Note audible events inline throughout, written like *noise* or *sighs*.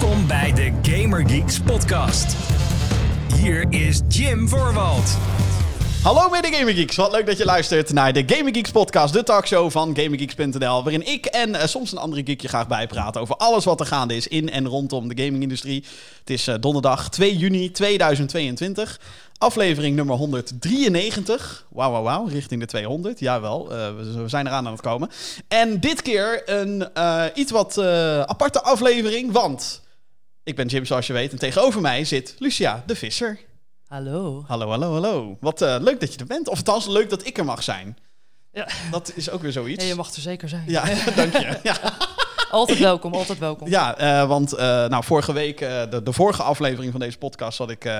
Welkom bij de Gamer Geeks podcast. Hier is Jim Voorwald. Hallo mede Gamer Geeks, wat leuk dat je luistert naar de Gamer Geeks podcast, de talkshow van GamerGeeks.nl, waarin ik en eh, soms een andere geek je graag bijpraten over alles wat er gaande is in en rondom de gamingindustrie. Het is eh, donderdag 2 juni 2022, aflevering nummer 193. Wauw, wauw, wauw, richting de 200, jawel, eh, we, zijn eraan aan het komen. En dit keer een iets wat aparte aflevering, want ik ben Jim zoals je weet en tegenover mij zit Lucia de Visser. Hallo. Hallo, hallo, hallo. Wat eh, leuk dat je er bent. Of althans, leuk dat ik er mag zijn. Ja. Dat is ook weer zoiets. Ja, je mag er zeker zijn. Ja, *laughs* dank je. Ja, Altijd welkom, altijd welkom. ja eh, want eh, nou, vorige week, de, de vorige aflevering van deze podcast, zat ik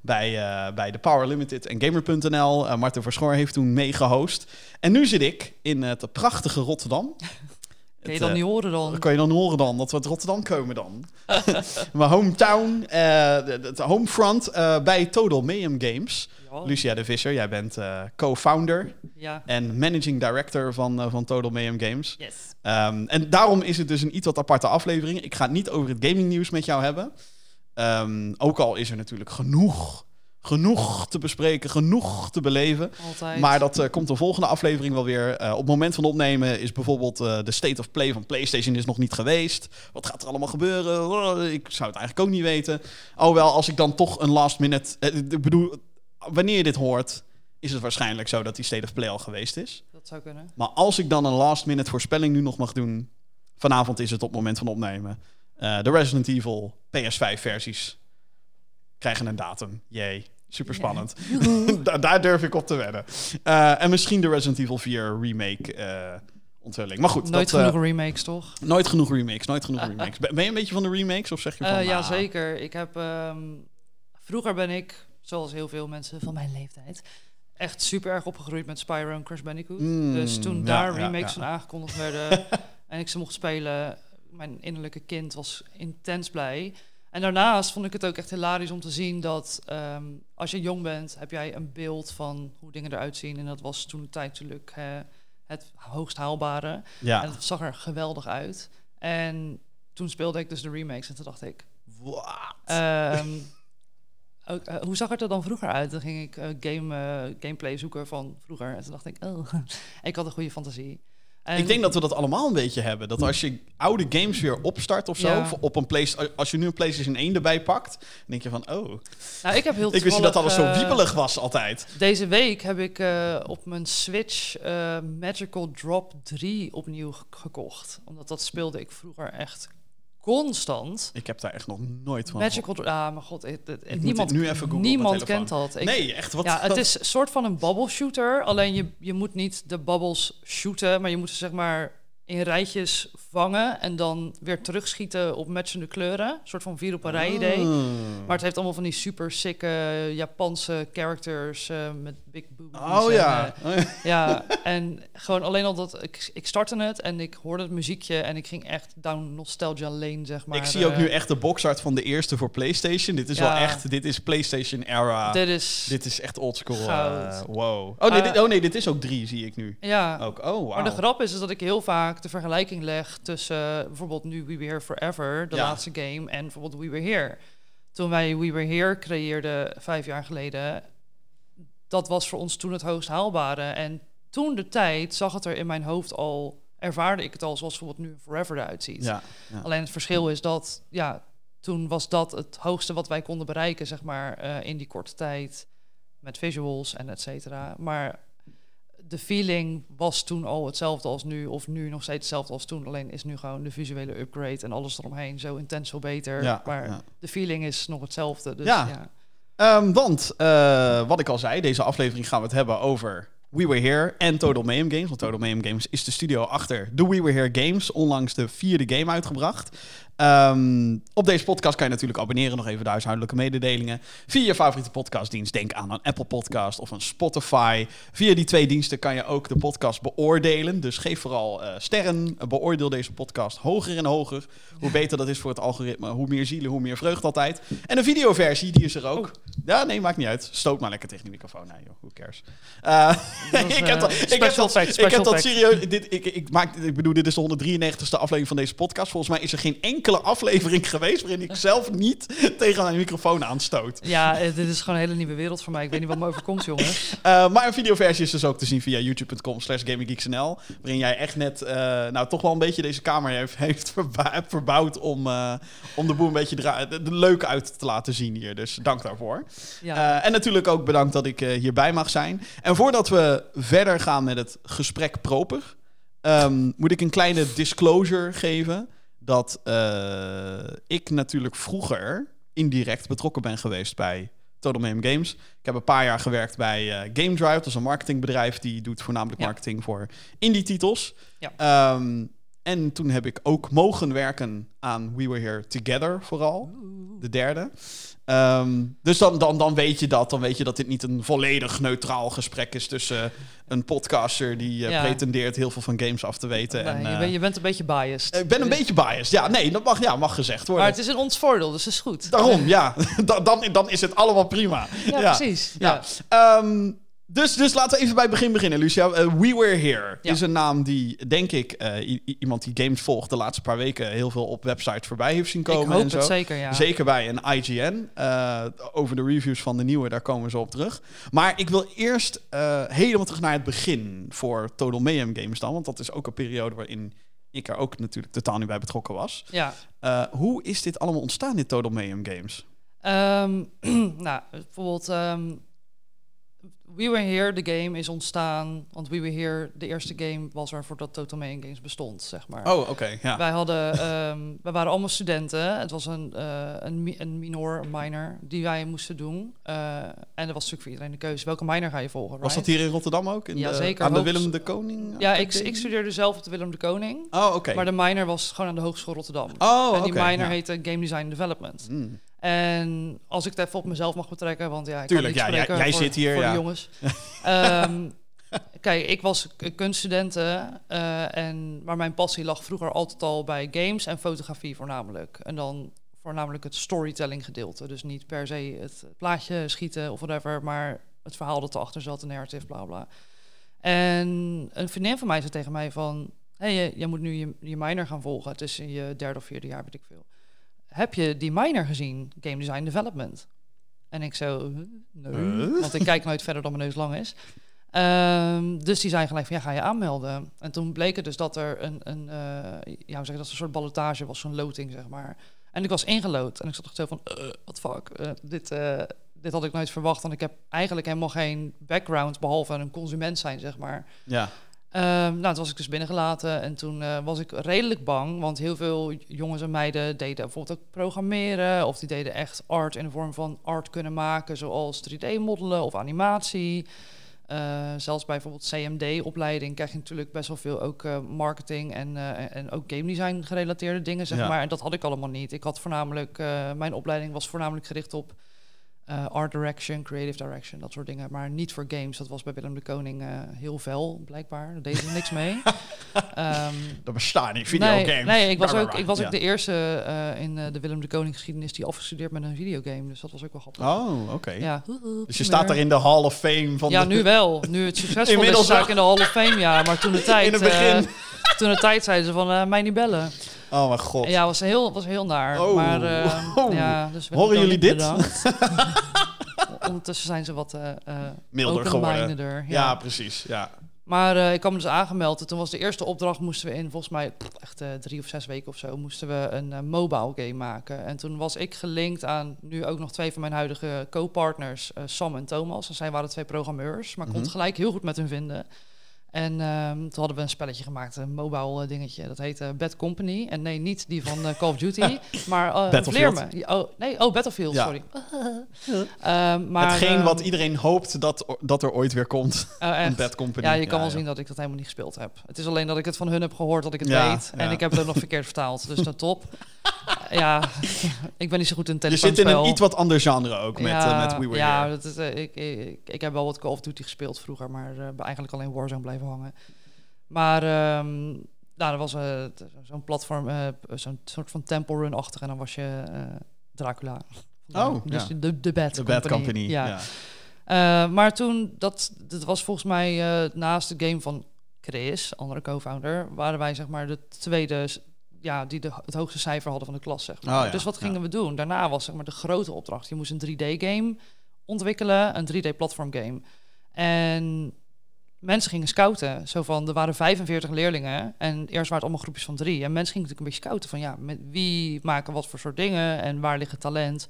bij, bij de Power Limited en Gamer.nl. Martin Verschoor heeft toen meegehost. En nu zit ik in het prachtige Rotterdam. Kun je dan eh, niet horen dan? Dat kan je dan horen dan, dat we uit Rotterdam komen dan. *laughs* Mijn hometown, eh, het homefront eh, bij Total Mayhem Games. Ja. Lucia de Visser, jij bent eh, co-founder Ja. en managing director van, eh, van Total Mayhem Games. Yes. Ehm, en daarom is het dus een iets wat aparte aflevering. Ik ga het niet over het gaming nieuws met jou hebben. Ehm, ook al is er natuurlijk genoeg, genoeg te bespreken, genoeg te beleven. Altijd. Maar dat eh, komt de volgende aflevering wel weer. Eh, op het moment van opnemen is bijvoorbeeld eh, de state of play van PlayStation is nog niet geweest. Wat gaat er allemaal gebeuren? Oh, Ik zou het eigenlijk ook niet weten. Oh wel, als ik dan toch een last minute... ik bedoel, wanneer je dit hoort, is het waarschijnlijk zo dat die state of play al geweest is. Dat zou kunnen. Maar als ik dan een last minute voorspelling nu nog mag doen... Vanavond is het op het moment van opnemen. De Resident Evil PS5 versies krijgen een datum. Jee, super spannend. *laughs* Da- daar durf ik op te wedden. Eh, en misschien de Resident Evil 4 remake onthulling. Maar goed, Nooit dat, eh, genoeg remakes, toch? nooit genoeg remakes. Nooit genoeg remakes. Ben je een beetje van de remakes of zeg je van... Ja, nou, zeker. Ik heb... ehm, vroeger ben ik, zoals heel veel mensen van mijn leeftijd... echt super erg opgegroeid met Spyro en Crash Bandicoot. Mm, dus toen ja, daar remakes ja. van aangekondigd werden... *laughs* en ik ze mocht spelen... mijn innerlijke kind was intens blij... En daarnaast vond ik het ook echt hilarisch om te zien dat ehm, als je jong bent, heb jij een beeld van hoe dingen eruit zien. En dat was toen de tijd natuurlijk eh, het hoogst haalbare. Ja. En het zag er geweldig uit. En toen speelde ik dus de remakes en toen dacht ik... Wat? ehm, *laughs* ook, eh, hoe zag het er dan vroeger uit? Dan ging ik eh, game, eh, gameplay zoeken van vroeger. En toen dacht ik, oh, *laughs* ik had een goede fantasie. En ik denk dat we dat allemaal een beetje hebben. Dat als je oude games weer opstart of zo, Ja. op een Play- als je nu een PlayStation 1 erbij pakt, dan denk je van, oh, nou, ik heb heel ik wist niet dat alles zo eh, wiebelig was altijd. Deze week heb ik eh, op mijn Switch eh, Magical Drop 3 opnieuw gekocht. Omdat dat speelde ik vroeger echt constant. Ik heb daar echt nog nooit van Magical ah, mijn god, het, het- niemand, nu even googlen niemand kent dat. Ik- Nee, echt, wat? ja, het is een soort van een bubble shooter. Alleen je, je moet niet de bubbles shooten, maar je moet ze zeg maar in rijtjes vangen en dan weer terugschieten op matchende kleuren. Een soort van vier op een rij idee. Ah. Maar het heeft allemaal van die super sikke Japanse characters eh, met big boobies. Oh en, ja. eh, ja, *laughs* en gewoon alleen al dat ik, ik startte het en ik hoorde het muziekje en ik ging echt down nostalgia lane, zeg maar. ik zie ook eh, nu echt de boxart van de eerste voor PlayStation. Dit is wel Ja. echt, dit is PlayStation era. Dit, Dit is, is echt oldschool. Goud. wow. Oh nee, dit, oh nee, dit is ook drie, zie ik nu. ja. Ook. Oh, wauw. Maar de grap is, is dat ik heel vaak de vergelijking leg tussen eh, bijvoorbeeld nu We Were Here Forever, de Ja. laatste game, en bijvoorbeeld We Were Here. Toen wij We Were Here creëerden vijf jaar geleden, dat was voor ons toen het hoogst haalbare. En toen de tijd zag het er in mijn hoofd al, ervaarde ik het al zoals bijvoorbeeld nu Forever eruit ziet. Ja, ja. Alleen het verschil is dat, ja, toen was dat het hoogste wat wij konden bereiken, zeg maar, eh, in die korte tijd. Met visuals en et cetera. Maar de feeling was toen al hetzelfde als nu, of nu nog steeds hetzelfde als toen. Alleen is nu gewoon de visuele upgrade en alles eromheen zo intens, zo beter. Ja, maar ja. de feeling is nog hetzelfde. Dus Ja. ja. Ehm, want, eh, wat ik al zei, deze aflevering gaan we het hebben over We Were Here en Total Mayhem Games. Want Total Mayhem Games is de studio achter de We Were Here Games. Onlangs de vierde game uitgebracht. Ehm, op deze podcast kan je natuurlijk abonneren. Nog even de huishoudelijke mededelingen. Via je favoriete podcastdienst. Denk aan een Apple Podcast of een Spotify. Via die twee diensten kan je ook de podcast beoordelen. Dus geef vooral eh, sterren. Beoordeel deze podcast hoger en hoger. Hoe beter dat is voor het algoritme. Hoe meer zielen, hoe meer vreugd altijd. En een videoversie, die is er ook. Ja, nee, maakt niet uit. Stoot maar lekker tegen de microfoon. Nee, joh, who cares. Eh, was, *laughs* ik heb eh, dat, ik heb special dat, fact, ik heb dat serieus. Dit, ik, ik, maak, ik bedoel, dit is de 193ste aflevering van deze podcast. Volgens mij is er geen enkele aflevering geweest waarin ik zelf niet tegen mijn microfoon aanstoot. Ja, eh, dit is gewoon een hele nieuwe wereld voor mij. Ik weet niet wat me overkomt, jongens. Uh, *laughs* maar een videoversie is dus ook te zien via youtube.com slash gaminggeeksnl. Waarin jij echt net, uh, nou toch wel een beetje deze kamer heeft, heeft verbouwd om, uh, om de boel een beetje de, de leuk uit te laten zien hier. Dus dank daarvoor. Ja. En natuurlijk ook bedankt dat ik hierbij mag zijn. En voordat we verder gaan met het gesprek proper, um, moet ik een kleine disclosure geven. Dat uh, ik natuurlijk vroeger indirect betrokken ben geweest bij Total Mayhem Games. Ik heb een paar jaar gewerkt bij uh, Game Drive. Dat is een marketingbedrijf die doet voornamelijk Ja. marketing voor indie-titels. Ja. Um, en toen heb ik ook mogen werken aan We Were Here Together vooral. De derde. Um, dus dan, dan, dan weet je dat. Dan weet je dat dit niet een volledig neutraal gesprek is tussen een podcaster die uh, Ja. pretendeert heel veel van games af te weten. Nee, en, je, bent, je bent een beetje biased. ik ben een Dus- beetje biased. Ja, nee, dat mag, ja, mag gezegd worden. Maar het is in ons voordeel, dus het is goed. Daarom, ja. *laughs* Dan, dan, is het allemaal prima. Ja, precies. Ja. Ja. Dus, dus laten we even bij het begin beginnen, Lucia. Uh, We Were Here Ja. is een naam die, denk ik, uh, i- iemand die games volgt de laatste paar weken heel veel op websites voorbij heeft zien komen. Ik hoop en zo. het zeker, ja. Zeker bij een IGN. Uh, over de reviews van de nieuwe, daar komen we zo op terug. Maar ik wil eerst helemaal terug naar het begin voor Total Mayhem Games dan. Want dat is ook een periode waarin ik er ook natuurlijk totaal niet bij betrokken was. Ja. Hoe is dit allemaal ontstaan, dit Total Mayhem Games? Ehm, *clears throat* nou, bijvoorbeeld... ehm, We Were Here, de game, is ontstaan... Want We Were Here, de eerste game, was er voordat Total Mayhem Games bestond, zeg maar. Oh, oké, okay, ja. Wij hadden, ehm, wij waren allemaal studenten. Het was een, uh, een, mi een minor, een minor, die wij moesten doen. Uh, en er was natuurlijk voor iedereen de keuze. Welke minor ga je volgen? Was dat hier in Rotterdam ook? In ja, de, zeker. Aan de Willem de Koning? Ja, ik, ik studeerde zelf op de Willem de Koning. Oh, oké. Okay. Maar de minor was gewoon aan de Hogeschool Rotterdam. Oh, en die okay, minor ja. heette Game Design Development. Mm. En als ik het even op mezelf mag betrekken, want ja, ik Tuurlijk, kan ja, niet jij- spreken jij voor, zit hier, voor ja. de jongens. *laughs* Ehm, kijk, ik was kunststudenten, eh, en, maar mijn passie lag vroeger altijd al bij games en fotografie voornamelijk. En dan voornamelijk het storytelling gedeelte. Dus niet per se het plaatje schieten of whatever, maar het verhaal dat erachter zat, de narrative, bla bla. En een vriendin van mij zei tegen mij van... hé, hey, jij moet nu je, je minor gaan volgen. Het is in je derde of vierde jaar, weet ik veel. Heb je die minor gezien, Game Design Development? En ik zo, "Huh? nee, Huh? want ik kijk nooit verder dan mijn neus lang is. Ehm, dus die zei gelijk van, ja, ga je aanmelden. En toen bleek het dus dat er een, een eh, ja, hoe zeg je dat, een soort ballotage was, zo'n loting, zeg maar. En ik was ingelood en ik zat echt zo van, uh, what fuck, eh, dit, eh, dit had ik nooit verwacht. Want ik heb eigenlijk helemaal geen background, behalve een consument zijn, zeg maar. Ja. Ehm, nou, toen was ik dus binnengelaten en toen eh, was ik redelijk bang, want heel veel jongens en meiden deden bijvoorbeeld ook programmeren of die deden echt art in de vorm van art kunnen maken, zoals 3D-moddelen of animatie. Eh, zelfs bij bijvoorbeeld CMD-opleiding krijg je natuurlijk best wel veel ook eh, marketing en, en ook game design gerelateerde dingen, zeg Ja. maar. En dat had ik allemaal niet. Ik had voornamelijk, mijn opleiding was voornamelijk gericht op eh, art direction, creative direction, dat soort dingen. Maar niet voor games. Dat was bij Willem de Koning eh, heel fel, blijkbaar. Daar deden ze niks mee. *laughs* Ehm, Dat bestaan niet, nee, videogames. nee, ik was ook, ik was Ja. ook de eerste eh, in de Willem de Koning geschiedenis die afgestudeerd met een videogame. Dus dat was ook wel grappig. Oh, oké. Ja. Dus je staat daar in de Hall of Fame van Ja, de... nu wel. Nu het *laughs* succesvol Inmiddels is, sta ik in de Hall of Fame, ja. Maar toen de tijd... *laughs* In het begin. toen de tijd zeiden ze van, mij niet bellen. Oh mijn god. Ja, was heel, was heel naar. Oh. Maar, eh, Oh. ja, dus Horen jullie dit? *laughs* Ondertussen zijn ze wat eh, Milder geworden. Ja, precies. Ja. Maar eh, ik kwam dus aangemeld. En toen was de eerste opdracht, moesten we in volgens mij pff, echt drie of zes weken of zo, moesten we een mobile game maken. En toen was ik gelinkt aan nu ook nog twee van mijn huidige co-partners, Sam en Thomas. En zij waren twee programmeurs, maar ik kon Mhm. het gelijk heel goed met hun vinden. En ehm, toen hadden we een spelletje gemaakt, een mobile eh, dingetje. Dat heette Bad Company. En nee, niet die van eh, Call of Duty, *laughs* maar eh Battlefield. Oh, nee, oh, Battlefield, Ja. sorry. *laughs* Ehm, maar, Hetgeen ehm, wat iedereen hoopt dat, dat er ooit weer komt. oh, *laughs* Een. Bad Company. Ja, je kan wel zien dat ik dat helemaal niet gespeeld heb. Het is alleen dat ik het van hun heb gehoord dat ik het weet. En ik heb het ook nog verkeerd vertaald. Dus dat top. ja, ik ben niet zo goed in Je telefoonspel. zit in een iets wat ander genre ook met, ja, eh, met We Were ja, Here. dat is, eh, ik, ik, ik heb wel wat Call of Duty gespeeld vroeger, maar eh, eigenlijk alleen Warzone blijven hangen. Maar ehm, nou, er was t- zo'n platform, eh, zo'n soort van temple run-achtig en dan was je eh, Dracula. Oh, dus de, de Bad The Company. Bad Company. Ja. Ja. Maar toen, dat, dat was volgens mij uh, naast de game van Chris, andere co-founder, waren wij zeg maar de tweede, ja, die de, het hoogste cijfer hadden van de klas. Zeg maar. Oh ja, dus wat gingen we doen? Daarna was zeg maar de grote opdracht. Je moest een 3D-game ontwikkelen, een 3D-platform-game. En mensen gingen scouten. Zo van, er waren 45 leerlingen en eerst waren het allemaal groepjes van drie. En mensen gingen natuurlijk een beetje scouten van, ja, met wie maken wat voor soort dingen en waar ligt het talent?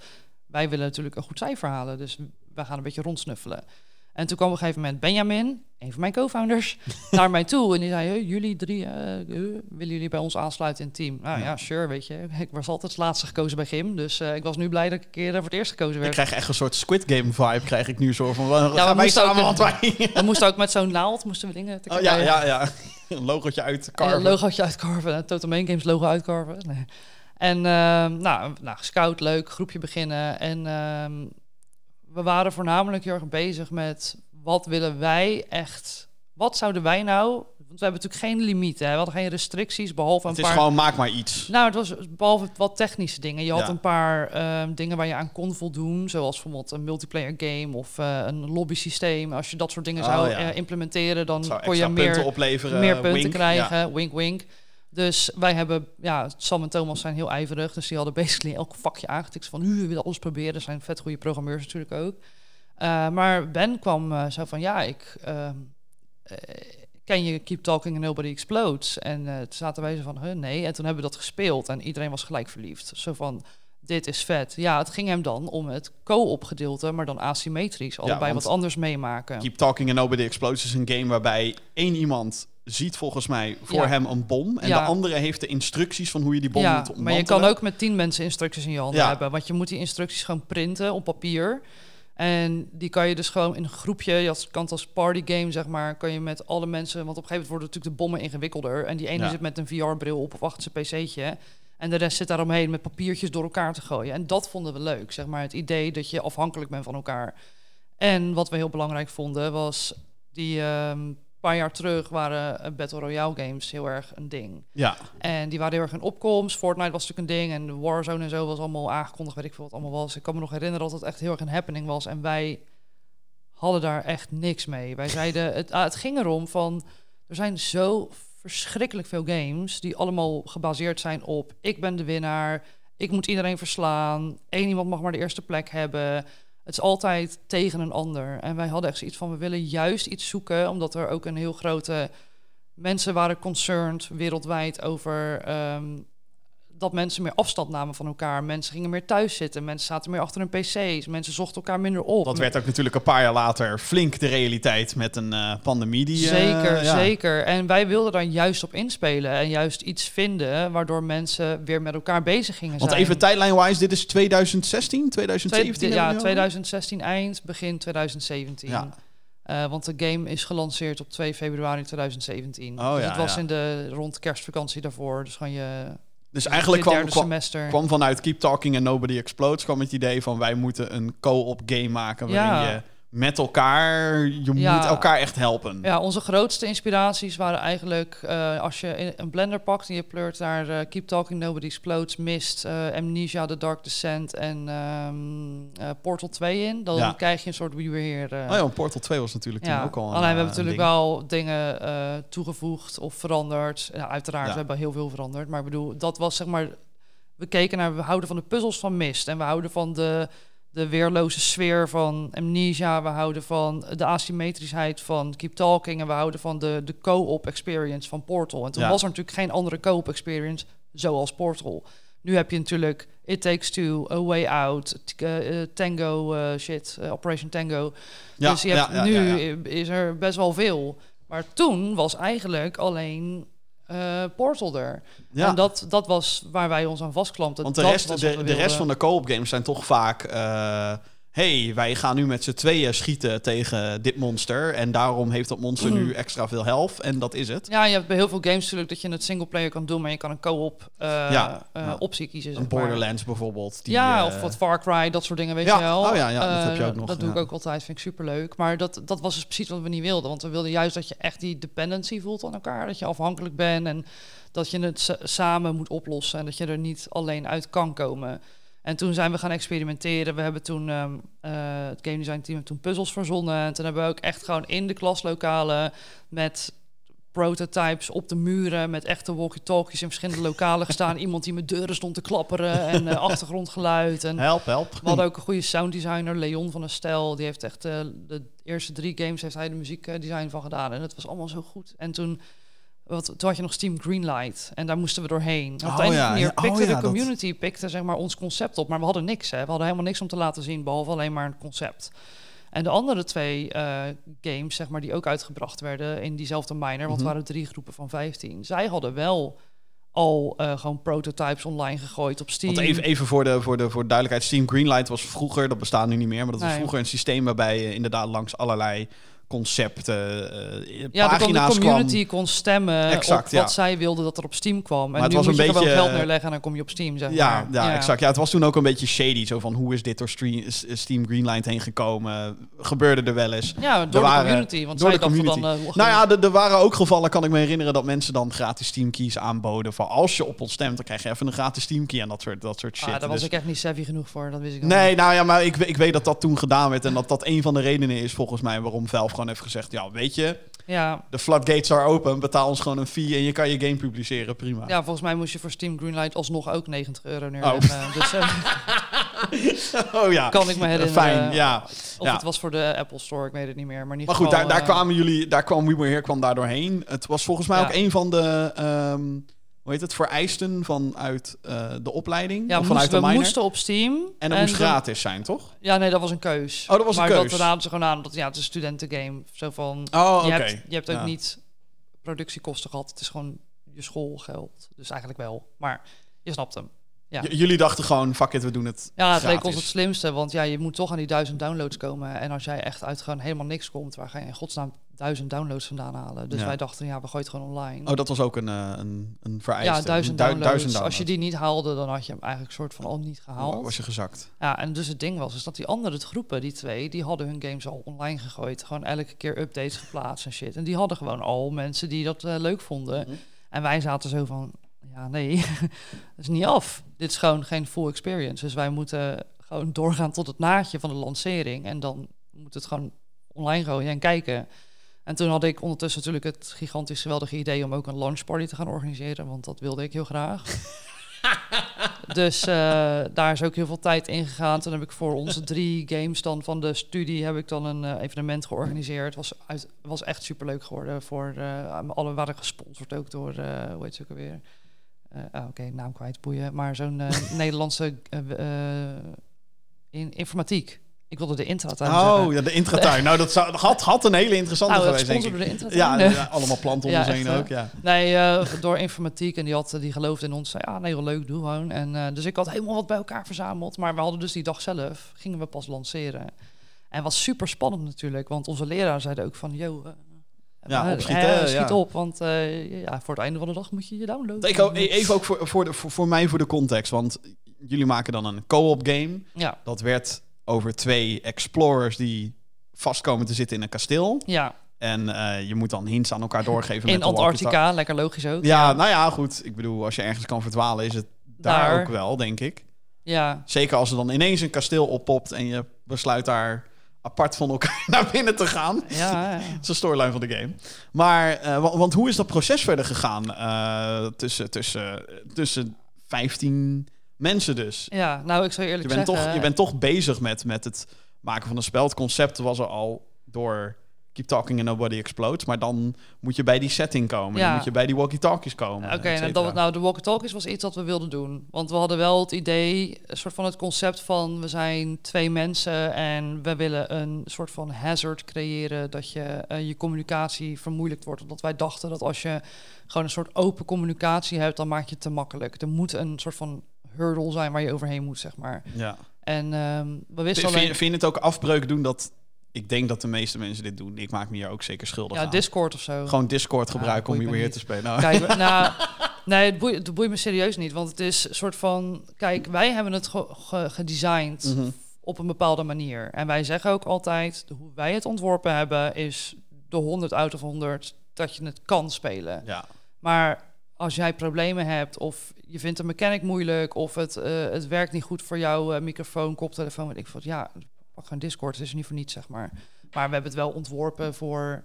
Wij willen natuurlijk een goed cijfer halen, dus wij gaan een beetje rondsnuffelen. En toen kwam op een gegeven moment Benjamin, een van mijn co-founders, *laughs* naar mij toe. En die zei, hey, jullie drie, uh, uh, willen jullie bij ons aansluiten in het team? Nou ja. ja, sure, weet je. Ik was altijd het laatste gekozen bij Gym. Dus uh, ik was nu blij dat ik een keer voor het eerst gekozen werd. Ik krijg echt een soort Squid Game vibe, krijg ik nu zo van, ja, gaan wij samen, want wij... We moesten ook met zo'n naald, moesten we dingen... Oh, ja, ja, ja. *laughs* Een logootje uitkarven. Een logootje uitkarven, een Total Main Games logo uitkarven. Nee. En nou, nou, scout, leuk, groepje beginnen. En ehm, we waren voornamelijk heel erg bezig met wat willen wij echt? Wat zouden wij nou? Want we hebben natuurlijk geen limieten. We hadden geen restricties, behalve een het paar... is gewoon, maak maar iets. Nou, het was behalve wat technische dingen. Je had Ja. een paar um, dingen waar je aan kon voldoen. Zoals bijvoorbeeld een multiplayer game of uh, een lobby systeem. Als je dat soort dingen Oh, zou ja. uh, implementeren, dan Zou kon je extra punten meer, opleveren. meer punten wink. krijgen. Ja. Wink, wink. Dus wij hebben, ja, Sam en Thomas zijn heel ijverig. Dus die hadden basically elk vakje aangetikt van, "Hu, we willen alles proberen. Er zijn vet goede programmeurs natuurlijk ook. Uh, maar Ben kwam uh, zo van, ja, ik... Uh, ken je Keep Talking and Nobody Explodes? En toen zaten wij zo van, huh, nee. En toen hebben we dat gespeeld en iedereen was gelijk verliefd. Zo van, dit is vet. Ja, het ging hem dan om het co-op gedeelte, maar dan asymmetrisch. Allebei want wat anders meemaken. Keep Talking and Nobody Explodes is een game waarbij één iemand ziet volgens mij voor Ja. hem een bom. En Ja. de andere heeft de instructies van hoe je die bom ja, moet ontmantelen. maar je kan ook met tien mensen instructies in je handen hebben. Want je moet die instructies gewoon printen op papier. En die kan je dus gewoon in een groepje, je had- kan het als partygame zeg maar, kan je met alle mensen, want op een gegeven moment worden natuurlijk de bommen ingewikkelder. En die ene zit met een VR-bril op of achter zijn pc'tje. En de rest zit daaromheen met papiertjes door elkaar te gooien. En dat vonden we leuk, zeg maar. Het idee dat je afhankelijk bent van elkaar. En wat we heel belangrijk vonden was die ehm paar jaar terug waren eh, Battle Royale games heel erg een ding. Ja, En die waren heel erg in opkomst. Fortnite was natuurlijk een ding. En Warzone en zo was allemaal aangekondigd. Weet ik veel wat het allemaal was. Ik kan me nog herinneren dat het echt heel erg een happening was. En wij hadden daar echt niks mee. Wij *laughs* zeiden, het, ah, het ging erom van... Er zijn zo verschrikkelijk veel games... die allemaal gebaseerd zijn op... ik ben de winnaar, ik moet iedereen verslaan... één iemand mag maar de eerste plek hebben... Het is altijd tegen een ander. En wij hadden echt zoiets van, we willen juist iets zoeken... omdat er ook een heel grote... Mensen waren concerned wereldwijd over... ehm, dat mensen meer afstand namen van elkaar. Mensen gingen meer thuis zitten. Mensen zaten meer achter hun pc's. Mensen zochten elkaar minder op. dat werd ook natuurlijk een paar jaar later flink de realiteit met een eh, pandemie die... eh, Zeker, ja. zeker. En wij wilden daar juist op inspelen en juist iets vinden waardoor mensen weer met elkaar bezig gingen Want zijn. even tijdline-wise, dit is 2016, Twee- 2017? ja, hebben we nu 2016 eind, begin 2017. Ja. Eh, want de game is gelanceerd op 2 februari 2017. Oh, dus ja, het was ja. in de rond kerstvakantie daarvoor. Dus gewoon je Dus eigenlijk kwam, kwam, kwam vanuit Keep Talking and Nobody Explodes... kwam het idee van wij moeten een co-op game maken... waarin Ja. je met elkaar, je Ja. moet elkaar echt helpen. Ja, onze grootste inspiraties waren eigenlijk eh, als je een blender pakt en je pleurt daar eh, Keep Talking Nobody Explodes, Mist, eh, Amnesia, The Dark Descent en ehm, eh, Portal 2 in. Dan Ja. krijg je een soort We Were Here. Oh ja, Portal 2 was natuurlijk toen ja. ook al een Alleen we hebben natuurlijk ding. wel dingen toegevoegd of veranderd. Uiteraard, we hebben heel veel veranderd. Maar ik bedoel, dat was zeg maar... We keken naar, we houden van de puzzels van Mist. En we houden van de, de weerloze sfeer van Amnesia. We houden van de asymmetrischheid van Keep Talking. En we houden van de, de co-op experience van Portal. En toen Ja. was er natuurlijk geen andere co-op experience zoals Portal. Nu heb je natuurlijk It Takes Two, A Way Out, eh, eh, Tango, eh, shit, Operation Tango. Ja, dus je hebt, ja, ja, nu is er best wel veel. Maar toen was eigenlijk alleen eh, Portal er. Ja. En dat, dat was waar wij ons aan vastklampten. Want de Dat rest, de, rest van de co-op games zijn toch vaak... eh, hey, wij gaan nu met z'n tweeën schieten tegen dit monster. En daarom heeft dat monster Mm. nu extra veel health. En dat is het. Ja, je hebt bij heel veel games natuurlijk dat je het singleplayer kan doen, maar je kan een co-op eh, Ja, eh, ja. optie kiezen. Een maar. Borderlands bijvoorbeeld. Die, ja, eh, of wat Far Cry, dat soort dingen, weet Ja, je wel. oh ja, ja, dat heb je ook nog, Dat doe ik ook altijd, vind ik superleuk. Maar dat, dat was dus precies wat we niet wilden. Want we wilden juist dat je echt die dependency voelt aan elkaar. Dat je afhankelijk bent en dat je het sa- samen moet oplossen. En dat je er niet alleen uit kan komen. En toen zijn we gaan experimenteren. We hebben toen ehm, eh, het game design team heeft toen puzzels verzonnen. En toen hebben we ook echt gewoon in de klaslokalen met prototypes op de muren met echte walkie-talkies in verschillende lokalen gestaan. *laughs* Iemand die met deuren stond te klapperen en eh, *laughs* achtergrondgeluid. En Help, help. we hadden ook een goede sounddesigner, Leon van der Stel. Die heeft echt eh, de eerste drie games heeft hij de muziekdesign van gedaan. En het was allemaal zo goed. En toen, wat, toen had je nog Steam Greenlight. En daar moesten we doorheen. En op de ja, manier oh pikte ja, de dat- community pikte, zeg maar, ons concept op. Maar we hadden niks. Hè. We hadden helemaal niks om te laten zien, behalve alleen maar een concept. En de andere twee eh, games, zeg maar, die ook uitgebracht werden in diezelfde minor, want het waren drie groepen van 15. Zij hadden wel al eh, gewoon prototypes online gegooid op Steam. Want even, even voor, de, voor, de, voor de duidelijkheid, Steam Greenlight was vroeger, dat bestaat nu niet meer, maar dat was Nee. vroeger een systeem waarbij je inderdaad langs allerlei concepten, eh Ja, kon de pagina's community kwam. kon stemmen Exact, op ja. wat zij wilden dat er op Steam kwam. En het nu was moet een beetje, geld eh, neerleggen en dan kom je op Steam, zeg Ja, maar. ja, exact. Ja, het was toen ook een beetje shady. Zo van, hoe is dit door Stream, Steam Greenlight heen gekomen? Gebeurde er wel eens? Ja, door waren- de community. Want door zij de community. dan... eh, Nou ja, er- waren ook gevallen, kan ik me herinneren, dat mensen dan gratis Steam keys aanboden. Van als je op ons stemt, dan krijg je even een gratis Steam key en dat soort, dat soort shit. ah, daar was Dus- ik echt niet savvy genoeg voor, dat wist ik Nee, niet. nou ja, maar ik, ik weet dat dat toen gedaan werd. En dat dat een van de redenen is volgens mij waarom Valve gewoon heeft gezegd... Ja, weet je, Ja, de floodgates are open. Betaal ons gewoon een fee en je kan je game publiceren. Prima. ja, volgens mij moest je voor Steam Greenlight alsnog ook 90 euro neerleggen. Dus eh, *laughs* oh ja, kan ik me herinneren. fijn. Ja. Of ja. het was voor de Apple Store, ik weet het niet meer. Maar, ieder Maar goed, daar, geval, daar eh, kwamen jullie, daar kwam We Here kwam daar doorheen. Het was volgens mij Ja. ook een van de, ehm, hoe heet het, vereisten vanuit eh, de opleiding. Ja, of we, vanuit moesten, de we minor. moesten op Steam. En dat moest we- gratis zijn, toch? Ja, nee, dat was een keus. Oh, dat was een maar keus. dat raadden ze gewoon aan, dat ja, het is een studentengame. Zo van, Oh, oké. je, hebt, je hebt ook Ja. niet productiekosten gehad. Het is gewoon je schoolgeld. Dus eigenlijk wel. Maar je snapt hem. Ja. J- jullie dachten gewoon, fuck it, we doen het Ja, het leek ons het slimste. Want ja, je moet toch aan die duizend downloads komen. En als jij echt uit gewoon helemaal niks komt, waar ga je in godsnaam duizend downloads vandaan halen? Dus Ja. wij dachten, ja, we gooien het gewoon online. Oh, dat was ook een, eh, een, een vereiste. ja, duizend Du- downloads. Als je die niet haalde, dan had je hem eigenlijk soort van al niet gehaald. Was je gezakt. Ja, en dus het ding was is dat die andere groepen, die twee, die hadden hun games al online gegooid. Gewoon elke keer updates geplaatst en shit. En die hadden gewoon al mensen die dat eh, leuk vonden. Mhm. En wij zaten zo van, ja nee, *laughs* dat is niet af. Dit is gewoon geen full experience. Dus wij moeten gewoon doorgaan tot het naadje van de lancering. En dan moet het gewoon online gooien en kijken. En toen had ik ondertussen natuurlijk het gigantisch geweldige idee om ook een launch party te gaan organiseren. Want dat wilde ik heel graag. *laughs* dus eh, daar is ook heel veel tijd in gegaan. Toen heb ik voor onze drie games dan van de studie heb ik dan een eh, evenement georganiseerd. Was uit, was echt superleuk geworden. Voor eh, alle waren gesponsord ook door hoe heet ze ook alweer? Oh, Oké, naam kwijt, boeien. Maar zo'n *laughs* Nederlandse in, informatiek. Ik wilde de intratuin zeggen. Oh, ja, de intratuin. nou, dat zou, had, had een hele interessante Nou, geweest, denk ik. de intratuin. Ja, *laughs* ja, allemaal planten om Ja, ons heen echt, hè? ook, ja. Nee, eh, door informatiek. En die, had, die geloofde in ons. Zei, ja, nee, wel leuk, doe gewoon. En, eh, dus ik had helemaal wat bij elkaar verzameld. Maar we hadden dus die dag zelf, gingen we pas lanceren. En was super spannend natuurlijk. Want onze leraar zeiden ook van, yo... eh, Ja, eh, opschieten, eh, schiet ja. op, want eh, ja, voor het einde van de dag moet je je downloaden. Ik ook, even ook voor, voor, de, voor, voor mij voor de context. Want jullie maken dan een co-op game. Ja, Dat werd over twee explorers die vast komen te zitten in een kasteel. ja. En eh, je moet dan hints aan elkaar doorgeven. met in. Antarctica, lekker logisch ook. Ja, nou ja, goed. Ik bedoel, als je ergens kan verdwalen, is het daar, Daar. ook wel, denk ik. ja. Zeker als er dan ineens een kasteel oppopt en je besluit daar apart van elkaar *laughs* naar binnen te gaan. Ja, ja. *laughs* Dat is de storyline van de game. Maar, eh, wa- want, hoe is dat proces verder gegaan eh, tussen, tussen, tussen 15 mensen dus? ja, nou, ik zou je Je eerlijk bent, zeggen... toch, je bent toch bezig met, met het maken van een spel. Het concept was er al door Keep Talking and Nobody Explodes. Maar dan moet je bij die setting komen. Ja. Dan moet je bij die walkie-talkies komen. Oké, et nou, dat, nou, de walkie-talkies was iets wat we wilden doen. Want we hadden wel het idee, een soort van het concept van... we zijn twee mensen en we willen een soort van hazard creëren... dat je eh, je communicatie vermoeilijkt wordt. Omdat wij dachten dat als je gewoon een soort open communicatie hebt... dan maak je het te makkelijk. Er moet een soort van hurdle zijn waar je overheen moet, zeg maar. ja. En ehm, we wisten vind, alleen... vind je het ook afbreuk doen dat... Ik denk dat de meeste mensen dit doen. Ik maak me hier ook zeker schuldig Ja, aan. Discord of zo. Gewoon Discord Ja, gebruiken om hier weer niet. te spelen. Nou, Kijk, *laughs* nou, nee, het boeit, het boeit me serieus niet. Want het is een soort van... Kijk, wij hebben het ge- ge- gedesigned Mhm. op een bepaalde manier. En wij zeggen ook altijd... de- hoe wij het ontworpen hebben... is de 100 out of 100 dat je het kan spelen. ja. Maar als jij problemen hebt of je vindt een mechanic moeilijk of het, eh, het werkt niet goed voor jouw eh, microfoon, koptelefoon, weet ik wat. Ja, pak gewoon Discord, het is niet voor niets, zeg maar. Maar we hebben het wel ontworpen voor...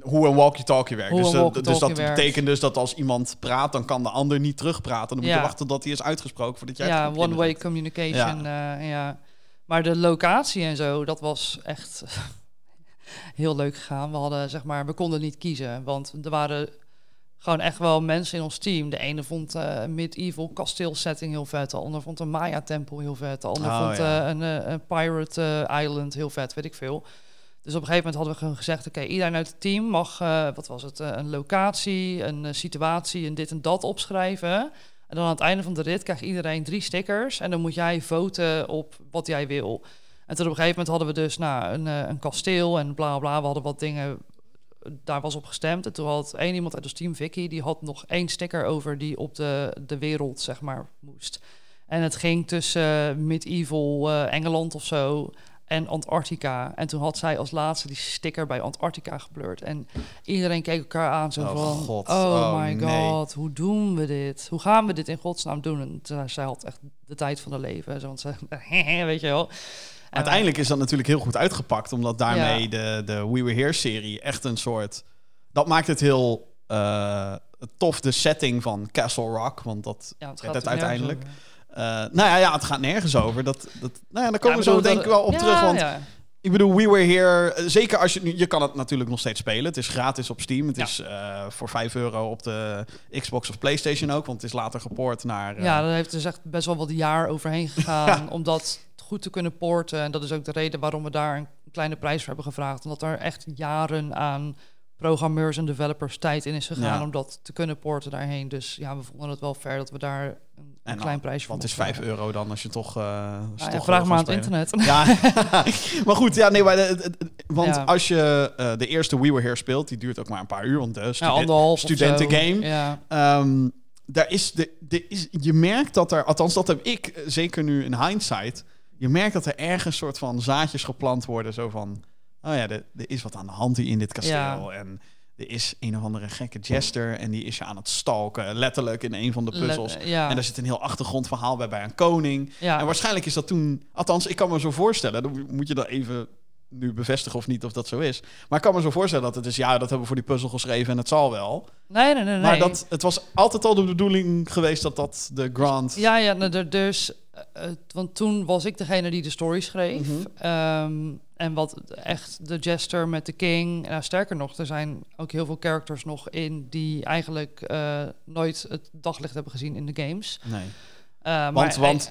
Hoe een walkie-talkie werkt. Hoe Dus, een eh, dus dat werkt. betekent dus dat als iemand praat, dan kan de ander niet terugpraten. Dan moet Ja. je wachten tot hij is uitgesproken voordat jij Ja, one-way communication. Ja. ja. Maar de locatie en zo, dat was echt *laughs* heel leuk gegaan. We hadden, zeg maar, we konden niet kiezen, want er waren gewoon echt wel mensen in ons team. De ene vond eh, een medieval kasteelsetting heel vet, de ander vond een Maya-tempel heel vet, de ander Oh, vond ja. eh, een, eh, een Pirate Island heel vet, weet ik veel. Dus op een gegeven moment hadden we gewoon gezegd: oké, iedereen uit het team mag, wat was het, een locatie, een situatie, en dit en dat opschrijven. En dan aan het einde van de rit krijgt iedereen drie stickers. En dan moet jij voten op wat jij wil. En toen op een gegeven moment hadden we dus nou, een, een kasteel en bla bla. We hadden wat dingen, daar was op gestemd. En toen had één iemand uit ons team, Vicky, die had nog één sticker over die op de, de wereld, zeg maar, moest. En het ging tussen eh, medieval eh, Engeland of zo en Antarctica. En toen had zij als laatste die sticker bij Antarctica gepleurd. En iedereen keek elkaar aan zo Oh, van... God. Oh, Oh, my nee. god, hoe doen we dit? Hoe gaan we dit in godsnaam doen? En zij had echt de tijd van haar leven. Zo, want ze, *laughs* weet je wel. Uiteindelijk is dat natuurlijk heel goed uitgepakt, omdat daarmee Ja. de, de We Were Here-serie echt een soort... Dat maakt het heel eh, tof, de setting van Castle Rock, want dat ja, het uiteindelijk. Eh, nou ja, ja, het gaat nergens over. Dat, dat, nou ja, daar komen Ja, we zo denk ik wel op terug. Want ja. Ik bedoel, We Were Here, eh, zeker als je nu, je kan het natuurlijk nog steeds spelen. Het is gratis op Steam. Het Ja. is eh, voor 5 euro op de Xbox of PlayStation ook, want het is later gepoord naar. eh, Ja, daar heeft dus echt best wel wat jaar overheen *laughs* gegaan om dat goed te kunnen porten. En dat is ook de reden waarom we daar een kleine prijs voor hebben gevraagd. Omdat er echt jaren aan programmeurs en developers tijd in is gegaan Ja. om dat te kunnen porten daarheen. Dus ja, we vonden het wel fair dat we daar een, een En klein prijsje voor want het is mochten 5 vragen. euro dan als je toch. eh, als je ja, toch vraag wil maar aan het internet. Ja, *laughs* *laughs* maar goed, ja, nee, maar de- de- de- want als je eh, de eerste We Were Here speelt, die duurt ook maar een paar uur, want de Ja, studen- anderhalf of studentengame. Ehm, daar is de, de is, je merkt dat er, althans dat heb ik eh, zeker nu in hindsight, je merkt dat er ergens soort van zaadjes geplant worden, zo van, oh ja, er, er is wat aan de hand hier in dit kasteel Ja. en er is een of andere gekke jester en die is je aan het stalken, letterlijk in een van de puzzels. Let- ja. En daar zit een heel achtergrondverhaal bij bij een koning. ja. En waarschijnlijk is dat toen, althans, ik kan me zo voorstellen, dan moet je dat even nu bevestigen of niet of dat zo is. Maar ik kan me zo voorstellen dat het is, ja, dat hebben we voor die puzzel geschreven en het zal wel. Nee, nee, nee. nee. Maar dat, het was altijd al de bedoeling geweest dat dat de grant... Ja, ja, dus, eh, eh, want toen was ik degene die de story schreef. Mhm. Ehm, en wat echt de jester met de king. Nou, sterker nog, er zijn ook heel veel characters nog in die eigenlijk eh, nooit het daglicht hebben gezien in de games. Nee. Eh, maar, Want, want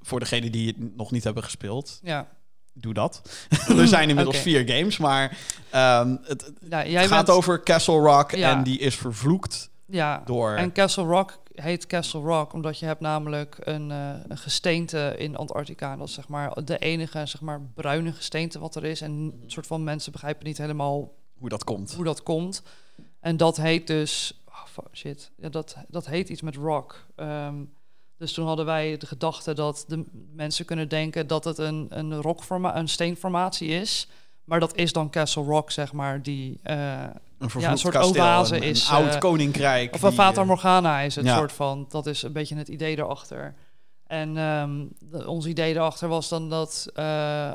voor degenen die het nog niet hebben gespeeld, ja, doe dat. *laughs* er zijn inmiddels vier games, maar ehm, het, jij gaat bent, over Castle Rock Ja. en die is vervloekt ja, door... En Castle Rock heet Castle Rock omdat je hebt namelijk een, eh, een gesteente in Antarctica. Dat is zeg maar de enige zeg maar, bruine gesteente wat er is. En een soort van mensen begrijpen niet helemaal hoe dat komt. hoe dat komt. En dat heet dus... Oh, shit. Ja, dat, dat heet iets met rock. Ehm, dus toen hadden wij de gedachte dat de mensen kunnen denken dat het een, een, rockforma een steenformatie is. Maar dat is dan Castle Rock, zeg maar, die... eh, Een soort kasteel, oase een, een is, oud eh, koninkrijk. of een Fata eh, Morgana is het ja. soort van. Dat is een beetje het idee erachter. En ehm, de- ons idee erachter was dan dat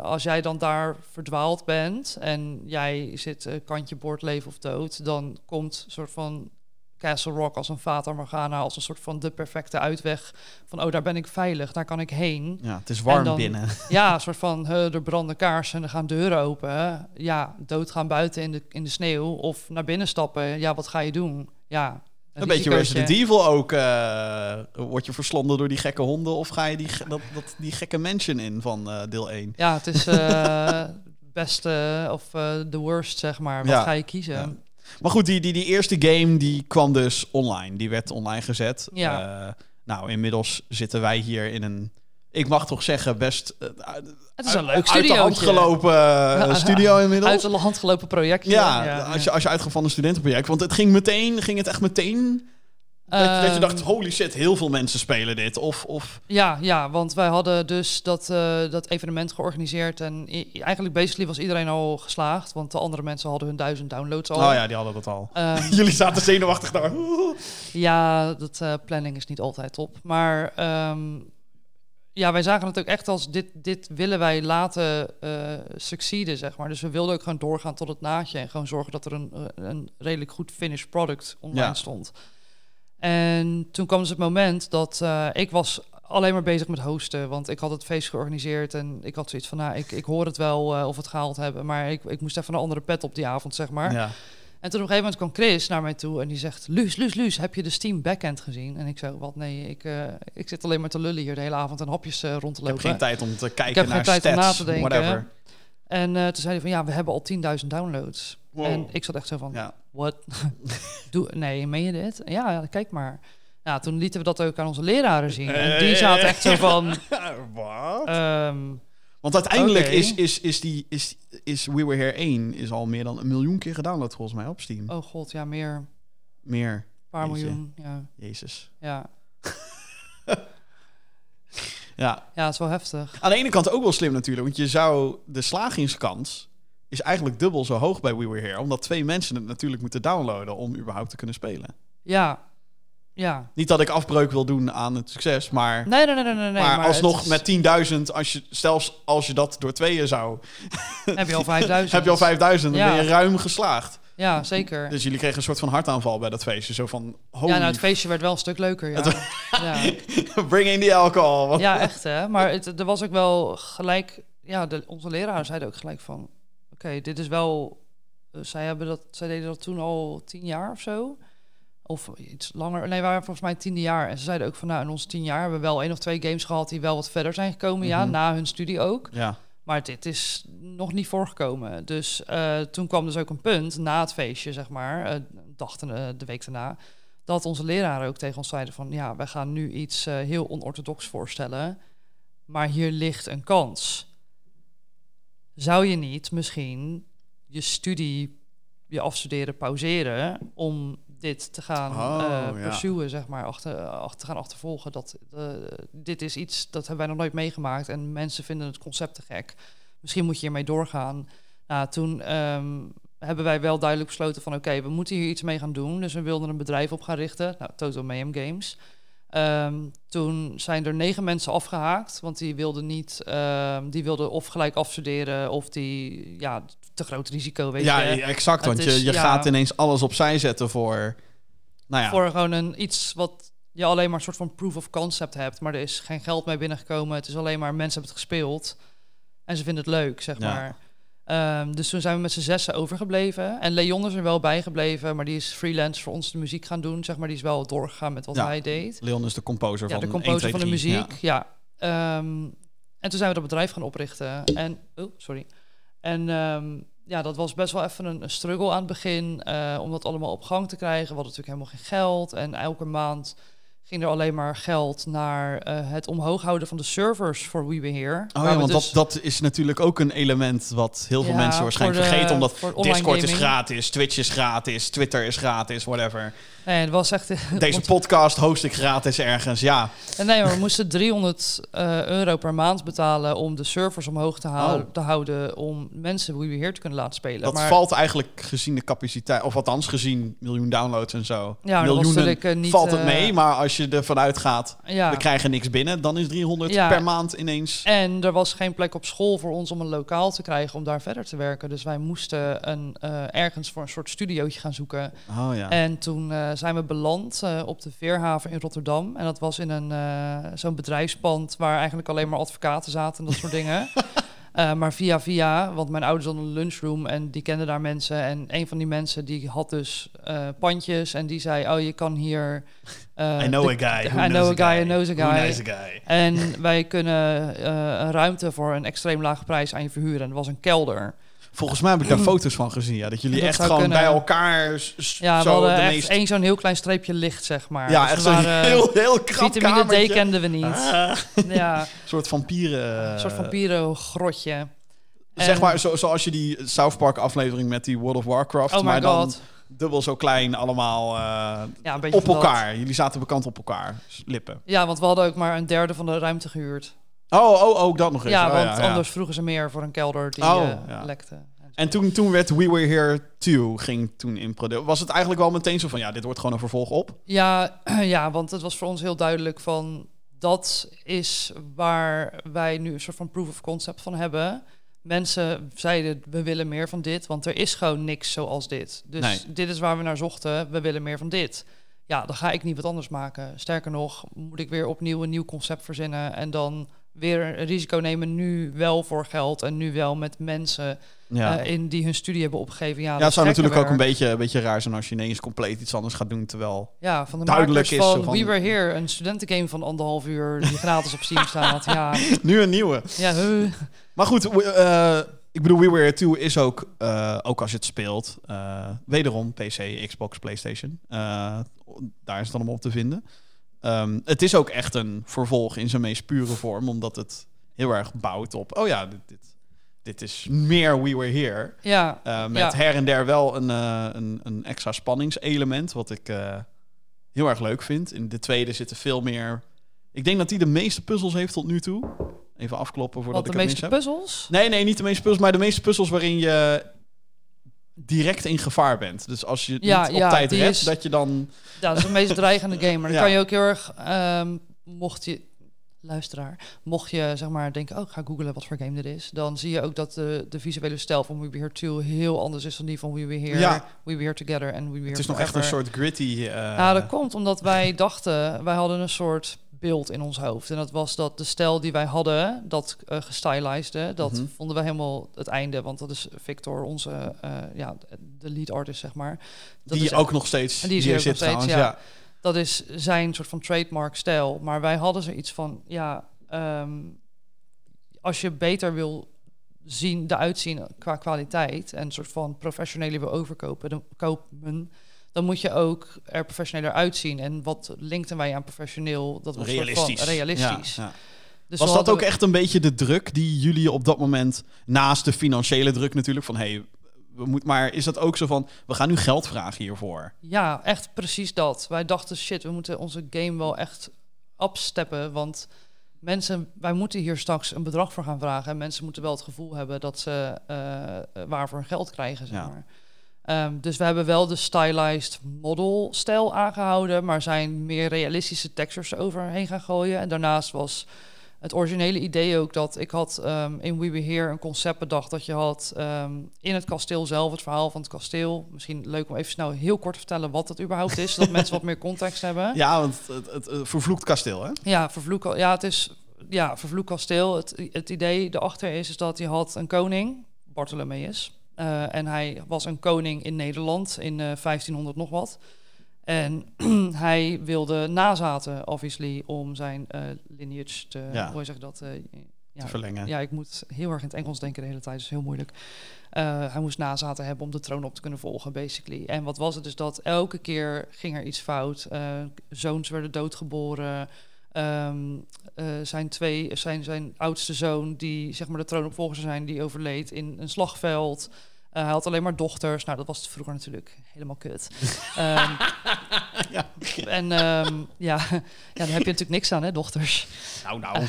als jij dan daar verdwaald bent en jij zit kantje boord leven of dood, dan komt soort van Castle Rock als een Fata Morgana, als een soort van de perfecte uitweg van oh daar ben ik veilig, daar kan ik heen. Ja, het is warm dan- binnen. *laughs* Ja, een soort van er branden kaarsen en er gaan deuren open. Ja, doodgaan buiten in de, in de sneeuw of naar binnen stappen. Ja, wat ga je doen? Ja, Een beetje risicootje. Resident Evil ook. eh word je verslonden door die gekke honden of ga je die, dat, dat, die gekke mansion in van eh, deel 1? Ja, het is eh *laughs* beste of the worst, zeg maar. Wat Ja. ga je kiezen? Ja. Maar goed, die, die, die eerste game die kwam dus online. Die werd online gezet. Ja. Eh, nou, inmiddels zitten wij hier in een... Ik mag toch zeggen, best uh, Het is een leuk uit de hand gelopen uh, *laughs* studio inmiddels. Uit de hand gelopen projectje. Ja, als, Je, als je uitgaat van een studentenproject. Want het ging meteen, ging het echt meteen Dat, je- dat je Ehm, dacht, holy shit, heel veel mensen spelen dit. Of, of Ja, ja, want wij hadden dus dat, eh, dat evenement georganiseerd. En eigenlijk basically was iedereen al geslaagd. Want de andere mensen hadden hun duizend downloads al. Oh ja, die hadden dat al. Ehm, *laughs* Jullie zaten zenuwachtig daar. Ja, dat eh, planning is niet altijd top. Maar ehm, ja, wij zagen het ook echt als dit, dit willen wij laten eh succeeden, zeg maar. Dus we wilden ook gewoon doorgaan tot het naadje en gewoon zorgen dat er een, een redelijk goed finished product online Ja. stond. En toen kwam dus het moment dat eh, ik was alleen maar bezig met hosten, want ik had het feest georganiseerd en ik had zoiets van, nou, ik, ik hoor het wel eh, of we het gehaald hebben, maar ik, ik moest even een andere pet op die avond, zeg maar. Ja. En toen op een gegeven moment kwam Chris naar mij toe en die zegt... Luus, Luus, Luus, heb je de Steam backend gezien? En ik zei, wat? Nee, ik, eh, ik zit alleen maar te lullen hier de hele avond en hapjes eh, rond te Ik heb lopen. geen tijd om te kijken Ik heb naar geen tijd stats, om na te denken. whatever. En toen zei hij van, ja, we hebben al 10.000 downloads. Wow. En ik zat echt zo van, Ja. What? *laughs* Doe, nee, meen je dit? Ja, ja, kijk maar. Ja, toen lieten we dat ook aan onze leraren zien. En die Eh. zaten echt zo van... *laughs* Wat? ehm, Want uiteindelijk is, is, is, die, is, is We Were Here 1 is al meer dan een miljoen keer gedownload volgens mij op Steam. oh god, ja, meer. Een Meer. paar Jeetje. miljoen. Ja, Jezus. ja. *laughs* Ja. ja, het is wel heftig. Aan de ene kant ook wel slim natuurlijk, want je zou de slagingskans is eigenlijk dubbel zo hoog bij We Were Here, omdat twee mensen het natuurlijk moeten downloaden om überhaupt te kunnen spelen. Ja, ja. Niet dat ik afbreuk wil doen aan het succes, maar, Nee, nee, nee, nee, nee. maar, alsnog is- met 10.000, als je, zelfs als je dat door tweeën zou, *laughs* heb je al 5000. heb je al 5000, dan Ja. ben je ruim geslaagd. Ja, zeker. Dus jullie kregen een soort van hartaanval bij dat feestje. Zo van, holy ja, nou, het feestje werd wel een stuk leuker, ja. *laughs* ja. *laughs* bring in die alcohol. Ja, echt hè. Maar het, er was ook wel gelijk... Ja, de, onze leraren zeiden ook gelijk van... Oké, dit is wel... eh, zij, hebben dat, zij deden dat toen al tien jaar of zo. Of iets langer. Nee, we waren volgens mij het tiende jaar. En ze zeiden ook van... Nou, in onze tien jaar hebben we wel één of twee games gehad... die wel wat verder zijn gekomen. Ja, Mhm. na hun studie ook. Ja. Maar dit is nog niet voorgekomen. Dus eh, toen kwam dus ook een punt na het feestje, zeg maar, eh dachten de week daarna, dat onze leraren ook tegen ons zeiden van, ja, wij gaan nu iets heel onorthodox voorstellen, maar hier ligt een kans. Zou je niet misschien je studie, je afstuderen pauzeren om dit te gaan Oh, eh ja. zeg maar, achter, achter te gaan achtervolgen. Dat, eh, dit is iets, dat hebben wij nog nooit meegemaakt en mensen vinden het concept te gek. Misschien moet je hiermee doorgaan. Nou, toen ehm, hebben wij wel duidelijk besloten van... oké, we moeten hier iets mee gaan doen. Dus we wilden een bedrijf op gaan richten. Nou, Total Mayhem Games. Ehm, toen zijn er negen mensen afgehaakt. Want die wilden niet... ehm, die wilden of gelijk afstuderen... of die... Ja, te groot risico, weet Ja, je. exact. Want is- je, je ja. gaat ineens alles opzij zetten voor... Nou ja, Voor gewoon een, iets wat je alleen maar een soort van proof of concept hebt. Maar er is geen geld mee binnengekomen. Het is alleen maar mensen hebben het gespeeld. En ze vinden het leuk, zeg Ja. maar. Ehm, dus toen zijn we met z'n zessen overgebleven. En Leon is er wel bijgebleven, maar die is freelance voor ons de muziek gaan doen. Zeg maar, die is wel doorgegaan met wat Ja. hij deed. Leon is de composer Ja, van de 1, composer 2, van de 3. muziek. Ja. Ehm, en toen zijn we dat bedrijf gaan oprichten. En, oh, sorry. En ehm, ja, dat was best wel even een, een struggle aan het begin. eh, om dat allemaal op gang te krijgen. We hadden natuurlijk helemaal geen geld. En elke maand ging er alleen maar geld naar eh, het omhoog houden van de servers voor We Were Here. Oh ja, want dus- dat, dat is natuurlijk ook een element wat heel veel Ja, mensen waarschijnlijk de- vergeten. Omdat Discord is gratis, Twitch is gratis, Twitter is gratis, whatever. Nee, het was echt... Deze want- *laughs* podcast host ik gratis ergens, ja. En nee, maar we moesten 300 eh, euro per maand betalen om de servers omhoog te, hou- Oh. te houden om mensen We Were Here te kunnen laten spelen. Dat maar, valt eigenlijk gezien de capaciteit, of althans gezien miljoen downloads en zo. Ja, Miljoenen natuurlijk, eh, niet, valt het mee, maar als je ervan uitgaat, Ja. we krijgen niks binnen, dan is 300 Ja. per maand ineens. En er was geen plek op school voor ons om een lokaal te krijgen om daar verder te werken. Dus wij moesten een, eh, ergens voor een soort studiootje gaan zoeken. Oh ja. En toen eh, zijn we beland eh, op de Veerhaven in Rotterdam. En dat was in een zo'n bedrijfspand waar eigenlijk alleen maar advocaten zaten en dat soort dingen. *laughs* Eh, maar via via, want mijn ouders hadden een lunchroom en die kenden daar mensen. En een van die mensen die had dus eh, pandjes en die zei, oh je kan hier... eh, I know de- a guy. who I know a guy, who knows a Who guy. knows a guy. En wij kunnen een ruimte voor een extreem lage prijs aan je verhuren. En dat was een kelder. Volgens mij heb ik daar foto's van gezien, ja. Dat jullie Dat echt gewoon kunnen. bij elkaar Ja, we zo hadden meest... één zo'n heel klein streepje licht, zeg maar. Ja, Dus echt zo'n heel, heel krap Vitamine D kamertje. kenden we niet. Ah, Ja, een *laughs* soort vampieren... een soort vampierengrotje. Zeg maar, zo, zoals je die South Park aflevering met die World of Warcraft... Oh maar dan dubbel zo klein, allemaal eh, Ja, op dat. elkaar. Jullie zaten bekend op elkaar, lippen. Ja, want we hadden ook maar een derde van de ruimte gehuurd. Oh, oh, ook dat nog eens. Ja, Oh, want ja. anders vroegen ze meer voor een kelder die Oh, eh, ja. lekte. En toen, toen werd We Were Here 2, ging toen in productie. Was het eigenlijk wel meteen zo van, ja, dit wordt gewoon een vervolg op? Ja, *clears throat* ja, want het was voor ons heel duidelijk van... dat is waar wij nu een soort van proof of concept van hebben. Mensen zeiden, we willen meer van dit, want er is gewoon niks zoals dit. Dus Nee. dit is waar we naar zochten, we willen meer van dit. Ja, dan ga ik niet wat anders maken. Sterker nog, moet ik weer opnieuw een nieuw concept verzinnen... en dan weer een risico nemen, nu wel voor geld... en nu wel met mensen Ja. eh, in die hun studie hebben opgegeven. Ja, ja, dat zou natuurlijk ook een beetje, een beetje raar zijn als je ineens compleet iets anders gaat doen, terwijl... Ja, van de duidelijk is van, van- We Were Here, een studentengame van anderhalf uur die gratis op Steam staat. Ja, *laughs* Nu een nieuwe. ja huh. Maar goed, we- eh, ik bedoel, We Were Here 2 is ook, eh, ook als je het speelt, wederom PC, Xbox, PlayStation. Daar is het allemaal op te vinden. Ehm, het is ook echt een vervolg in zijn meest pure vorm, omdat het heel erg bouwt op, oh ja, dit, dit, dit is meer We Were Here. ja, Eh, met Ja. her en der wel een, eh, een, een extra spanningselement, wat ik eh, heel erg leuk vind. In de tweede zitten veel meer... Ik denk dat hij de meeste puzzels heeft tot nu toe. Even afkloppen voordat wat de ik mis meeste heb. puzzels. Nee, nee, niet de meeste puzzels, maar de meeste puzzels waarin je direct in gevaar bent. Dus als je Ja, niet op ja, tijd redt, is- dat je dan... Ja, dat is de meest *laughs* dreigende game. Maar dan Ja. kan je ook heel erg, ehm, mocht je, luisteraar, mocht je zeg maar denken, oh, ik ga googlen wat voor game dit is. Dan zie je ook dat de, de visuele stijl van We Were Here 2 heel anders is dan die van We Were Here, Ja. We Were Here Together en We Were Here Het is nog echt een soort gritty... eh, Ja, dat komt omdat wij dachten, wij hadden een soort beeld in ons hoofd. En dat was dat de stijl die wij hadden, dat uh, dat Mhm. vonden we helemaal het einde. Want dat is Victor, onze, eh, ja, de lead artist, zeg maar. Dat die is, ook nog steeds En die is hier zit nog steeds, trouwens. ja. Ja. Dat is zijn soort van trademark stijl. Maar wij hadden zoiets van, ja, ehm, als je beter wil zien, de uitzien qua kwaliteit en een soort van professionele wil overkopen, dan, kopen, dan moet je ook er professioneler uitzien. En wat linkten wij aan professioneel? Dat was Realistisch. van realistisch. Ja, ja. Dus Was dat ook echt een beetje de druk die jullie op dat moment, naast de financiële druk natuurlijk, van hey, we moeten, maar is dat ook zo van, we gaan nu geld vragen hiervoor? Ja, echt precies dat. Wij dachten, shit, we moeten onze game wel echt upsteppen. Want mensen, wij moeten hier straks een bedrag voor gaan vragen. En mensen moeten wel het gevoel hebben dat ze eh waarvoor hun geld krijgen, zeg Ja. maar. Ehm, dus we hebben wel de stylized model stijl aangehouden, maar zijn meer realistische textures overheen gaan gooien. En daarnaast was het originele idee ook dat ik had ehm, in We Were Here een concept bedacht dat je had ehm, in het kasteel zelf, het verhaal van het kasteel. Misschien leuk om even snel heel kort te vertellen wat het überhaupt is, zodat mensen wat meer context hebben. Ja, want het, het, het vervloekt kasteel, hè? Ja, vervloek, ja, het is ja, vervloek kasteel. Het, het idee erachter is, is dat hij had een koning, Bartholomeus. Eh, en hij was een koning in Nederland in eh 1500 nog wat. En *clears throat* hij wilde nazaten, obviously, om zijn eh, lineage te... Ja. Hoe zeg dat? eh, ja, Te verlengen. ja, ik moet heel erg in het Engels denken de hele tijd, dus heel moeilijk. Eh, hij moest nazaten hebben om de troon op te kunnen volgen, basically. En wat was het dus dat elke keer ging er iets fout. Eh, zoons werden doodgeboren. Ehm, eh, zijn, twee, zijn, zijn oudste zoon, die zeg maar de troonopvolger zijn, die overleed in een slagveld. Eh, hij had alleen maar dochters. Nou, dat was vroeger natuurlijk helemaal kut. *laughs* Ehm, Ja. En ehm, ja, *laughs* ja, daar heb je natuurlijk niks aan, hè, dochters. Nou, nou,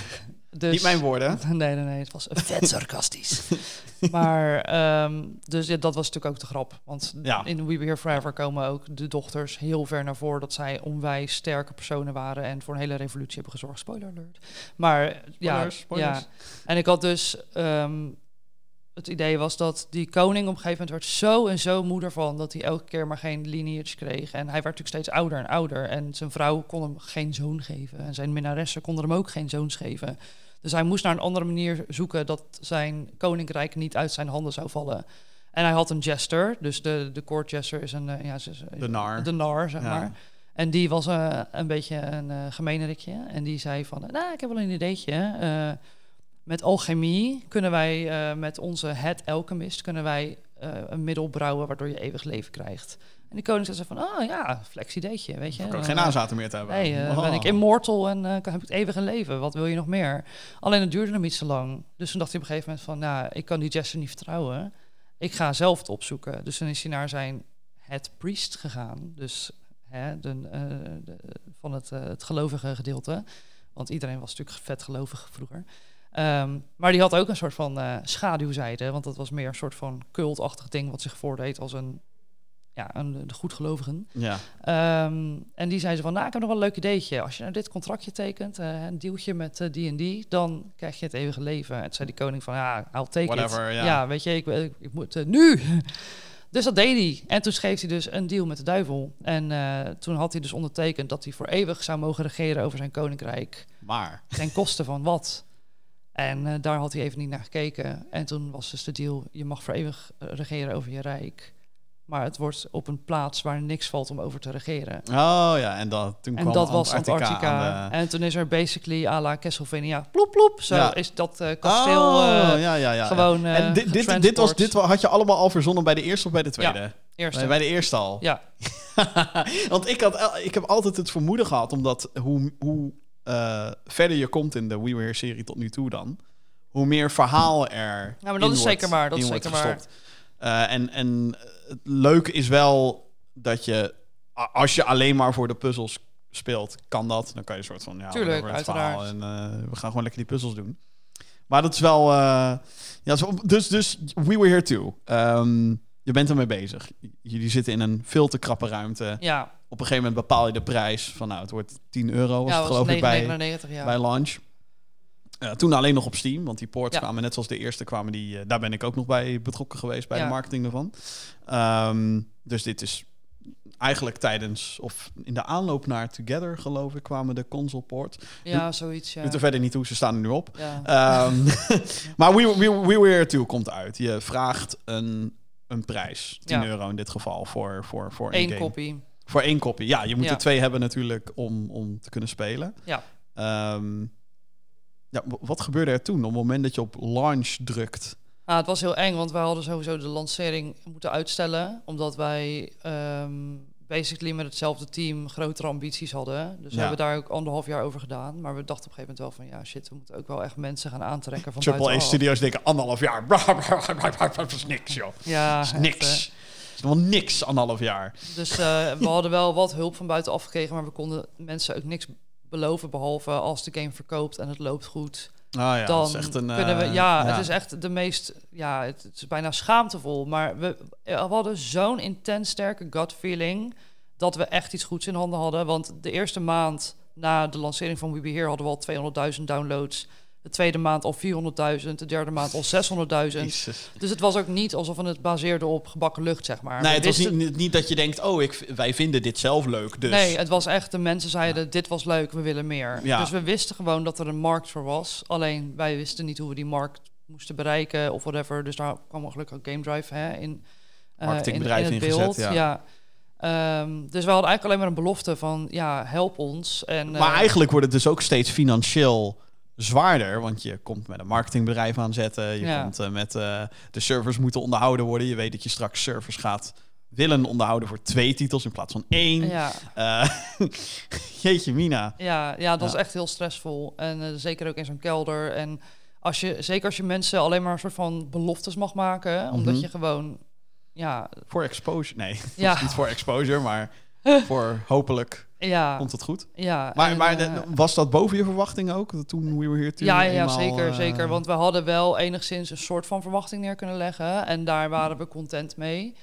Dus, niet mijn woorden. *laughs* Nee, nee, nee. Het was vet sarcastisch. *laughs* maar, ehm, dus ja, dat was natuurlijk ook de grap. Want Ja. in We Were Here Forever komen ook de dochters heel ver naar voren... dat zij onwijs sterke personen waren... en voor een hele revolutie hebben gezorgd. Spoiler alert. Maar ja, Spoilers, spoilers. ja. En ik had dus... ehm, het idee was dat die koning op een gegeven moment werd zo en zo moeder van... dat hij elke keer maar geen lineage kreeg. En hij werd natuurlijk steeds ouder en ouder. En zijn vrouw kon hem geen zoon geven. En zijn minnaressen konden hem ook geen zoons geven. Dus hij moest naar een andere manier zoeken dat zijn koninkrijk niet uit zijn handen zou vallen. En hij had een jester, dus de, de court jester is een, eh, ja, De nar. de nar, zeg Ja. maar. En die was eh, een beetje een uh, gemeenerikje. En die zei van, nou, ik heb wel een ideetje. Met alchemie kunnen wij met onze head alchemist kunnen wij een middel brouwen waardoor je eeuwig leven krijgt. En die koning zei van, oh ja, flex ideetje, weet je. Ik kan Dan, geen nazaten meer te hebben. Nee, eh, Oh. ben ik immortal en eh, heb ik het eeuwige leven. Wat wil je nog meer? Alleen het duurde hem niet zo lang. Dus toen dacht hij op een gegeven moment van... nou, ik kan die Jester niet vertrouwen. Ik ga zelf het opzoeken. Dus toen is hij naar zijn het priest gegaan. Dus hè, de, eh, de- van het, het gelovige gedeelte. Want iedereen was natuurlijk vet gelovig vroeger. Ehm, maar die had ook een soort van schaduwzijde. Want dat was meer een soort van cultachtig ding wat zich voordeed als een, ja, een, de goedgelovigen. Ja. Ehm, en die ze van, nou, ik heb nog wel een leuk ideetje. Als je nou dit contractje tekent, eh, een dealtje met eh, die en die, dan krijg je het eeuwige leven. En toen zei die koning van, ja, I'll take Whatever, it. ja. weet je, ik, ik, ik moet eh, nu. *laughs* dus dat deed hij. En toen schreef hij dus een deal met de duivel. En toen had hij dus ondertekend dat hij voor eeuwig zou mogen regeren over zijn koninkrijk. Maar. Ten koste van wat? En daar had hij even niet naar gekeken. En toen was dus de deal, je mag voor eeuwig regeren over je rijk. Maar het wordt op een plaats waar niks valt om over te regeren. Oh ja, en dat, toen En kwam dat was Antarctica. De- En toen is er basically à la Castlevania, ploep ploep. Zo Ja. is dat eh, kasteel oh, eh, ja, ja, ja. gewoon eh en dit, dit, dit, getransport. was, dit had je allemaal al verzonnen bij de eerste of bij de tweede? Eerste. Bij, bij de eerste al. Ja, *laughs* Want ik, had, ik heb altijd het vermoeden gehad, omdat hoe, hoe eh, verder je komt in de We Were Here-serie tot nu toe dan, hoe meer verhaal er Ja, maar dat in is wordt- zeker waar, dat is zeker waar. Eh, en, en het leuke is wel dat je, als je alleen maar voor de puzzels speelt, kan dat. Dan kan je een soort van, ja, Tuurlijk, het verhaal en eh, we gaan gewoon lekker die puzzels doen. Maar dat is wel, eh, ja, dus, dus We Were Here Too. Ehm, je bent ermee bezig. Jullie zitten in een veel te krappe ruimte ja. op een gegeven moment bepaal je de prijs van nou, het wordt 10 euro was ja, het was geloof ik bij, 9,99 ja. bij launch. Eh, toen alleen nog op Steam, want die ports Ja. kwamen net zoals de eerste kwamen die, eh, daar ben ik ook nog bij betrokken geweest bij Ja. de marketing ervan. Ehm, dus dit is eigenlijk tijdens of in de aanloop naar Together geloof ik kwamen de console port. ja, zoiets. Ja. Doet er verder niet hoe ze staan er nu op. ja. Ehm, *laughs* maar We, We, We Were Too komt uit. Je vraagt een, een prijs, 10 Ja. euro in dit geval voor voor voor een Eén game. kopie. Voor één kopie. Ja, je moet Ja. er twee hebben natuurlijk om, om te kunnen spelen. Ja. Ehm, ja, wat gebeurde er toen op het moment dat je op launch drukt? Ah, het was heel eng, want wij hadden sowieso de lancering moeten uitstellen. Omdat wij ehm, basically met hetzelfde team grotere ambities hadden. Dus we hebben daar ook anderhalf jaar over gedaan. Maar we dachten op een gegeven moment wel van... ja, shit, we moeten ook wel echt mensen gaan aantrekken van Triple A. Studios denken anderhalf jaar. *laughs* Dat is niks, joh. Ja, Dat is niks. eh. Dat is nog niks, anderhalf jaar. Dus eh, we hadden wel wat hulp van buitenaf gekregen... maar we konden mensen ook niks beloven... behalve als de game verkoopt en het loopt goed... Ah ja, dan dat is echt een... kunnen we... eh, Ja, het is echt de meest... Ja, het, het is bijna schaamtevol. Maar we, we hadden zo'n intens sterke gut feeling... dat we echt iets goeds in handen hadden. Want de eerste maand na de lancering van We Be Here... hadden we al 200.000 downloads. De tweede maand al 400.000. De derde maand al 600.000. Jezus. Dus het was ook niet alsof we het baseerden op gebakken lucht, zeg maar. Nee, het was niet, niet dat je denkt, oh, ik, wij vinden dit zelf leuk, dus... Nee, het was echt, de mensen zeiden, dit was leuk, we willen meer. Ja. Dus we wisten gewoon dat er een markt voor was. Alleen wij wisten niet hoe we die markt moesten bereiken of whatever. Dus daar kwam gelukkig ook Game Drive hè, in, Marketingbedrijf in, in het ingezet, beeld. ja. Ehm, dus we hadden eigenlijk alleen maar een belofte van, ja, help ons. En, Maar eh, eigenlijk wordt het dus ook steeds financieel zwaarder. Want je komt met een marketingbedrijf aanzetten. Je Ja. komt eh, met eh, de servers moeten onderhouden worden. Je weet dat je straks servers gaat willen onderhouden voor twee titels in plaats van één. Ja, Eh, *laughs* jeetje, Mina. ja, ja, dat Ja. echt heel stressvol. En zeker ook in zo'n kelder. En als je, zeker als je mensen alleen maar een soort van beloftes mag maken, omdat Mhm. je gewoon, ja, Voor exposure. Nee, *laughs* Ja. niet voor exposure, maar *laughs* voor hopelijk ja, komt het goed. ja. Maar, en, maar eh, de- was dat boven je verwachting ook? Toen we were here toen Ja, ja, eenmaal, zeker, eh, zeker. Want we hadden wel enigszins een soort van verwachting neer kunnen leggen. En daar waren we content mee.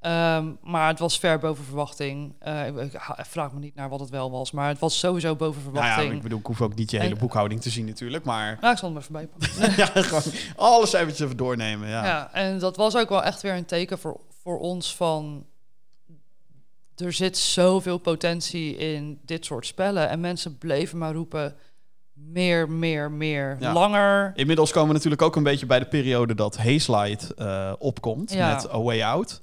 Ehm, maar het was ver boven verwachting. Eh, ik, vraag me niet naar wat het wel was. Maar het was sowieso boven Nou verwachting. ja, ik bedoel, ik hoef ook niet je hele En- boekhouding te zien natuurlijk, maar... Nou, ik zal hem even bijpakken. *laughs* ja, gewoon alle cijfertjes even doornemen, ja. Ja. en dat was ook wel echt weer een teken voor, voor ons van... Er zit zoveel potentie in dit soort spellen. En mensen bleven maar roepen... Meer, meer, meer, Ja. langer. Inmiddels komen we natuurlijk ook een beetje bij de periode dat Hazelight eh opkomt Ja. met A Way Out.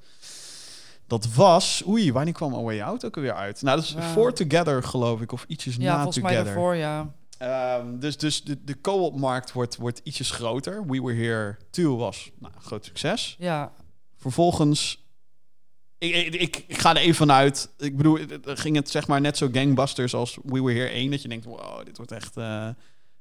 Dat was, oei, wanneer kwam A Way Out ook alweer uit? Nou, dat is Ja. voor Together geloof ik, of ietsjes Ja, na volgens mij Together. daarvoor, ja. Ehm, dus dus de, de co-op-markt wordt, wordt ietsjes groter. We Were Here 2 was nou, een groot succes. Ja, Vervolgens, ik, ik, ik, ik ga er even vanuit. Ik bedoel, ging het zeg maar net zo gangbusters als We Were Here 1, dat je denkt, wow, dit wordt echt, eh,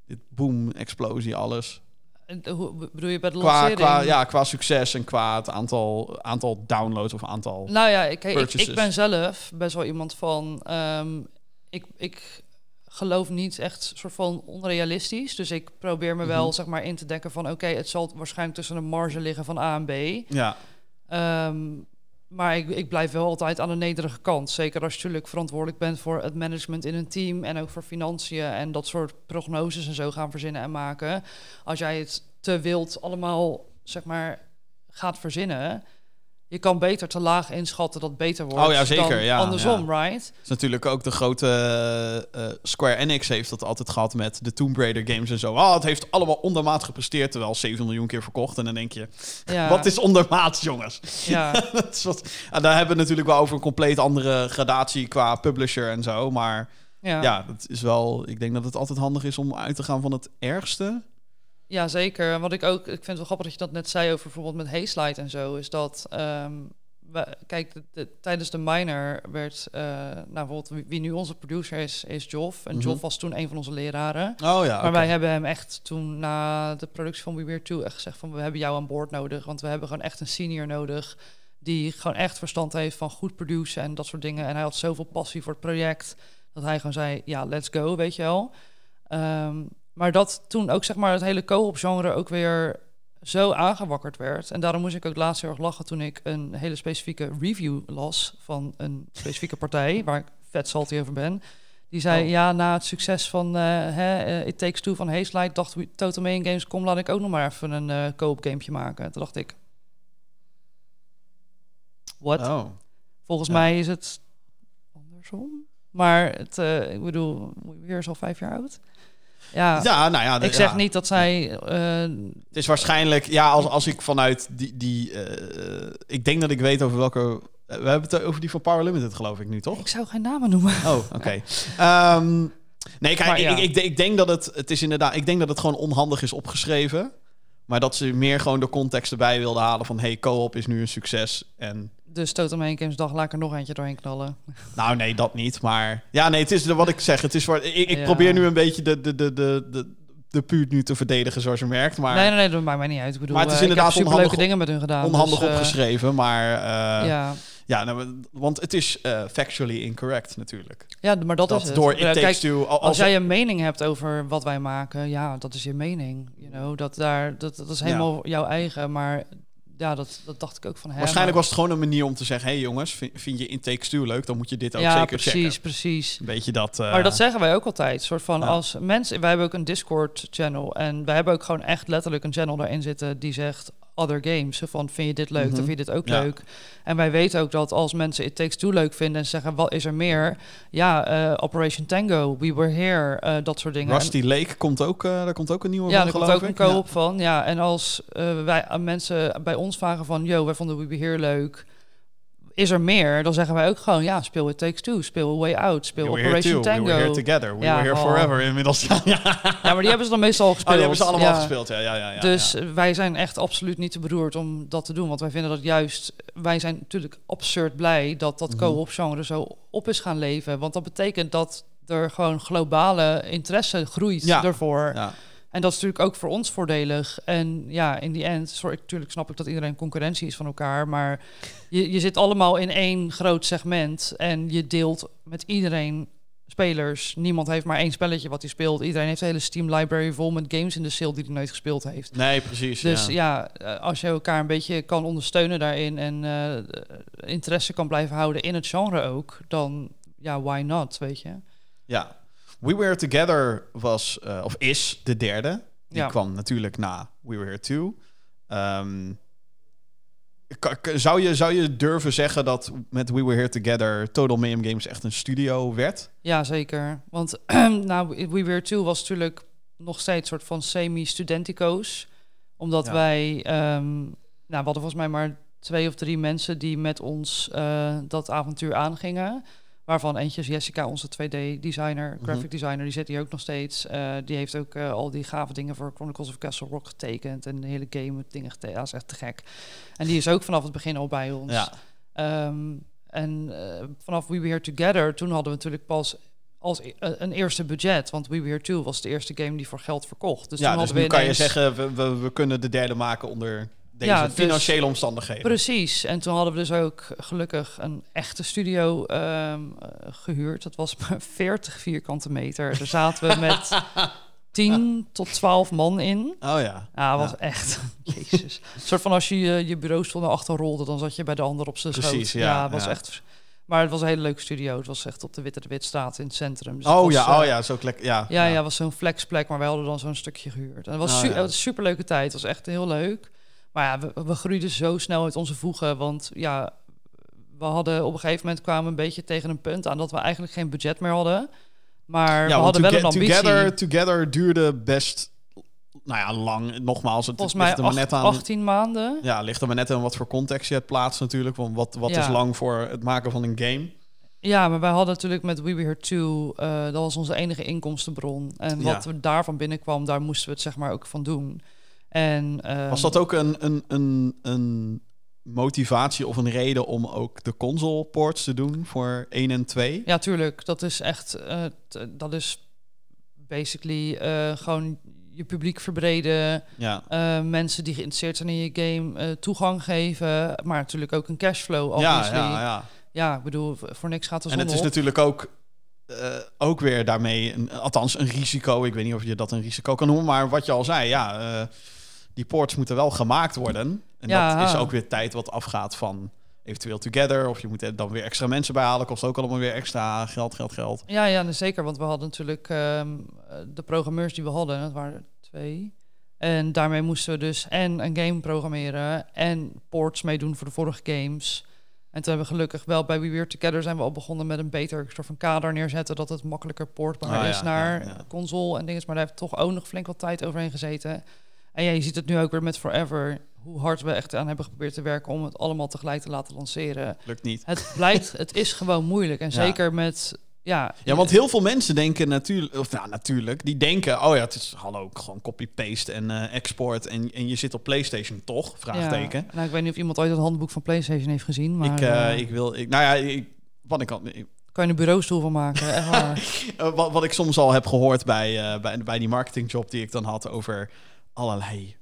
dit boom, explosie, alles. En Hoe bedoel je bij de Qua, lancering? qua, ja, qua succes en qua het aantal, aantal downloads of aantal... Nou ja, ik, ik ben zelf best wel iemand van. ehm, ik, ik geloof niet echt soort van onrealistisch. Dus ik probeer me wel Mhm. zeg maar in te dekken van oké, het zal waarschijnlijk tussen een marge liggen van A en B. Ja, Ehm, maar ik, blijf wel altijd aan de nederige kant. Zeker als je natuurlijk verantwoordelijk bent voor het management in een team en ook voor financiën en dat soort prognoses en zo gaan verzinnen en maken. Als jij het te wild allemaal zeg maar gaat verzinnen, je kan beter te laag inschatten dat beter wordt. Oh ja, zeker, dan ja, andersom, right? Het is natuurlijk ook de grote eh, eh, Square Enix heeft dat altijd gehad met de Tomb Raider games en zo. Oh, het heeft allemaal ondermaat gepresteerd, terwijl 7 miljoen keer verkocht. En dan denk je, *laughs* Ja, wat is ondermaat, jongens? Ja, *laughs* Dat is wat, ah, daar hebben we natuurlijk wel over een compleet andere gradatie qua publisher en zo. Maar ja. ja, dat is wel. Ik denk dat het altijd handig is om uit te gaan van het ergste. Ja, zeker. En Wat ik ook, ik vind het wel grappig dat je dat net zei over bijvoorbeeld met Hayslide en zo, is dat, ehm, we, kijk, de- de- tijdens de minor werd, eh, nou bijvoorbeeld wie, wie nu onze producer is, is Joff. En Mhm. Joff was toen een van onze leraren. Oh ja. Maar wij hebben hem echt toen na de productie van We Weird 2 echt gezegd van we hebben jou aan boord nodig, want we hebben gewoon echt een senior nodig die gewoon echt verstand heeft van goed produceren en dat soort dingen. En hij had zoveel passie voor het project dat hij gewoon zei, ja, let's go, weet je wel. Ehm, maar dat toen ook zeg maar het hele co-op genre ook weer zo aangewakkerd werd. En daarom moest ik ook laatst heel erg lachen toen ik een hele specifieke review las van een specifieke partij, waar ik vet salty over ben. Die zei, Oh. ja, na het succes van eh, hè, eh, It Takes Two van Hazelight, dacht Total Main Games, kom, laat ik ook nog maar even een eh co-op gamepje maken. Toen dacht ik, what? Oh. Volgens Ja. mij is het andersom. Maar het, ik bedoel, weer is al vijf jaar oud. Ja, Ja, nou ja. de- ik zeg ja. niet dat zij... eh, Het is waarschijnlijk, ja, als, als ik vanuit die. die eh, ik denk dat ik weet over welke. We hebben het over die van Power Limited, geloof ik nu, toch? ik zou geen namen noemen. Oh, oké. Ehm, nee, kijk, Maar ik, ik, ik denk dat het, het is inderdaad, ik denk dat het gewoon onhandig is opgeschreven. Maar dat ze meer gewoon de context erbij wilden halen van, hey, co-op is nu een succes. En Dus Total Main Games dag, laat ik er nog eentje doorheen knallen. nou, nee, dat niet. Maar ja, nee, het is wat ik zeg. Het is voor, ik, ik Ja. probeer nu een beetje de, de, de, de, de, de puurt nu te verdedigen, zoals je merkt. Maar nee, nee, nee, dat maakt mij niet uit. Ik bedoel, Maar het is eh, ik inderdaad superleuke onhandig- dingen met hun gedaan. onhandig dus, eh, opgeschreven. Maar eh, ja, ja. nou, want het is factually incorrect natuurlijk. ja, maar dat, Dat, is het. door It Takes Two... Als, jij een mening hebt over wat wij maken, ja, dat is je mening. You know, dat, daar, dat, dat is helemaal jouw eigen. Maar ja, dat, dat dacht ik ook van hem. waarschijnlijk was het gewoon een manier om te zeggen... hey jongens, vind, vind je In Takes Two leuk? Dan moet je dit ook ja, zeker precies, checken. precies. Een beetje dat... eh, Maar dat zeggen wij ook altijd. soort van Ja. als mensen. Wij hebben ook een Discord-channel. En wij hebben ook gewoon echt letterlijk een channel daarin zitten die zegt. Other games. Van vind je dit leuk? Mhm. Dan vind je dit ook Ja. leuk. En wij weten ook dat als mensen It Takes Two leuk vinden en zeggen wat is er meer? Ja, eh, Operation Tango, We Were Here, eh, dat soort dingen. Rusty Lake komt ook... eh, daar komt ook een nieuwe Ja, van, er komt geloof ook een ik. co-op van. Ja, en als wij aan mensen bij ons vragen van... yo, wij vonden We Be Here leuk. Is er meer? Dan zeggen wij ook gewoon... ja, speel It Takes Two, speel Way Out, speel Operation too. Tango. We were here together. We Ja, were here oh. forever inmiddels. *laughs* ja, maar die hebben ze dan meestal al Oh, gespeeld. die hebben ze allemaal Ja. gespeeld. Ja, ja, ja, ja, dus wij zijn echt absoluut niet te beroerd om dat te doen. Want wij vinden dat juist... Wij zijn natuurlijk absurd blij dat dat Mhm. co-op genre zo op is gaan leven. Want dat betekent dat er gewoon globale interesse groeit Ja. daarvoor. Ja. En dat is natuurlijk ook voor ons voordelig. En ja, in die end, sorry, natuurlijk snap ik dat iedereen concurrentie is van elkaar. Maar je, je zit allemaal in één groot segment. En je deelt met iedereen spelers. Niemand heeft maar één spelletje wat hij speelt. Iedereen heeft een hele Steam library vol met games in de sale die hij nooit gespeeld heeft. Nee, precies. Dus ja. ja, eh, als je elkaar een beetje kan ondersteunen daarin en eh, interesse kan blijven houden in het genre ook, dan ja, why not, weet je? Ja. We Were Together was, eh, of is, de derde. Die Ja. kwam natuurlijk na We Were Here Too. Ehm, zou, je, zou je durven zeggen dat met We Were Here Together Total Mayhem Games echt een studio werd? Ja, zeker. Want *clears throat* nou, We Were Two was natuurlijk nog steeds een soort van semi-studentico's. Omdat Ja. wij, ehm, nou, we hadden volgens mij maar twee of drie mensen die met ons eh, dat avontuur aangingen. Waarvan eentje is Jessica, onze 2D-designer, Mhm. graphic designer. Die zit hier ook nog steeds. Eh, die heeft ook eh, al die gave dingen voor Chronicles of Castle Rock getekend. En de hele game met dingen getekend. Dat is echt te gek. En die is ook vanaf het begin al bij ons. Ja. Ehm, en eh, vanaf We Were Here Together, toen hadden we natuurlijk pas als e- een eerste budget. Want We Were Here 2 was de eerste game die voor geld verkocht. Dus ja, toen dus hadden we kan je ineens- zeggen, we, we, we kunnen de derde maken onder deze Ja, dus- financiële omstandigheden. Precies. En toen hadden we dus ook gelukkig een echte studio ehm, eh, gehuurd. Dat was maar *laughs* 40 vierkante meter. Daar zaten we met *laughs* 10 tot 12 man in. Oh ja. Ja, was Ja. echt. *laughs* Jezus. Een soort van als je je, je bureaustoel naar achter rolde, dan zat je bij de ander op zijn schoot. Precies, ja, was ja. echt. Maar het was een hele leuke studio. Het was echt op de Witte de Witstraat in het centrum. Dus het Oh was, ja, eh, oh ja, zo klek. Ja, Ja, ja, was zo'n flexplek, maar wij hadden dan zo'n stukje gehuurd. En het was, Oh, su- ja. het was een superleuke tijd. Het was echt heel leuk. Maar ja, we, we groeiden zo snel uit onze voegen. Want ja, we hadden op een gegeven moment kwamen we een beetje tegen een punt aan dat we eigenlijk geen budget meer hadden. Maar we hadden wel een ambitie. Together, together duurde best, nou ja, lang. Nogmaals, het Volgens ligt mij maar net aan. 18 maanden. Ja, ligt er maar net aan wat voor context je het plaatst natuurlijk. Want wat, wat Ja. is lang voor het maken van een game? Ja, maar wij hadden natuurlijk met We Were Here 2, eh, dat was onze enige inkomstenbron. En Ja. wat we daarvan binnenkwam, daar moesten we het zeg maar ook van doen. En, ehm, Was dat ook een, een, een, een motivatie of een reden om ook de console ports te doen voor 1 en 2? Ja, tuurlijk. Dat is echt, eh, dat is basically eh, gewoon je publiek verbreden. Ja. eh, mensen die geïnteresseerd zijn in je game toegang geven. Maar natuurlijk ook een cashflow, Ja, obviously. ja, ja. Ja, ik bedoel, voor niks gaat de En het is op. natuurlijk ook, ook weer daarmee, een, althans een risico. Ik weet niet of je dat een risico kan noemen, maar wat je al zei, ja, die ports moeten wel gemaakt worden. En Ja. dat is ook weer tijd wat afgaat van eventueel Together. Of je moet er dan weer extra mensen bij halen. Kost ook allemaal weer extra geld, geld, geld. Ja, ja, nee, zeker. Want we hadden natuurlijk ehm, eh, de programmeurs die we hadden, dat waren twee. En daarmee moesten we dus en een game programmeren en ports meedoen voor de vorige games. En toen hebben we gelukkig wel bij We Were Together zijn we al begonnen met een beter soort van kader neerzetten. Dat het makkelijker portbaar Ah, is ja, naar ja, ja. console en dingen. Maar daar heeft toch ook nog flink wat tijd overheen gezeten. En ja, je ziet het nu ook weer met Forever. Hoe hard we echt aan hebben geprobeerd te werken om het allemaal tegelijk te laten lanceren. Lukt niet. Het blijkt, het is gewoon moeilijk. En Ja. zeker met, ja... Ja, want heel veel mensen denken natuurlijk, of nou natuurlijk, die denken, oh ja, het is hallo, gewoon copy-paste en eh, export en, en je zit op PlayStation toch? Vraagteken. Ja, nou, ik weet niet of iemand ooit het handboek van PlayStation heeft gezien, maar ik, eh, eh, ik wil, ik, nou ja, ik, wat ik al, ik- kan je een bureaustoel van maken. Echt *laughs* waar. Wat, wat ik soms al heb gehoord bij, bij, bij die marketingjob die ik dan had over allerlei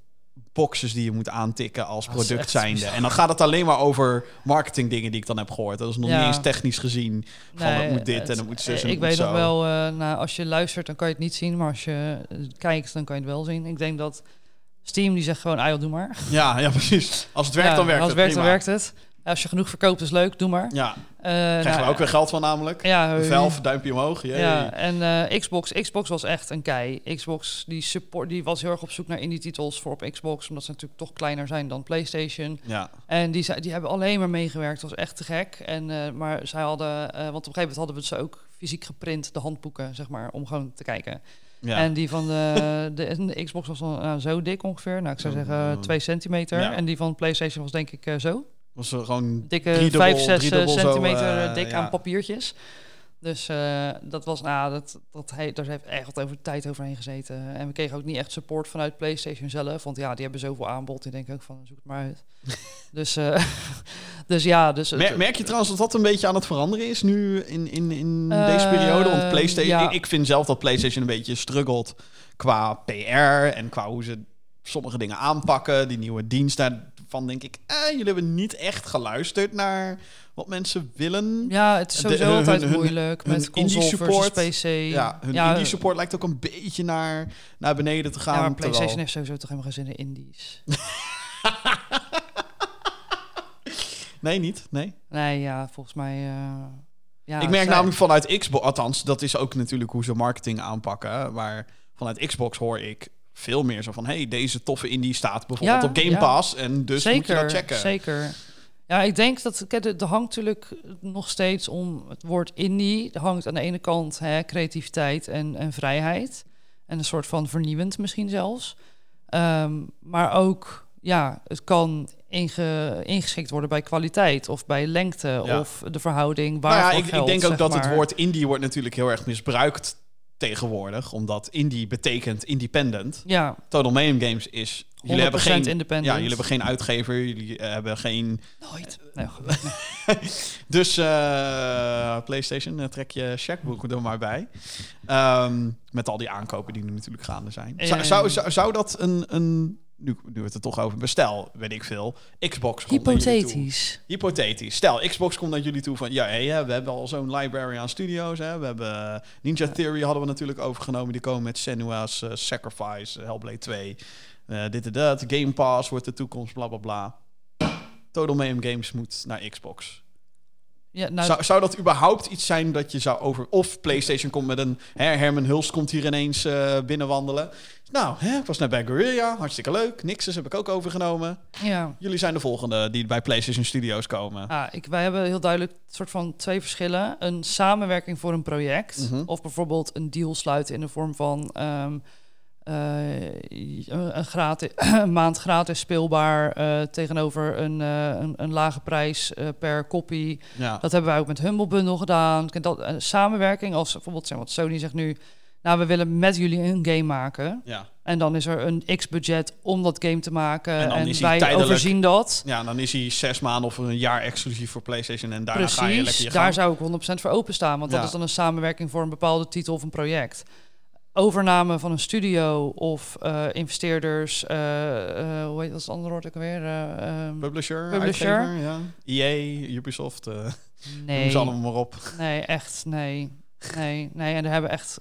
boxes die je moet aantikken als product zijnde. En dan gaat het alleen maar over marketing dingen die ik dan heb gehoord. Dat is nog Ja. niet eens technisch gezien van het moet dit en het moet zus en Ik het weet nog wel, eh, nou, als je luistert, dan kan je het niet zien, maar als je eh, kijkt, dan kan je het wel zien. Ik denk dat Steam die zegt gewoon, ah joh, doe maar. Ja, ja, precies. Als het werkt, Ja, dan werkt als het. het werkt, dan werkt het. Als je genoeg verkoopt, is leuk, doe maar. Ja, Eh, krijgen nou, we ook weer geld van namelijk. Ja. Velf, duimpje omhoog. Jee. Ja, en eh, Xbox, Xbox was echt een kei. Xbox die, support, die was heel erg op zoek naar indie titels voor op Xbox, omdat ze natuurlijk toch kleiner zijn dan PlayStation. Ja. En die, zei- die hebben alleen maar meegewerkt. Dat was echt te gek. En, eh, maar zij hadden, want op een gegeven moment hadden we ze ook fysiek geprint, de handboeken, zeg maar, om gewoon te kijken. Ja. En die van de, de, de Xbox was dan nou, zo dik ongeveer. Nou, ik zou zeggen Oh. 2 centimeter. Ja. En die van PlayStation was denk ik zo. Was er gewoon Dikke Driedubbel- 5, 6 driedubbel zo, centimeter eh, dik ja. aan papiertjes. Dus eh, dat was, nou, dat, dat hij, daar heeft echt wat over tijd overheen gezeten. En we kregen ook niet echt support vanuit PlayStation zelf. Want ja, die hebben zoveel aanbod. Die denken ook van, zoek het maar uit. *laughs* dus, eh, *laughs* dus ja, dus... Mer- merk je trouwens dat dat een beetje aan het veranderen is nu in, in, in Eh, deze periode? Want PlayStation, ja. ik, vind zelf dat PlayStation een beetje struggelt qua PR en qua hoe ze sommige dingen aanpakken. Die nieuwe dienst daarvan denk ik, eh, jullie hebben niet echt geluisterd naar wat mensen willen. Ja, het is De- sowieso hun- altijd hun- moeilijk hun met console support. PC. Ja, hun indie support lijkt ook een beetje naar, naar beneden te gaan. Ja, maar terwijl- PlayStation heeft sowieso toch helemaal geen zin in indies. *laughs* Nee, niet. Nee. nee, ja, volgens mij... eh, ja, ik merk zij- namelijk vanuit Xbox, althans, dat is ook natuurlijk hoe ze marketing aanpakken. Maar vanuit Xbox hoor ik veel meer zo van: hey, deze toffe indie staat bijvoorbeeld Ja, op Game ja. Pass. En dus moet je dat checken. Zeker. Ja, ik denk dat er hangt natuurlijk nog steeds om het woord indie. Er hangt aan de ene kant hè, creativiteit en, en vrijheid. En een soort van vernieuwend misschien zelfs. Ehm, maar ook, ja, het kan inge, ingeschikt worden bij kwaliteit of bij lengte Ja. of de verhouding waar Nou ja, ik, ik denk ook dat het woord indie wordt natuurlijk heel erg misbruikt tegenwoordig. Omdat indie betekent independent. Ja, Total Mayhem Games is Jullie hebben geen, independent. Ja, jullie hebben geen uitgever, jullie eh, hebben geen... Nooit. Nee. *laughs* Dus eh, PlayStation, eh, trek je checkboek er maar bij. Ehm, met al die aankopen die nu natuurlijk gaande zijn. Zou, zou, zou, zou dat een... een nu, nu we het er toch over bestel, weet ik veel. Xbox komt toe. Hypothetisch. Hypothetisch. Stel, Xbox komt naar jullie toe van... Ja, hey, we hebben al zo'n library aan studios. Hè. We hebben eh, Ninja Theory hadden we natuurlijk overgenomen. Die komen met Senua's eh, Sacrifice, Hellblade 2. eh, dit en dat. Game Pass wordt de toekomst, bla bla bla. Total Mayhem Games moet naar Xbox. Ja, nou, zou, zou dat überhaupt iets zijn dat je zou over... Of PlayStation komt met een... Hè, Herman Hulst komt hier ineens eh, binnenwandelen. Nou, hè, ik was net bij Guerrilla. Hartstikke leuk. Nixus heb ik ook overgenomen. ja. Jullie zijn de volgende die bij PlayStation Studios komen. Ah, ik, wij hebben heel duidelijk soort van twee verschillen. Een samenwerking voor een project. Mhm. Of bijvoorbeeld een deal sluiten in de vorm van ehm, eh, een, een gratis, een *clears throat* maand gratis speelbaar eh, tegenover een, eh, een, een lage prijs eh, per kopie. Ja. Dat hebben wij ook met Humble Bundle gedaan. Dat, samenwerking als bijvoorbeeld zeg, wat Sony zegt nu... Nou, we willen met jullie een game maken. Ja. En dan is er een x-budget om dat game te maken. En En, dan is wij tijdelijk- overzien dat. ja, dan is hij zes maanden of een jaar exclusief voor PlayStation. En daarna ga je lekker Precies, je daar gang. zou ik 100% voor openstaan. Want Ja. dat is dan een samenwerking voor een bepaalde titel of een project. Overname van een studio of eh, investeerders. eh, hoe heet dat andere woord ook alweer? Eh, ehm, Publisher, Publisher. uitgever, ja. EA, Ubisoft, eh noem nee, ze allemaal maar op. nee, echt, nee. Nee, nee. En er hebben echt...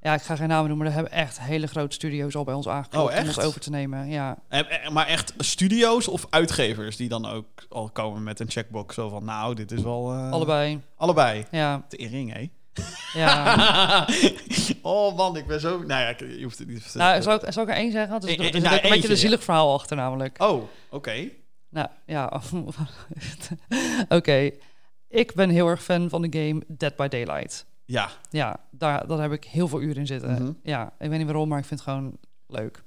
Ja, ik ga geen namen noemen, maar er hebben echt hele grote studio's al bij ons aangeklopt Oh, om ons over te nemen. Ja, eh, Maar echt studio's of uitgevers die dan ook al komen met een checkbox. Zo van, nou, dit is wel... allebei. Allebei. Ja, Tering, hé. Ja. *laughs* oh man, ik ben zo... Nou ja, je hoeft het niet te nou, zal ik, zal ik er één zeggen? Dus Eh, er eh, zit nou, een beetje een zielig verhaal achter namelijk. Oh, oké. Nou, ja. *laughs* Oké. Ik ben heel erg fan van de game Dead by Daylight. Ja. Ja, daar, daar heb ik heel veel uren in zitten. Mhm. Ja, ik weet niet waarom, maar ik vind het gewoon leuk.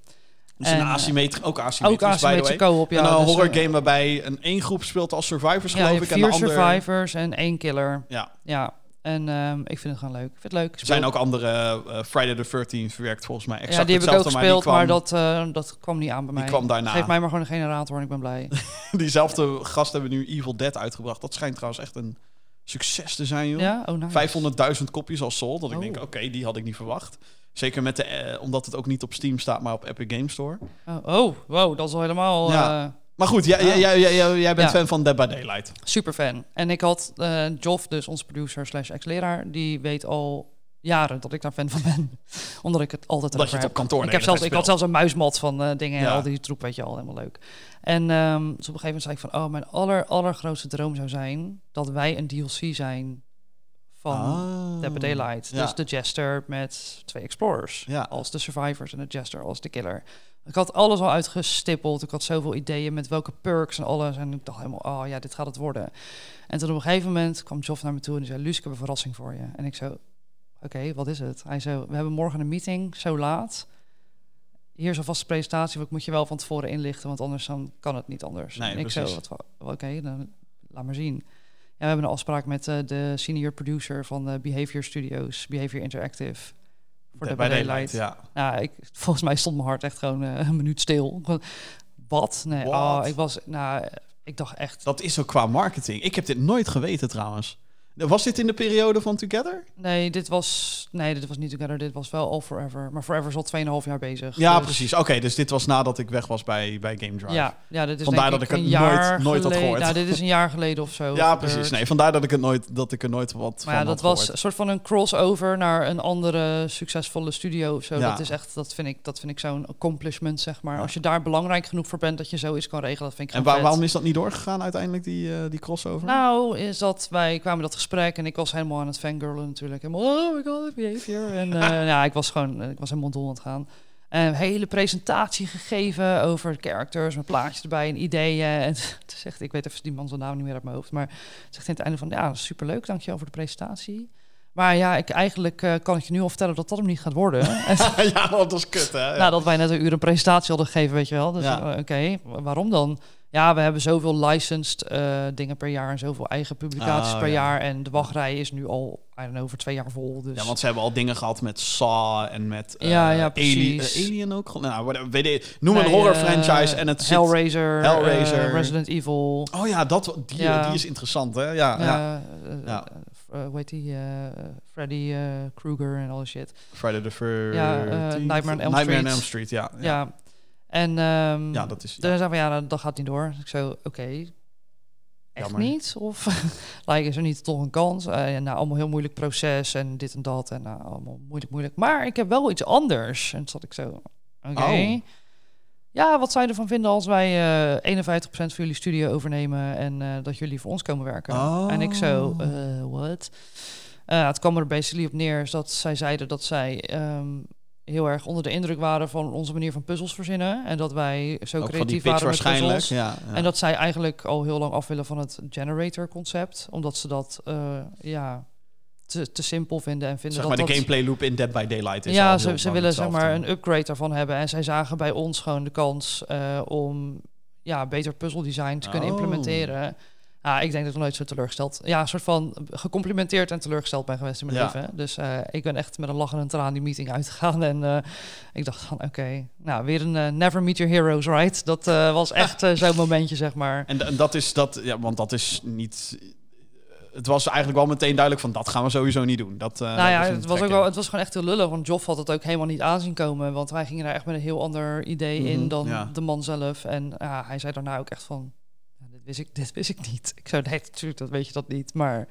Dus een En, eh, asymmetrisch, ook asymmetrisch, Ook co-op, ja. en een dus, horror eh, game waarbij een één groep speelt als survivors, Ja, geloof ik. En de vier ander... survivors en één killer. Ja, Ja, en ehm, ik vind het gewoon leuk. Ik vind het leuk. er zijn ook andere... eh, Friday the 13th werkt volgens mij exact ja, die heb ik ook gespeeld, maar, dat, eh, dat kwam niet aan bij mij. die kwam daarna. Geef mij maar gewoon een generator en ik ben blij. *laughs* Diezelfde gast hebben nu Evil Dead uitgebracht. Dat schijnt trouwens echt een succes te zijn, joh. ja? Oh, nice. 500.000 kopies al sold. Dat ik Oh. denk, oké, die had ik niet verwacht. Zeker met de, eh, omdat het ook niet op Steam staat, maar op Epic Games Store. Oh, oh, wow, dat is al helemaal... Ja. Maar goed, jij, Ah. jij, jij, jij, jij bent Ja. fan van Dead by Daylight. super fan. En ik had eh Joff, dus onze producer slash ex-leraar, die weet al jaren dat ik daar fan van ben. *laughs* Omdat ik het altijd Dat je het op kantoor Ik, heb zelfs, ik had zelfs een muismat van eh, dingen en Ja. al die troep, weet je al, helemaal leuk. En dus op een gegeven moment zei ik van, oh, mijn aller, allergrootste droom zou zijn dat wij een DLC zijn van Ah. Dead by Daylight. Ja. Dus de Jester met twee Explorers. Ja. Als de Survivors en de Jester als de Killer. Ik had alles al uitgestippeld. Ik had zoveel ideeën met welke perks en alles. En ik dacht helemaal, oh ja, dit gaat het worden. En toen op een gegeven moment kwam Joff naar me toe en die zei, Luus, ik heb een verrassing voor je. En ik zo, oké, wat is het? Hij zo, we hebben morgen een meeting, zo laat. Hier is alvast een presentatie, maar ik moet je wel van tevoren inlichten, want anders dan kan het niet anders. Nee, en ik precies. zo, oké, dan laat maar zien. Ja, we hebben een afspraak met eh, de senior producer van de Behavior Studios, Behavior Interactive. Voor Dead de by Daylight. ja. Nou, ik, volgens mij stond mijn hart echt gewoon eh, een minuut stil. Wat? Nee? Oh, ik was, nou, ik dacht echt, Dat is ook qua marketing. Ik heb dit nooit geweten trouwens. Was dit in de periode van Together? nee, dit was, nee, dit was niet Together, dit was wel All Forever. Maar Forever is al 2,5 jaar bezig. Ja, dus- precies. Oké, dus dit was nadat ik weg was bij, bij Game Drive. Ja, ja, dit is Vandaar dat ik het jaar nooit- nooit had gehoord. Nou, dit is een jaar geleden of zo. Ja, precies. Nee, vandaar dat ik, het nooit, dat ik er nooit wat Maar ja, van dat had was gehoord. een soort van een crossover naar een andere succesvolle studio of zo. Ja. Dat is echt, dat vind ik, dat vind ik zo'n accomplishment, zeg maar. Ja. Als je daar belangrijk genoeg voor bent dat je zoiets kan regelen, dat vind ik En waar- waarom is dat niet doorgegaan uiteindelijk, die, eh, die crossover? Nou, is dat wij kwamen dat gesprek en ik was helemaal aan het fangirlen natuurlijk. Helemaal, oh my god, behavior. En eh, *laughs* ja, ik was gewoon, ik was helemaal dol aan het gaan. En een hele presentatie gegeven over characters, met plaatjes erbij en ideeën. En *laughs* toen zegt, ik weet even die man zijn naam niet meer uit mijn hoofd, maar zegt aan het einde van, ja, superleuk, dankjewel voor de presentatie. Maar ja, ik, eigenlijk eh, kan ik je nu al vertellen dat dat hem niet gaat worden. *laughs* En ja, dat was kut, hè? Ja. Nadat wij net een uur een presentatie hadden gegeven, weet je wel. Dus Ja. eh, oké, wa- waarom dan? Ja, we hebben zoveel licensed eh, dingen per jaar en zoveel eigen publicaties Oh, per ja. jaar. En de wachtrij is nu al, I don't know, over twee jaar vol. Dus Ja, want ze hebben al dingen gehad met Saw en met eh, Ja, ja, Alien, eh, Alien ook. Nou, weet noem Nee, een horror franchise en het. Hellraiser, Hellraiser. Resident Evil. Oh ja, dat, die, Ja. die is interessant, hè? Ja, ja. Ja, hoe heet die? Freddy Krueger en al shit. Friday the 13th. Ja, Nightmare on Elm Nightmare on Street. Elm Street, ja. Ja. En ehm Ja, dat is... dan zeggen we, ja, dat, gaat niet door. Dus ik zo, oké, echt Jammer. niet? Of like, is er niet toch een kans? Eh, ja, nou, allemaal heel moeilijk proces en dit en dat. En nou, allemaal moeilijk, moeilijk. Maar ik heb wel iets anders. En toen zat ik zo, oké. Oh. Ja, wat zou je ervan vinden als wij eh 51% van jullie studio overnemen en eh, dat jullie voor ons komen werken? En ik zo, Oh. eh what? Eh, het kwam er basically op neer dat zij zeiden dat zij ehm, heel erg onder de indruk waren van onze manier van puzzels verzinnen. En dat wij zo Ook creatief waren met waarschijnlijk. puzzels. Ja, ja. En dat zij eigenlijk al heel lang af willen van het generator concept. Omdat ze dat eh, ja, te, te simpel vinden en vinden zeg maar dat de dat... gameplay loop in Dead by Daylight is ja, ze, ze willen zeg maar een upgrade daarvan hebben. En zij zagen bij ons gewoon de kans eh, om ja, beter puzzeldesign te kunnen Oh. implementeren. Ja, ik denk dat ik nog nooit zo teleurgesteld... Ja, een soort van gecomplimenteerd en teleurgesteld ben geweest in mijn Ja. leven. Dus eh, ik ben echt met een lach en een traan die meeting uitgegaan. En eh, ik dacht van, oké, nou, weer een eh, never meet your heroes, right? Dat was echt zo'n momentje, zeg maar. En, en dat is dat, ja, want dat is niet. Het was eigenlijk wel meteen duidelijk van dat gaan we sowieso niet doen. Dat, nou ja, het was, ook wel, het was gewoon echt heel lullig. Want Joff had het ook helemaal niet aanzien komen. Want wij gingen daar echt met een heel ander idee Mhm, in dan ja. de man zelf. En ja, hij zei daarna ook echt van... "Ja, dit, wist ik, *laughs* dit wist ik niet. Ik zou, nee, natuurlijk, dat weet je dat niet. Maar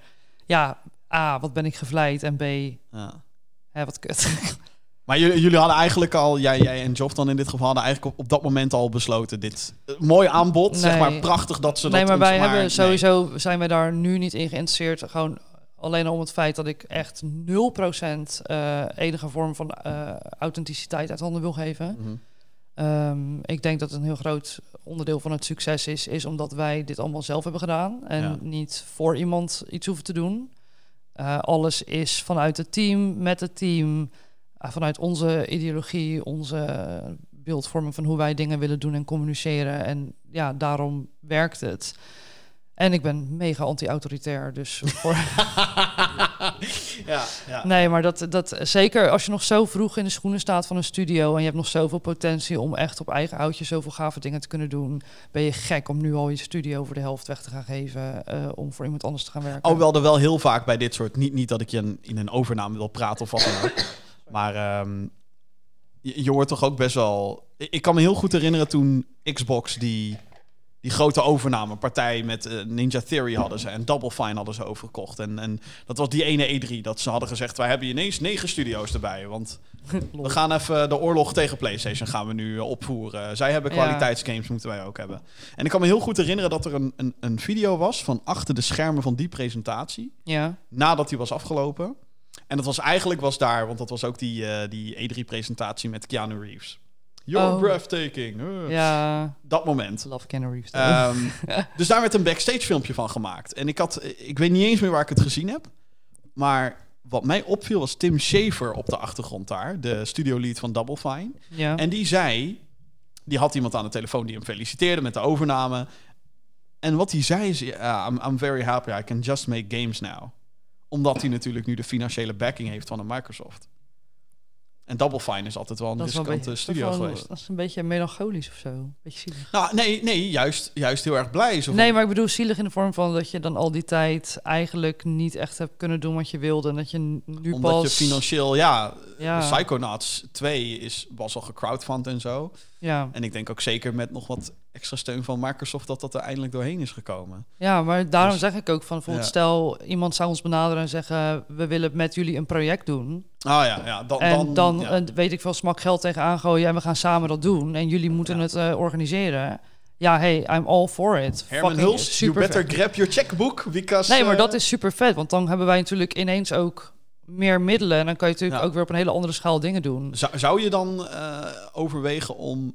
ja, A, wat ben ik gevleid? En B, Ja. hè, wat kut. *laughs* Maar jullie, jullie hadden eigenlijk al, jij, jij en Joff dan in dit geval, hadden eigenlijk op, op dat moment al besloten: dit eh, mooi aanbod, zeg Nee. maar prachtig dat ze dat nee, maar wij hebben nee. sowieso... zijn wij daar nu niet in geïnteresseerd. Gewoon alleen om het feit dat ik echt 0% eh enige vorm van eh, authenticiteit uit handen wil geven. Mhm. Ehm, ik denk dat een heel groot onderdeel van het succes is, is omdat wij dit allemaal zelf hebben gedaan en Ja. niet voor iemand iets hoeven te doen. Eh, alles is vanuit het team, met het team, eh, vanuit onze ideologie, onze beeldvorming van hoe wij dingen willen doen en communiceren. En ja, daarom werkt het. En ik ben mega anti-autoritair, dus voor, *laughs* ja, ja. Nee, maar dat, dat zeker als je nog zo vroeg in de schoenen staat van een studio en je hebt nog zoveel potentie om echt op eigen houtje zoveel gave dingen te kunnen doen, ben je gek om nu al je studio voor de helft weg te gaan geven eh, om voor iemand anders te gaan werken. Alhoewel er wel heel vaak bij dit soort, niet, niet dat ik je in, in een overname wil praten of wat dan ook, *coughs* maar ehm, je, je hoort toch ook best wel. Ik, ik kan me heel goed herinneren toen Xbox die, die grote overnamepartij met eh, Ninja Theory hadden ze en Double Fine hadden ze overgekocht. En, en dat was die ene E3 dat ze hadden gezegd: wij hebben ineens negen studio's erbij, want *laughs* we gaan even de oorlog tegen PlayStation gaan we nu eh, opvoeren. Zij hebben kwaliteitsgames, moeten wij ook hebben. En ik kan me heel goed herinneren dat er een, een, een video was van achter de schermen van die presentatie Ja, nadat die was afgelopen. En dat was eigenlijk was daar, want dat was ook die, eh, die E3-presentatie met Keanu Reeves. You're Oh. breathtaking. ja, Dat moment. love Keanu Reeves. Ehm, *laughs* dus daar werd een backstage filmpje van gemaakt. En ik had, ik weet niet eens meer waar ik het gezien heb. Maar wat mij opviel was Tim Schafer op de achtergrond daar, de studio-lead van Double Fine. ja. En die zei, die had iemand aan de telefoon die hem feliciteerde met de overname. En wat hij zei is, I'm, I'm very happy, I can just make games now. Omdat hij natuurlijk nu de financiële backing heeft van een Microsoft. En Double Fine is altijd wel een riskante studio dat geweest. Dat is een beetje melancholisch of zo. Beetje zielig. Nou, nee, nee juist, juist heel erg blij. Zo Nee, maar ik bedoel zielig in de vorm van dat je dan al die tijd eigenlijk niet echt hebt kunnen doen wat je wilde. En dat je nu omdat pas... je financieel, ja, Ja. Psychonauts 2 is, was al gecrowdfund en zo. Ja. En ik denk ook zeker met nog wat extra steun van Microsoft dat dat er eindelijk doorheen is gekomen. Ja, maar daarom Dus- zeg ik ook van bijvoorbeeld, Ja. stel iemand zou ons benaderen en zeggen, we willen met jullie een project doen. Ah ja, ja dan, en dan, dan, ja. eh, weet ik veel smak geld tegenaan gooien en we gaan samen dat doen. En jullie moeten Ja. het eh, organiseren. Ja, hey, I'm all for it. Herman Fucking Huls, you better vet. grab your checkbook, because... Nee, maar eh, dat is super vet, want dan hebben wij natuurlijk ineens ook meer middelen. En dan kan je natuurlijk ook weer op een hele andere schaal dingen doen. Zou, zou je dan overwegen om,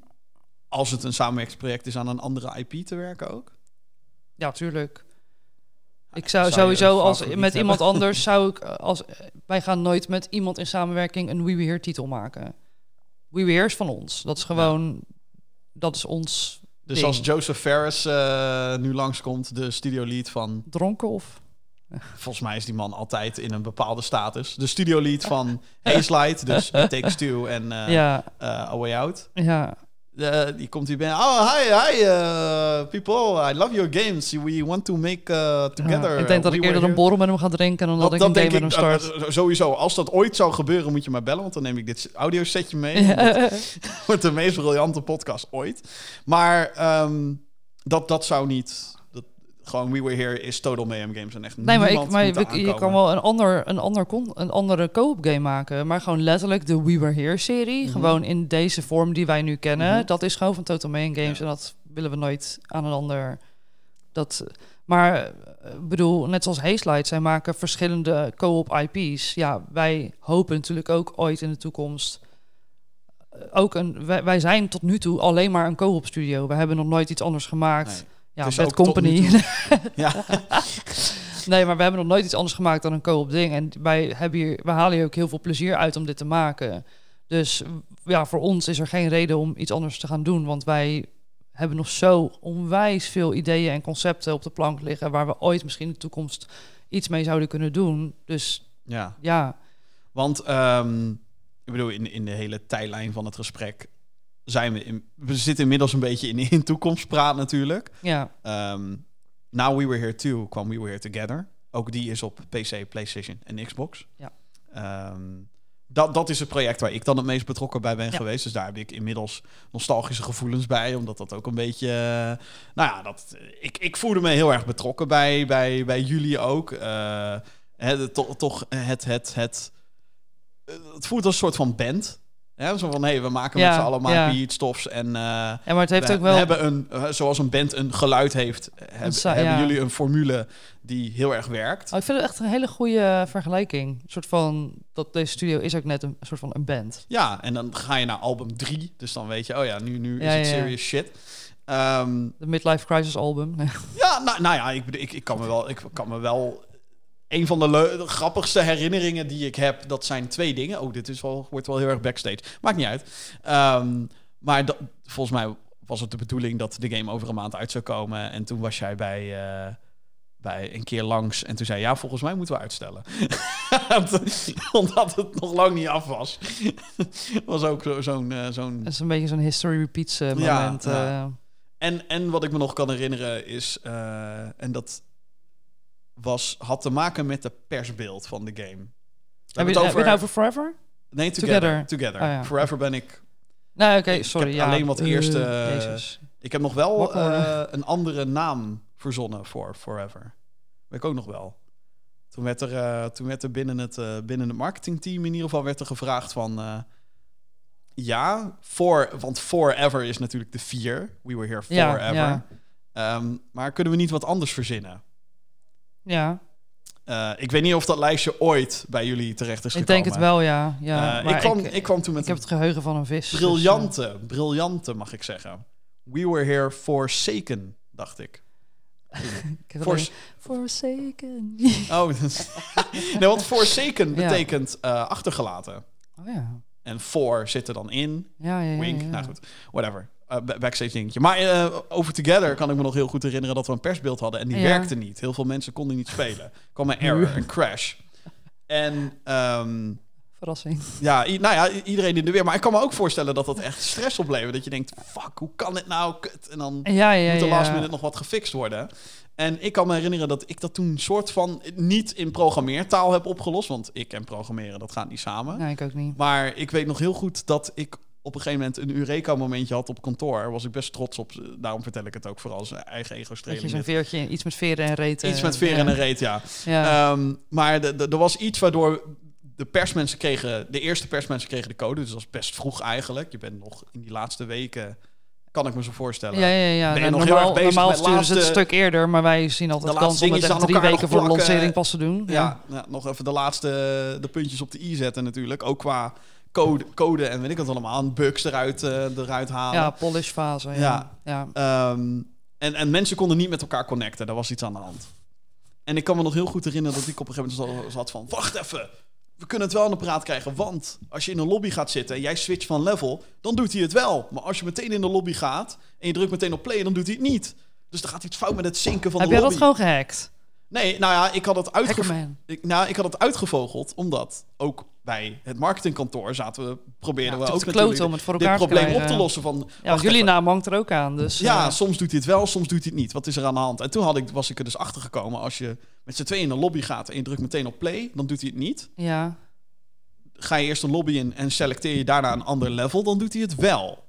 als het een samenwerkingsproject is, aan een andere IP te werken ook? Ja, tuurlijk. Ik zou, sowieso als met hebben? iemand *laughs* anders zou ik eh, als wij gaan nooit met iemand in samenwerking een We Were Here titel maken. We is van ons. Dat is gewoon dat is ons Dus ding. als Joseph Ferris eh, nu langskomt, de studio-lead van... Dronken of? Volgens mij is die man altijd in een bepaalde status. De studio-lead van Haze Light, dus *laughs* Takes Two en eh ja, eh, A Way Out. ja. Eh, die komt hier binnen. Oh, hi, hi, uh, people. I love your games. We want to make uh, together. Ja, ik denk dat We ik eerder een borrel met hem ga drinken dan dat, ik een game met hem start. uh, uh, sowieso. Als dat ooit zou gebeuren, moet je mij bellen. Want dan neem ik dit audiosetje mee. *laughs* Wordt de meest briljante podcast ooit. Maar ehm, dat, dat zou niet... Gewoon We Were Here is Total Mayhem Games. En echt Nee, maar, ik, maar je kan wel een, ander, een, ander con, een andere co-op game maken. Maar gewoon letterlijk de We Were Here serie. Mhm. Gewoon in deze vorm die wij nu kennen. Mhm. Dat is gewoon van Total Mayhem Games. Ja. En dat willen we nooit aan een ander... Dat, maar eh, bedoel, net zoals Hazelight, zij maken verschillende co-op IP's. Ja, wij hopen natuurlijk ook ooit in de toekomst... eh, Ook een, wij, wij zijn tot nu toe alleen maar een co-op studio. We hebben nog nooit iets anders gemaakt. Nee. Ja, Bad ook tot Company. *laughs* Ja. Nee, maar we hebben nog nooit iets anders gemaakt dan een co-op ding. En wij, hebben hier, we halen hier ook heel veel plezier uit om dit te maken. Dus ja, voor ons is er geen reden om iets anders te gaan doen. Want wij hebben nog zo onwijs veel ideeën en concepten op de plank liggen... waar we ooit misschien in de toekomst iets mee zouden kunnen doen. Dus ja. ja, Want ehm, ik bedoel, in, in de hele tijdlijn van het gesprek zijn we... In, we zitten inmiddels een beetje in, in toekomstpraat natuurlijk. ja, Ehm Now We Were Here Too kwam We Were Here Together. Ook die is op PC, PlayStation en Xbox. Ja. Ehm, dat, dat is het project waar ik dan het meest betrokken bij ben Ja. geweest. Dus daar heb ik inmiddels nostalgische gevoelens bij. Omdat dat ook een beetje... eh, nou ja, dat, ik, ik voelde me heel erg betrokken bij, bij, bij jullie ook. Eh, hè, toch, toch het... het, het eh, het voelt als een soort van band. Ja, zo van, hé, hey, we maken Ja, met z'n allen maken ja. iets tofs. En eh, ja maar het heeft we, ook wel... we hebben een, eh, zoals een band een geluid heeft, heb- sa- hebben ja. jullie een formule die heel erg werkt. Oh, ik vind het echt een hele goede vergelijking. Een soort van, dat deze studio is ook net een, soort van een band. Ja, en dan ga je naar album 3, dus dan weet je, oh ja, nu, nu is Ja, het ja, ja. serious shit. Ehm, De Midlife Crisis album. ja, nou, nou ja, ik, ik, ik, kan me wel, ik kan me wel. Een van de, grappigste herinneringen die ik heb, dat zijn twee dingen. Oh, dit is wel, wordt wel heel erg backstage. Maakt niet uit. Ehm, maar dat, volgens mij was het de bedoeling dat de game over een maand uit zou komen. En toen was jij bij, eh, bij een keer langs. En toen zei je, ja, volgens mij moeten we uitstellen. *laughs* Omdat het nog lang niet af was. *laughs* was ook zo- zo'n... eh, zo'n Dat is een beetje zo'n history repeats eh, moment. ja. En, en wat ik me nog kan herinneren is, en dat was, had te maken met de persbeeld van de game. We heb, hebben je, het nou over Forever? nee, Together. Together? Together. Oh, ja. Forever ben ik... Nee, oké, Ik sorry. heb ja. alleen wat Eh, eerste- Jezus. Ik heb nog wel eh, een andere naam verzonnen voor Forever. Weet ik ook nog wel. Toen werd er, eh, toen werd er binnen, het, eh, binnen het marketingteam in ieder geval werd er gevraagd van... eh, ja, for, want Forever is natuurlijk de vier. We were here forever. ja. Ehm, maar kunnen we niet wat anders verzinnen? Ja, Eh, ik weet niet of dat lijstje ooit bij jullie terecht is ik gekomen. denk het wel, ja. ja Eh, ik, kwam, ik, ik, kwam toen met ik heb het geheugen van een vis. dus, briljante, briljante mag ik zeggen. We were here forsaken, dacht ik. eh, *laughs* ik Forsaken. oh, *laughs* dus- nee, want forsaken *laughs* betekent eh, achtergelaten. Oh ja. En for zit er dan in. Ja, ja, ja. Wink. Nou goed, whatever. Eh, ba- backstage dingetje. Maar eh, over Together kan ik me nog heel goed herinneren dat we een persbeeld hadden. En die Ja. werkte niet. Heel veel mensen konden niet spelen. Er kwam een error, een crash. En ehm, Verrassing. ja, nou ja, iedereen in de weer. Maar ik kan me ook voorstellen dat dat echt stress oplevert. Dat je denkt, fuck, hoe kan dit nou? Kut. En dan Ja, ja, moet er last minute nog wat gefixt worden. En ik kan me herinneren dat ik dat toen soort van niet in programmeertaal heb opgelost. Want ik en programmeren, dat gaat niet samen. Nee, ik ook niet. Maar ik weet nog heel goed dat ik op een gegeven moment een Eureka-momentje had op kantoor. Was ik best trots op. Daarom vertel ik het ook vooral zijn eigen ego-streling. zo'n dit. veertje, iets met veren en reten. Iets met veren ja. en een reet, ja. Ja. Ehm, maar er was iets waardoor de persmensen kregen... De eerste persmensen kregen de code. Dus dat was best vroeg eigenlijk. Je bent nog in die laatste weken... Kan ik me zo voorstellen. ja, ja, ja. ben je Nou, nog heel normaal erg bezig normaal met sturen ze het een stuk eerder, maar wij zien altijd de kans om het echt drie weken voor de lancering pas te doen. Ja, ja, nog even de laatste de puntjes op de i zetten natuurlijk. Ook qua code, code en weet ik wat allemaal. Bugs eruit, eh, eruit halen. Ja, polish fase. Ja. Ja. Ja. Ehm, en, en mensen konden niet met elkaar connecten. Daar was iets aan de hand. En ik kan me nog heel goed herinneren dat ik op een gegeven moment zat van... Wacht even. we kunnen het wel aan de praat krijgen. Want als je in een lobby gaat zitten en jij switcht van level, dan doet hij het wel. Maar als je meteen in de lobby gaat en je drukt meteen op play, dan doet hij het niet. Dus dan gaat iets fout met het zinken van Heb de jij lobby. dat gewoon gehackt? Nee, nou ja, ik had het uitgevogeld. Hackerman. Ik, nou, ik had het uitgevogeld, omdat ook bij het marketingkantoor zaten we, probeerden Ja, we ook natuurlijk om het voor dit elkaar te probleem op te lossen. Van, Ja, jullie even. naam hangt er ook aan. Dus, Ja, eh, soms doet hij het wel, soms doet hij het niet. Wat is er aan de hand? En toen had ik, was ik er dus achter gekomen. Als je met z'n tweeën in de lobby gaat en je drukt meteen op play, dan doet hij het niet. ja. Ga je eerst een lobby in en selecteer je daarna een ander level, dan doet hij het wel.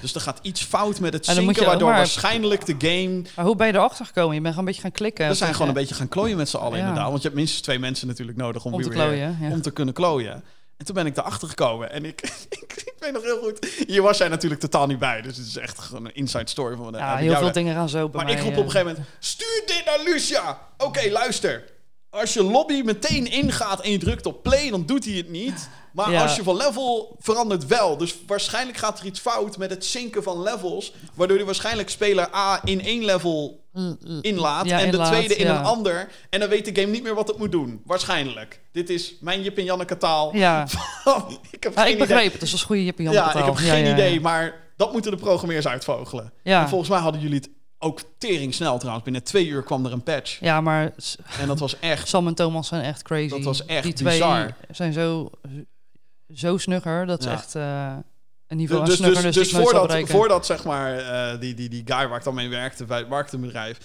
Dus er gaat iets fout met het zinken, waardoor maar- waarschijnlijk de game... Maar hoe ben je erachter gekomen? Je bent gewoon een beetje gaan klikken. We zijn gewoon een beetje gaan klooien met z'n allen Ja. inderdaad. Want je hebt minstens twee mensen natuurlijk nodig om, Om te weer- klooien, ja. om te kunnen klooien. En toen ben ik erachter gekomen. En ik, *laughs* ik, ik weet nog heel goed... Hier was jij natuurlijk totaal niet bij. Dus het is echt gewoon een inside story van... Ja, heb ik heel veel dingen gaan zo bij Maar mij. ik roep op een gegeven moment... Stuur dit naar Lucia! Oké, luister. Als je lobby meteen ingaat en je drukt op play, dan doet hij het niet. Maar Ja. als je van level verandert wel. Dus waarschijnlijk gaat er iets fout met het zinken van levels. Waardoor hij waarschijnlijk speler A in één level L- l- inlaat. Ja, en inlaat, de tweede in ja. een ander. En dan weet de game niet meer wat het moet doen. Waarschijnlijk. Dit is mijn Jip en Janneke taal. Ja, *laughs* ik heb geen ik begreep idee. het. Dus is goede Jippie Jan Ja, ik heb geen idee. Maar dat moeten de programmeers uitvogelen. En volgens mij hadden jullie het ook tering snel trouwens. Binnen twee uur kwam er een patch. ja, maar En dat was echt... Sam en Thomas zijn echt crazy. Dat was echt Die twee bizar. zijn zo, zo snugger. Dat is Ja. echt eh, een niveau Dus, snugger. dus, Dus, dus voordat, zeg maar eh, die, die, die guy waar ik dan mee werkte bij het marketingbedrijf...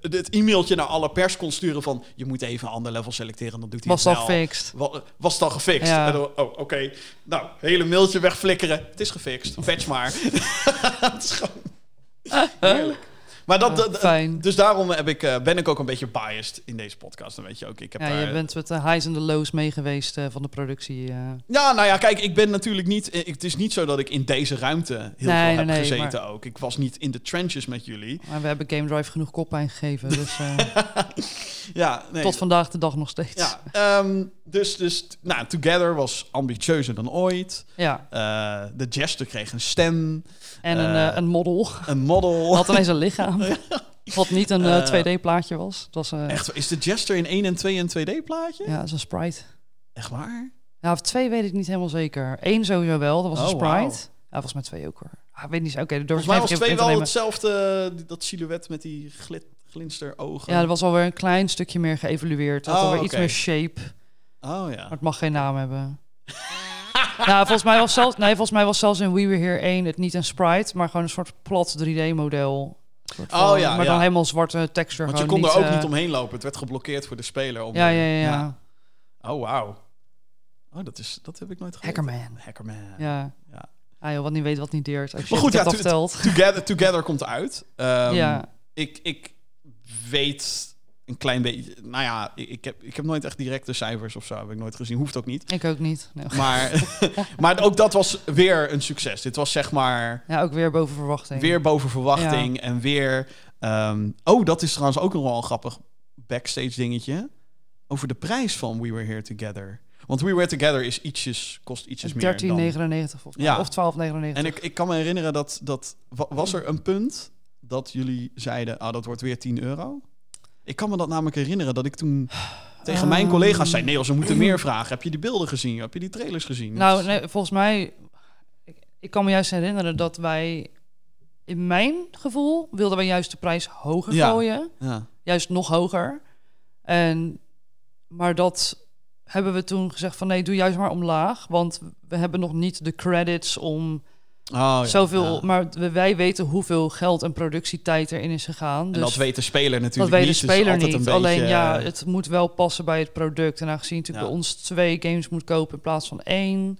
het e-mailtje naar alle pers kon sturen van... je moet even een ander level selecteren, dan doet hij was het al. Wa- Was het al gefixt? Ja. En dan- oh, oké. Nou, hele mailtje wegflikkeren. Het is gefixt. Patch maar. *laughs* het is gewoon heerlijk. Maar dat, Ja, dat- fijn. dus daarom heb ik, eh, ben ik ook een beetje biased in deze podcast. Dan weet je ook. Ik heb Ja, je bent met de highs en de lows mee geweest eh, van de productie. eh. Ja, nou ja, kijk, ik ben natuurlijk niet. eh, ik- Het is niet zo dat ik in deze ruimte heel Nee, veel nee, heb nee, gezeten maar- ook. Ik was niet in de trenches met jullie. maar we hebben Game Drive genoeg koppijn gegeven. Dus eh, *laughs* Ja, nee. tot vandaag de dag nog steeds. Ja, ehm, dus, dus, nou, Together was ambitieuzer dan ooit. Ja. Eh, de Jester kreeg een stem, En een, Eh, eh, een model. een model. Had ineens een lichaam. Wat niet een eh, Eh, 2D-plaatje was. Het was eh, Echt, is de Jester in 1 en 2 een 2D-plaatje? ja, dat is een sprite. Echt waar? Ja, of twee weet ik niet helemaal zeker. Eén sowieso wel, dat was een Oh, sprite. wauw. Ja, volgens mij twee ook hoor. Ah, weet niet. Oké, door Volgens mij was 2 wel hetzelfde, dat silhouet met die glit, glinsterogen. Ja, er was alweer een klein stukje meer geëvolueerd. Het had Oh, alweer iets oké. meer shape. Oh ja. Maar het mag geen naam hebben. *laughs* nou, volgens mij, was zelfs, nee, volgens mij was zelfs in We Were Here 1 het niet een sprite, maar gewoon een soort plat 3D-model. Oh ja, Maar dan helemaal zwarte texture. Want je kon er ook eh, niet omheen lopen. Het werd geblokkeerd voor de speler. Om Ja, ja, ja. ja. Oh, wauw. Oh, dat, is, dat heb ik nooit geweten. Hackerman. Hackerman. Ja. Ja. Ah joh, wat niet weet, wat niet deert. Als je Maar goed, het ja, aftelt. Together, Together komt uit. *laughs* Ehm, Ja. ik, ik weet een klein beetje... Nou ja, ik, heb, ik heb nooit echt directe cijfers of zo. Heb ik nooit gezien. Hoeft ook niet. Ik ook niet. Nee. Maar, *laughs* maar ook dat was weer een succes. Dit was zeg maar Ja, ook weer boven verwachting. weer boven verwachting. En weer... ehm, oh, dat is trouwens ook nog wel een grappig backstage dingetje. Over de prijs van We Were Here Together. Want We Were Together is ietsjes, kost ietsjes meer 13,99 dan... volgens mij. Ja. Of 12,99. En ik, ik kan me herinneren dat, dat... wa- Was er een punt dat jullie zeiden... Ah, dat wordt weer 10 euro? Ik kan me dat namelijk herinneren dat ik toen *sighs* tegen mijn Ehm. collega's zei... Nee, we moeten meer vragen. Heb je die beelden gezien? Heb je die trailers gezien? Nou, nee, volgens mij... Ik, ik kan me juist herinneren dat wij... In mijn gevoel wilden wij juist de prijs hoger Ja. gooien. Ja. Juist nog hoger. En, maar dat hebben we toen gezegd van... Nee, doe juist maar omlaag. Want we hebben nog niet de credits om Oh, ja. zoveel... Ja. Maar wij weten hoeveel geld en productietijd erin is gegaan. En dus dat weet de speler Dat natuurlijk weet de niet. dus speler niet. een Alleen ja, eh, het moet wel passen bij het product. En aangezien natuurlijk Ja. bij ons twee games moet kopen in plaats van één.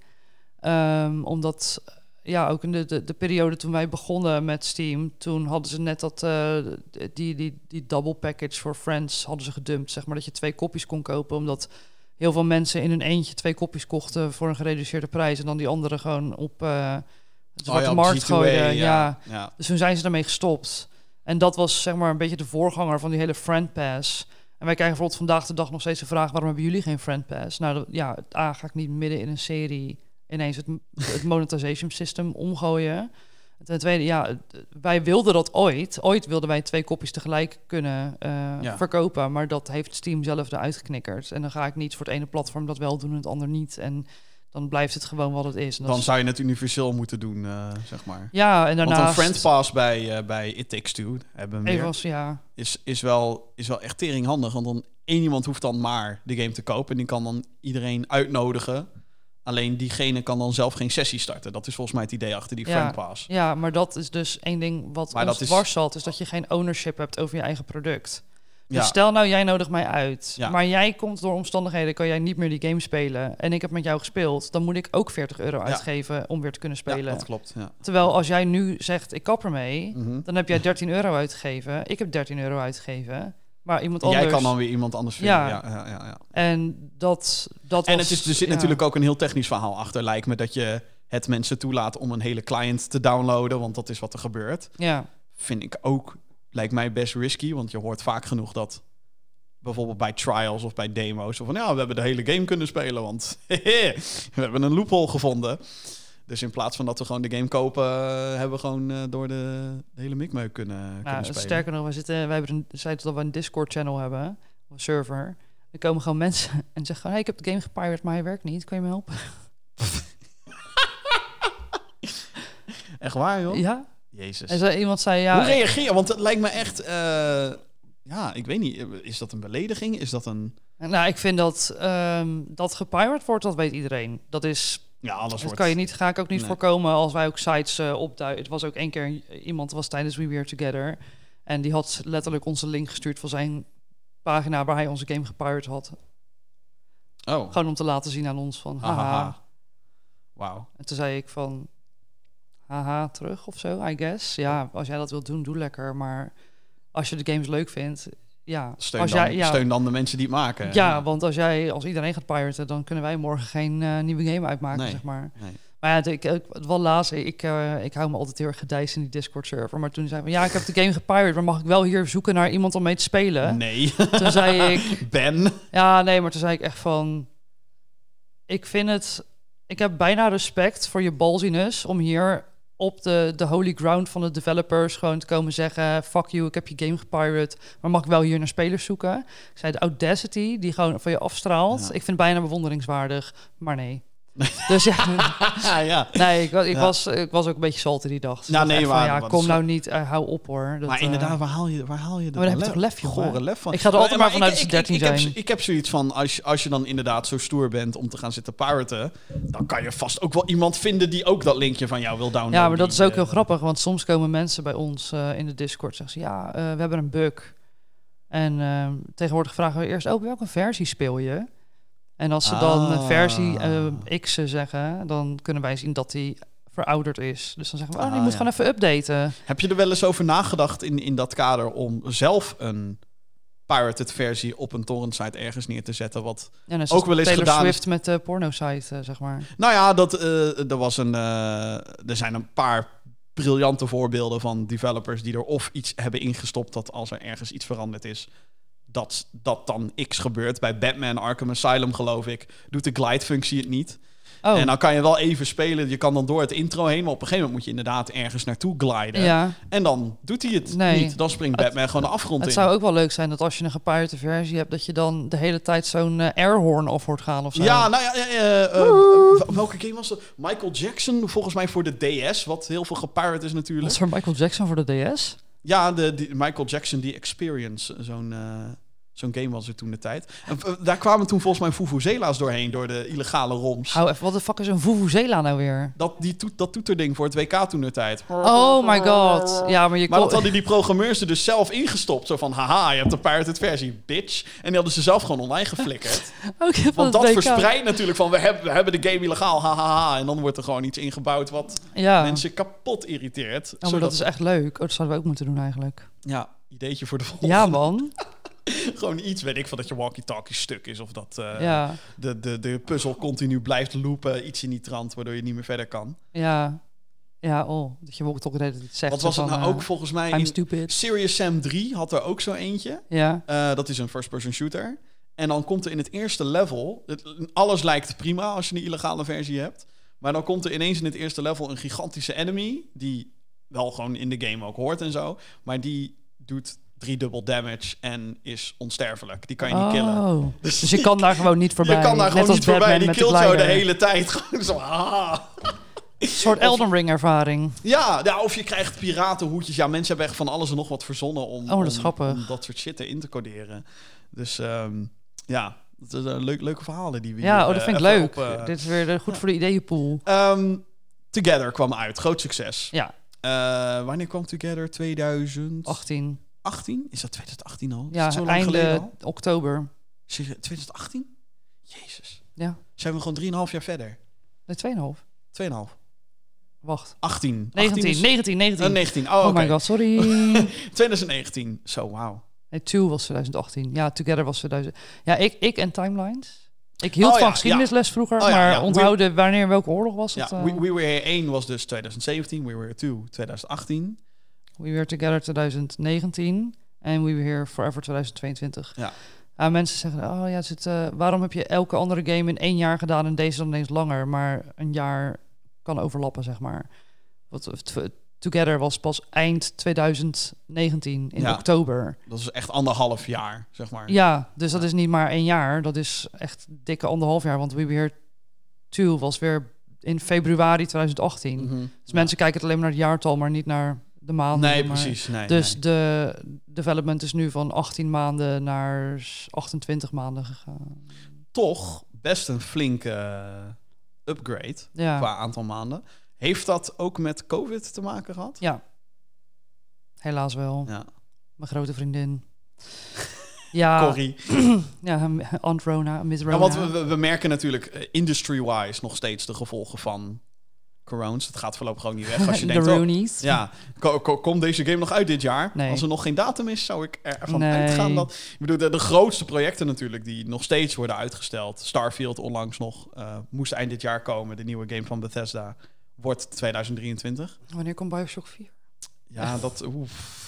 ehm, omdat ja, ook in de, de, de periode toen wij begonnen met Steam, toen hadden ze net dat eh, die, die, die double package voor Friends hadden ze gedumpt. Zeg maar dat je twee kopjes kon kopen. Omdat heel veel mensen in een eentje twee kopjes kochten voor een gereduceerde prijs. En dan die andere gewoon op eh de oh ja, op markt G2A, gooiden. ja. ja. ja. Dus toen zijn ze daarmee gestopt. En dat was zeg maar een beetje de voorganger van die hele Friend Pass. En wij krijgen bijvoorbeeld vandaag de dag nog steeds de vraag... waarom hebben jullie geen Friend Pass? Nou, dat, ja, A, ga ik niet midden in een serie ineens het, het *laughs* monetization system omgooien. Ten tweede, ja, het- wij wilden dat ooit. Ooit wilden wij twee kopjes tegelijk kunnen eh, Ja. verkopen. Maar dat heeft Steam zelf eruit geknikkerd. En dan ga ik niet voor het ene platform dat wel doen en het ander niet. En dan blijft het gewoon wat het is. En Dan is- zou je het universeel moeten doen, eh, zeg maar. ja, en Want daarna een friend pass bij, eh, bij It Takes Two, hebben we ja, is, is, wel, is wel echt tering handig. Want dan één iemand hoeft dan maar de game te kopen. En die kan dan iedereen uitnodigen. Alleen diegene kan dan zelf geen sessie starten. Dat is volgens mij het idee achter die Ja. friend pass. ja, maar dat is dus één ding wat Maar ons is- dwars zat. Is dat je geen ownership hebt over je eigen product. Dus Ja. stel nou, jij nodigt mij uit. Ja. Maar jij komt door omstandigheden, kan jij niet meer die game spelen. En ik heb met jou gespeeld. Dan moet ik ook 40 euro uitgeven om weer te kunnen Ja, spelen. dat klopt. Terwijl als jij nu zegt, ik kap ermee. Mhm. Dan heb jij 13 euro uitgegeven. Ik heb 13 euro uitgegeven. Maar iemand anders... Jij kan dan weer iemand anders vinden. Ja. Ja. Ja, En dat, dat En was- het is, er zit natuurlijk ook een heel technisch verhaal achter. Lijkt me dat je het mensen toelaat om een hele client te downloaden. Want dat is wat er gebeurt. Ja, vind ik ook, lijkt mij best risky. Want je hoort vaak genoeg dat bijvoorbeeld bij trials of bij demo's... of van ja, we hebben de hele game kunnen spelen, want *laughs* we hebben een loophole gevonden. Dus in plaats van dat we gewoon de game kopen, eh, hebben we gewoon eh, door de, de hele mikmeuk kunnen, kunnen spelen. sterker nog, we zitten, wij hebben een, zeiden dat we een Discord-channel hebben, een server. Er komen gewoon mensen *laughs* en zeggen gewoon, hey, ik heb de game gepirate, maar hij werkt niet. Kan je me helpen? *laughs* Echt waar, joh? Ja? Jezus. En zo, iemand zei, ja, Hoe reageer je? Want het lijkt me echt... eh, ja, ik weet niet. Is dat een belediging? Is dat een... nou, ik vind dat ehm, dat gepirate wordt, dat weet iedereen. Dat is Ja, alles Dat wordt... kan je niet, ga ik ook niet Nee. voorkomen als wij ook sites eh opduiken. Het was ook één keer iemand was tijdens We Were Together en die had letterlijk onze link gestuurd van zijn pagina waar hij onze game gepirate had. Oh, Gewoon om te laten zien aan ons van haha. Wauw. En toen zei ik van haha terug of zo, I guess. Ja, als jij dat wilt doen, doe lekker. Maar als je de games leuk vindt, ja. Steun, als dan, jij, ja, steun dan de mensen die het maken. ja, want als jij, als iedereen gaat piraten, dan kunnen wij morgen geen eh, nieuwe game uitmaken, Nee. zeg maar. Nee. Maar ja, ik, ik, het wel laatst, ik, eh, ik hou me altijd heel erg gedijst in die Discord-server. Maar toen zei van, ja, ik heb de game gepirate, maar mag ik wel hier zoeken naar iemand om mee te spelen? Nee. Toen zei *laughs* ik, Ben. ja, nee, maar toen zei ik echt van, ik vind het, ik heb bijna respect voor je balziness om hier op de, de holy ground van de developers gewoon te komen zeggen, fuck you, ik heb je game gepirate, maar mag ik wel hier naar spelers zoeken? Ik zei, de audacity die gewoon van je afstraalt, Ja. ik vind het bijna bewonderingswaardig, maar nee. *laughs* Dus ja, *laughs* ja. Nee, ik, ik, Ja. was, ik was ook een beetje salty die dag. Dus dacht nee, van, ja, kom nou niet, eh, hou op hoor. Dat, maar eh, inderdaad, waar haal je, waar haal je dat maar dan heb je lef- toch lef, gore lef van? Ik ga er altijd maar vanuit ik- 13 ik, heb, zijn. ik heb zoiets van, als, je- als je dan inderdaad zo stoer bent om te gaan zitten piraten, dan kan je vast ook wel iemand vinden die ook dat linkje van jou wil downloaden. ja, maar dat is ook heel eh, grappig, want soms komen mensen bij ons in de Discord zeggen ze, ja, we hebben een bug. En tegenwoordig vragen we eerst, oh, welke versie speel je? En als ze dan een Ah. versie eh, X zeggen, dan kunnen wij zien dat die verouderd is. Dus dan zeggen we, oh, die Ah, moet ja. gewoon even updaten. Heb je er wel eens over nagedacht in, in dat kader om zelf een pirated versie op een torrentsite ergens neer te zetten? Wat Ook wel eens Taylor gedaan is- Swift met de porno-site, eh, zeg maar. Nou ja, dat, eh, er, was een, er zijn een paar briljante voorbeelden van developers die er of iets hebben ingestopt dat als er ergens iets veranderd is, dat, dat dan X gebeurt. Bij Batman Arkham Asylum, geloof ik, doet de glide-functie het niet. Oh, En dan kan je wel even spelen, je kan dan door het intro heen, maar op een gegeven moment moet je inderdaad ergens naartoe gliden. ja. En dan doet hij het Nee. niet. Dan springt Het- Batman gewoon de afgrond Het in. zou ook wel leuk zijn dat als je een gepirate versie hebt, dat je dan de hele tijd zo'n eh, airhorn af hoort gaan of zo. Ja, nou ja, eh, eh, welke game was dat? Michael Jackson, volgens mij voor de DS, wat heel veel gepirate is natuurlijk. Was er Michael Jackson voor de DS? Ja, de, die, Michael Jackson, die Experience, zo'n zo'n game was er toen de tijd. En, eh, daar kwamen toen volgens mij Vuvuzela's doorheen, door de illegale roms. Hou even, wat de fuck is een Vuvuzela nou weer? Dat, die toet, dat toeterding voor het WK toen de tijd. Oh my god. Ja, maar je Maar kon... dat hadden die programmeurs er dus zelf ingestopt. Zo van, haha, je hebt een pirated versie, bitch. En die hadden ze zelf gewoon online geflikkerd. *laughs* Ook van Want dat WK. verspreidt natuurlijk van, we hebben, we hebben de game illegaal, hahaha. En dan wordt er gewoon iets ingebouwd wat Ja. mensen kapot irriteert. Oh, maar zodat- dat is echt leuk. Oh, dat zouden we ook moeten doen eigenlijk. Ja, ideetje voor de volgende. Ja, man. *laughs* *laughs* Gewoon iets, weet ik, van dat je walkie-talkie stuk is. Of dat eh, Ja. de, de, de puzzel continu blijft loopen. Iets in die trant, waardoor je niet meer verder kan. Ja. Ja, oh. Dat je ook toch de hele tijd zegt. Wat was het nou eh, ook volgens mij? I'm In stupid. Serious Sam 3 had er ook zo eentje. Ja. Eh, dat is een first-person shooter. En dan komt er in het eerste level... Het, alles lijkt prima als je een illegale versie hebt. Maar dan komt er ineens in het eerste level een gigantische enemy... die wel gewoon in de game ook hoort en zo. Maar die doet drie dubbel damage en is onsterfelijk. Die kan je niet killen. Oh. Dus *laughs* je kan daar gewoon niet voorbij. Je kan daar Net gewoon niet voorbij. Die killt jou de hele tijd. Gewoon zo, ah. Een soort Elden Ring ervaring. Ja, ja, of je krijgt piratenhoedjes. Ja, mensen hebben echt van alles en nog wat verzonnen om, Oh, dat om- dat soort shit erin te coderen. Dus ehm, ja, dat is een leuk, leuke verhalen die we Ja, hier, oh, dat eh, vind ik even leuk. op, eh, Dit is weer eh, goed voor de ideeënpool. ehm, Together kwam uit, groot succes. Ja, Eh, wanneer kwam Together? 2018? 18. Is dat 2018 al? Ja, zo lang geleden einde al? oktober. Serieus, 2018? Jezus. Ja, Zijn we gewoon 3,5 jaar verder? nee, 2,5. 2,5. Wacht. 18. 19, 18 is- 19, 19. Eh, 19. Oh, Oh, my god, sorry. *laughs* 2019. Zo, wauw. nee, Two was 2018. Ja, Together was 2000. Ja, ik, ik en Timelines. Ik hield Oh, ja, van geschiedenisles vroeger, Oh, ja, maar ja. onthouden wanneer welke oorlog was het. Ja, eh, We, We Were Here 1 was dus 2017, We Were Here 2 2018. We Were Together 2019 en We Were Here Forever 2022. Ja. Ah, mensen zeggen, oh ja, het zit, eh, waarom heb je elke andere game in één jaar gedaan en deze dan ineens langer? Maar een jaar kan overlappen, zeg maar. Wat, Together was pas eind 2019, in Ja. oktober. Dat is echt anderhalf jaar, zeg maar. Ja, dus dat is niet maar één jaar. Dat is echt dikke anderhalf jaar. Want We Were Here 2 was weer in februari 2018. Mhm. Dus mensen kijken het alleen maar naar het jaartal, maar niet naar de maanden. Nee, maar- precies. Nee, dus nee. de development is nu van 18 maanden naar 28 maanden gegaan. toch best een flinke eh, upgrade Ja, qua aantal maanden. Heeft dat ook met COVID te maken gehad? ja. helaas wel. Ja. Mijn grote vriendin. *laughs* Ja, Corrie. *clears throat* ja Aunt Rona, Miss Rona. Ja, want we, we- we merken natuurlijk eh, industry-wise nog steeds de gevolgen van corones. Het gaat voorlopig gewoon niet weg. Als je *laughs* de denkt, oh, ja, ko- ko- komt deze game nog uit dit jaar? Nee. Als er nog geen datum is, zou ik ervan Nee. uitgaan dat... Ik bedoel, de, de grootste projecten natuurlijk die nog steeds worden uitgesteld. Starfield onlangs nog, eh, moest eind dit jaar komen. De nieuwe game van Bethesda wordt 2023. Wanneer komt Bioshock 4? Ja, dat... oef.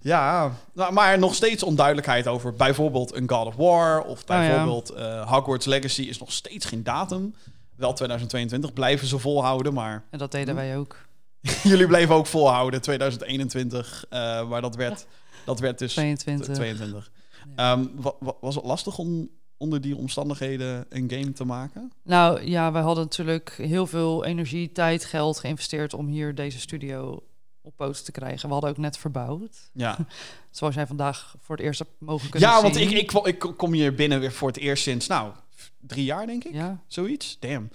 Ja, nou, maar nog steeds onduidelijkheid over bijvoorbeeld een God of War... of Oh ja. bijvoorbeeld eh, Hogwarts Legacy is nog steeds geen datum. Wel 2022, blijven ze volhouden, maar... En dat deden Hm? wij ook. *laughs* Jullie bleven ook volhouden, 2021. eh, maar dat werd, dat werd dus 22. 22. Ja. Ehm, wa- wa- was het lastig om onder die omstandigheden een game te maken? Nou ja, wij hadden natuurlijk heel veel energie, tijd, geld geïnvesteerd om hier deze studio op poten te krijgen. We hadden ook net verbouwd. Ja, *laughs* Zoals jij vandaag voor het eerst hebt mogen kunnen ja want zien. ik, ik, kwam- ik kom hier binnen weer voor het eerst sinds, nou, drie jaar denk ik. Ja, Zoiets. Damn.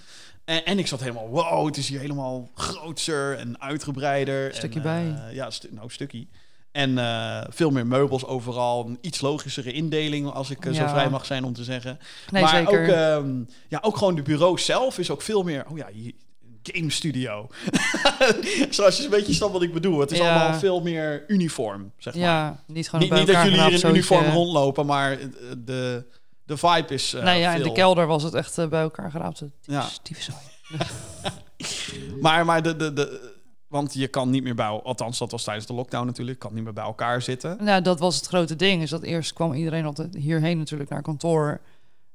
En, en ik zat helemaal, wow, het is hier helemaal grootser en uitgebreider. Stukje en, bij. eh, ja, stu nou, stukje. En eh, veel meer meubels overal. Een iets logischere indeling, als ik eh, zo vrij mag zijn om te zeggen. nee maar zeker. Ook, ehm, ja, ook gewoon de bureau zelf is ook veel meer... Oh ja, hier, game studio. *laughs* Zoals je een beetje snapt wat ik bedoel. Het is Ja. allemaal veel meer uniform, zeg maar. ja, niet gewoon Niet, een niet bij dat jullie in uniform rondlopen, maar de, de vibe is nee, ja, in de kelder was het echt eh, bij elkaar geraapt. Ja. *laughs* Maar, maar de, de, de, want je kan niet meer bij, althans dat was tijdens de lockdown natuurlijk, kan niet meer bij elkaar zitten. Nou, dat was het grote ding. Is dat eerst kwam iedereen altijd hierheen natuurlijk naar kantoor.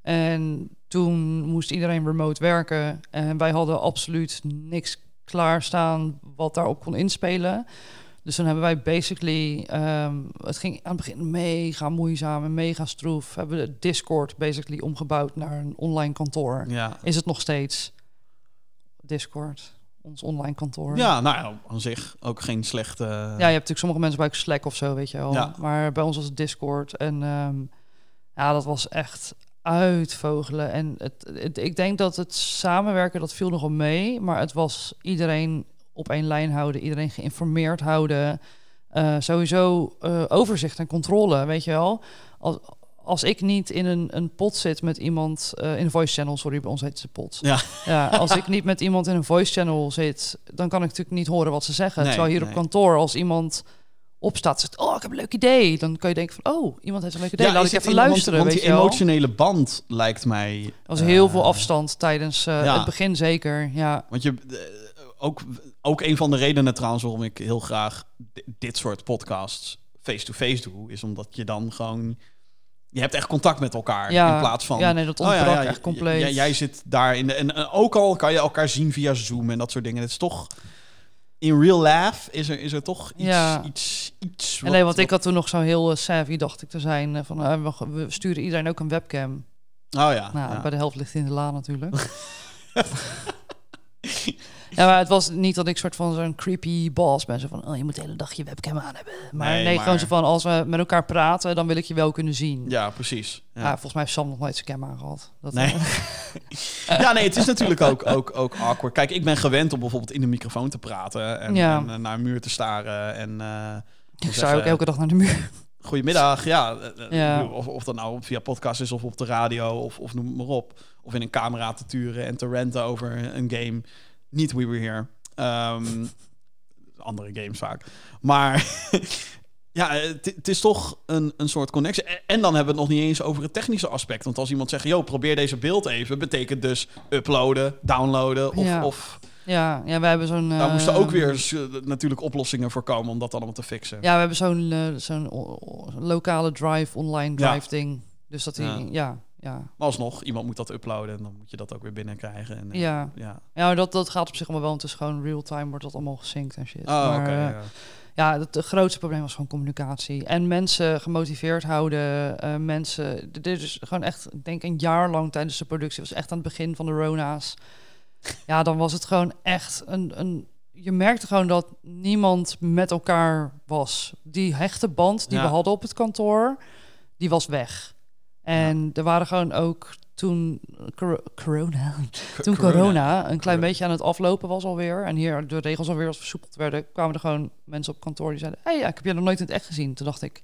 En toen moest iedereen remote werken. En wij hadden absoluut niks klaarstaan wat daarop kon inspelen. Dus dan hebben wij basically... ehm, het ging aan het begin mega moeizaam en mega stroef. Hebben we de Discord basically omgebouwd naar een online kantoor. Ja. Is het nog steeds Discord, ons online kantoor? Ja, nou ja, aan zich ook geen slechte... Ja, je hebt natuurlijk sommige mensen bij Slack of zo, weet je wel. Ja. Maar bij ons was het Discord. En ehm, ja, dat was echt uitvogelen. En het, het- ik denk dat het samenwerken, dat viel nogal mee. Maar het was iedereen op één lijn houden. Iedereen geïnformeerd houden. Eh, sowieso eh, overzicht en controle, weet je wel. Als, als ik niet in een, een pot zit met iemand... eh, in een voice channel, sorry, bij ons heet ze pot. Ja. Ja, *laughs* als ik niet met iemand in een voice channel zit... dan kan ik natuurlijk niet horen wat ze zeggen. Nee, Terwijl hier nee. op kantoor, als iemand opstaat, zegt, oh, ik heb een leuk idee. Dan kan je denken van, oh, iemand heeft een leuk idee. Laat is ik even luisteren, Want, weet die wel. emotionele band lijkt mij... Er was heel veel afstand tijdens ja. het begin zeker, ja. Want je, ook, ook een van de redenen trouwens waarom ik heel graag di- dit soort podcasts face-to-face doe, is omdat je dan gewoon... Je hebt echt contact met elkaar Ja, in plaats van... ja, nee, dat oh ja, ontbrak ja, echt compleet. j- jij zit daar in de... En, en ook al kan je elkaar zien via Zoom en dat soort dingen. Het is toch... in real life is er, is er toch iets... Ja. iets, iets En nee, want ik had toen nog zo heel eh, savvy, dacht ik te zijn, eh, van eh, we, we sturen iedereen ook een webcam. Oh ja. Nou, ja. bij de helft ligt in de la natuurlijk. *laughs* ja, maar het was niet dat ik soort van zo'n creepy boss ben. Zo van, oh, je moet de hele dag je webcam aan hebben. Maar Nee, nee, maar- gewoon zo van, als we met elkaar praten, dan wil ik je wel kunnen zien. Ja. Precies. Ja. volgens mij heeft Sam nog nooit zijn cam aangehad. Dat, Nee. eh, *laughs* ja, nee, het is natuurlijk ook, ook, ook awkward. Kijk, ik ben gewend om bijvoorbeeld in de microfoon te praten en, Ja. en, eh, naar een muur te staren. En eh, ik zou ook elke dag naar de muur. goedemiddag, ja. Ja. Of, of dat nou via podcast is of op de radio of, of noem het maar op. Of in een camera te turen en te renten over een game. Niet We Were Here. Ehm, andere games vaak. Maar *laughs* ja, het, is toch een, een soort connectie. En, dan hebben we het nog niet eens over het technische aspect. Want als iemand zegt, yo, probeer deze beeld even. Betekent dus uploaden, downloaden of... Ja. of Ja, ja, we hebben zo'n... daar moesten ook weer eh, natuurlijk oplossingen voor komen om dat allemaal te fixen. Ja, we hebben zo'n eh, zo'n lokale drive, online Ja. drive ding. Dus dat die, Ja. ja, ja. Maar alsnog, iemand moet dat uploaden en dan moet je dat ook weer binnenkrijgen. En, eh, Ja, ja. ja dat, dat gaat op zich allemaal wel. want Het is gewoon real-time, wordt dat allemaal gesynct en shit. Oh, maar, eh, ja. ja, het, grootste probleem was gewoon communicatie. En mensen gemotiveerd houden. eh, mensen, dit is gewoon echt, ik denk een jaar lang tijdens de productie, was echt aan het begin van de Rona's. Ja, dan was het gewoon echt een, een je merkte gewoon dat niemand met elkaar was. Die hechte band die Ja. we hadden op het kantoor, die was weg. En er waren gewoon ook toen cor- corona, toen corona, een klein Corona. beetje aan het aflopen was alweer en hier de regels alweer wat versoepeld werden, kwamen er gewoon mensen op kantoor die zeiden: "Hey, ja, ik heb je nog nooit in het echt gezien." Toen dacht ik: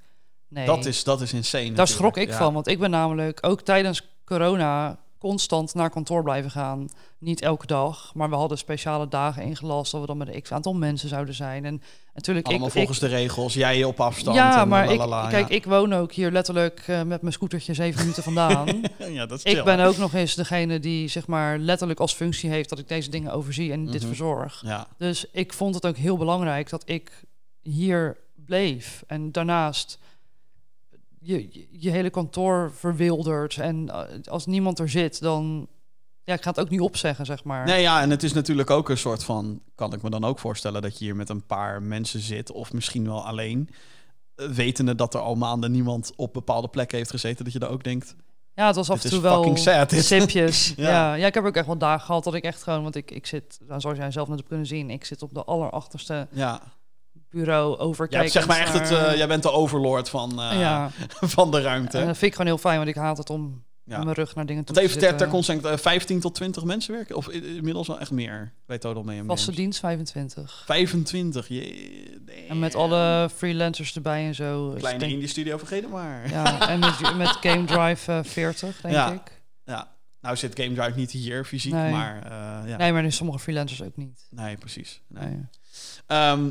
"Nee." Dat is, dat is insane. Daar schrok ik natuurlijk. van, want ik ben namelijk ook tijdens corona constant naar kantoor blijven gaan. Niet elke dag, maar we hadden speciale dagen ingelast dat we dan met een x aantal mensen zouden zijn. En natuurlijk, Allemaal ik, volgens ik, de regels. Jij op afstand. ja, en maar ik, kijk, ja. ik woon ook hier letterlijk eh, met mijn scootertje zeven minuten vandaan. *laughs* ja, dat is ik ben ook nog eens degene die zeg maar letterlijk als functie heeft dat ik deze dingen overzie en dit Mhm. verzorg. Ja, Dus ik vond het ook heel belangrijk dat ik hier bleef. En daarnaast je, je, je hele kantoor verwildert. En eh, als niemand er zit, dan... Ja, ik ga het ook niet opzeggen, zeg maar. nee, ja, en het is natuurlijk ook een soort van... Kan ik me dan ook voorstellen dat je hier met een paar mensen zit... of misschien wel alleen... eh, Wetende dat er al maanden niemand op bepaalde plekken heeft gezeten... dat je dan ook denkt... Ja, het was af en toe wel sipjes. *laughs* Ja. ja. Ja, ik heb ook echt wel dagen gehad dat ik echt gewoon... Want ik, ik zit, nou, zoals jij zelf net hebt kunnen zien... ik zit op de allerachterste Ja, bureau jij, overkijkend hebt zeg maar echt het, naar- eh, jij bent de overlord van, eh, ja, *laughs* van de ruimte. en dat vind ik gewoon heel fijn... want ik haat het om Ja. mijn rug naar dingen toe Want te even ter, ter zitten. consent, eh, 15 tot 20 mensen werken? Of inmiddels wel echt meer bij Total Mayhem Vaste dienst 25. 25, je... En met alle freelancers erbij en zo. Kleine denk- indie studio, vergeet het maar. Ja, en met, met Game Drive eh, 40, denk Ja. ik. Ja. Nou zit Game Drive niet hier fysiek, Nee. maar eh, ja. Nee, maar sommige freelancers ook niet. Nee, precies. Nee. Nee. Ehm,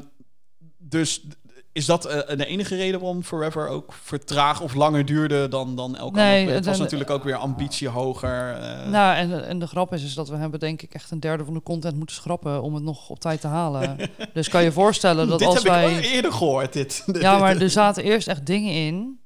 dus is dat eh, de enige reden waarom Forever ook vertraag of langer duurde dan, dan elke Nee, andere? Het was natuurlijk ook weer ambitie hoger. eh. Nou, en, en de grap is, is dat we hebben denk ik echt een derde van de content moeten schrappen om het nog op tijd te halen. *laughs* dus kan je voorstellen dat dit als heb wij... ik wel eerder gehoord, dit. *laughs* Ja, maar er zaten eerst echt dingen in.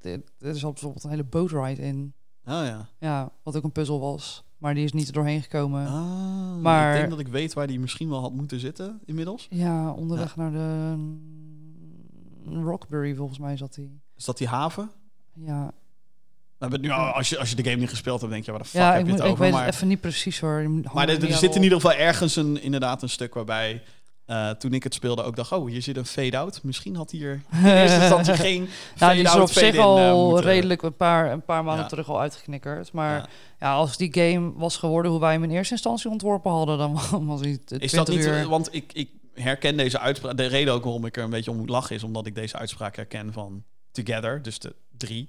Er er zat bijvoorbeeld een hele boatride in. Oh ja. Ja, wat ook een puzzel was. Maar die is niet er doorheen gekomen. Ah, Maar- Ik denk dat ik weet waar die misschien wel had moeten zitten inmiddels. Ja, onderweg naar de Rockbury volgens mij zat hij. Is dat die haven? Ja, We hebben het nu al, als, je, als je de game niet gespeeld hebt, denk je, waar de fuck ja heb ik, je moet, het ik over? weet maar het even niet precies hoor. Maar er, er zit in ieder geval ergens een, inderdaad een stuk waarbij... eh, toen ik het speelde ook dacht, oh, hier zit een fade-out. Misschien had hier *laughs* in eerste instantie geen Nou, die is op zich eh, al moeten- redelijk een paar, een paar maanden Ja. terug al uitgeknikkerd. Maar Ja. ja. als die game was geworden hoe wij hem in eerste instantie ontworpen hadden, dan *laughs* was hij t- 20 Is dat niet, uur. eh, want ik, ik herken deze uitspraak. De reden ook waarom ik er een beetje om moet lachen is omdat ik deze uitspraak herken van Together, dus de drie.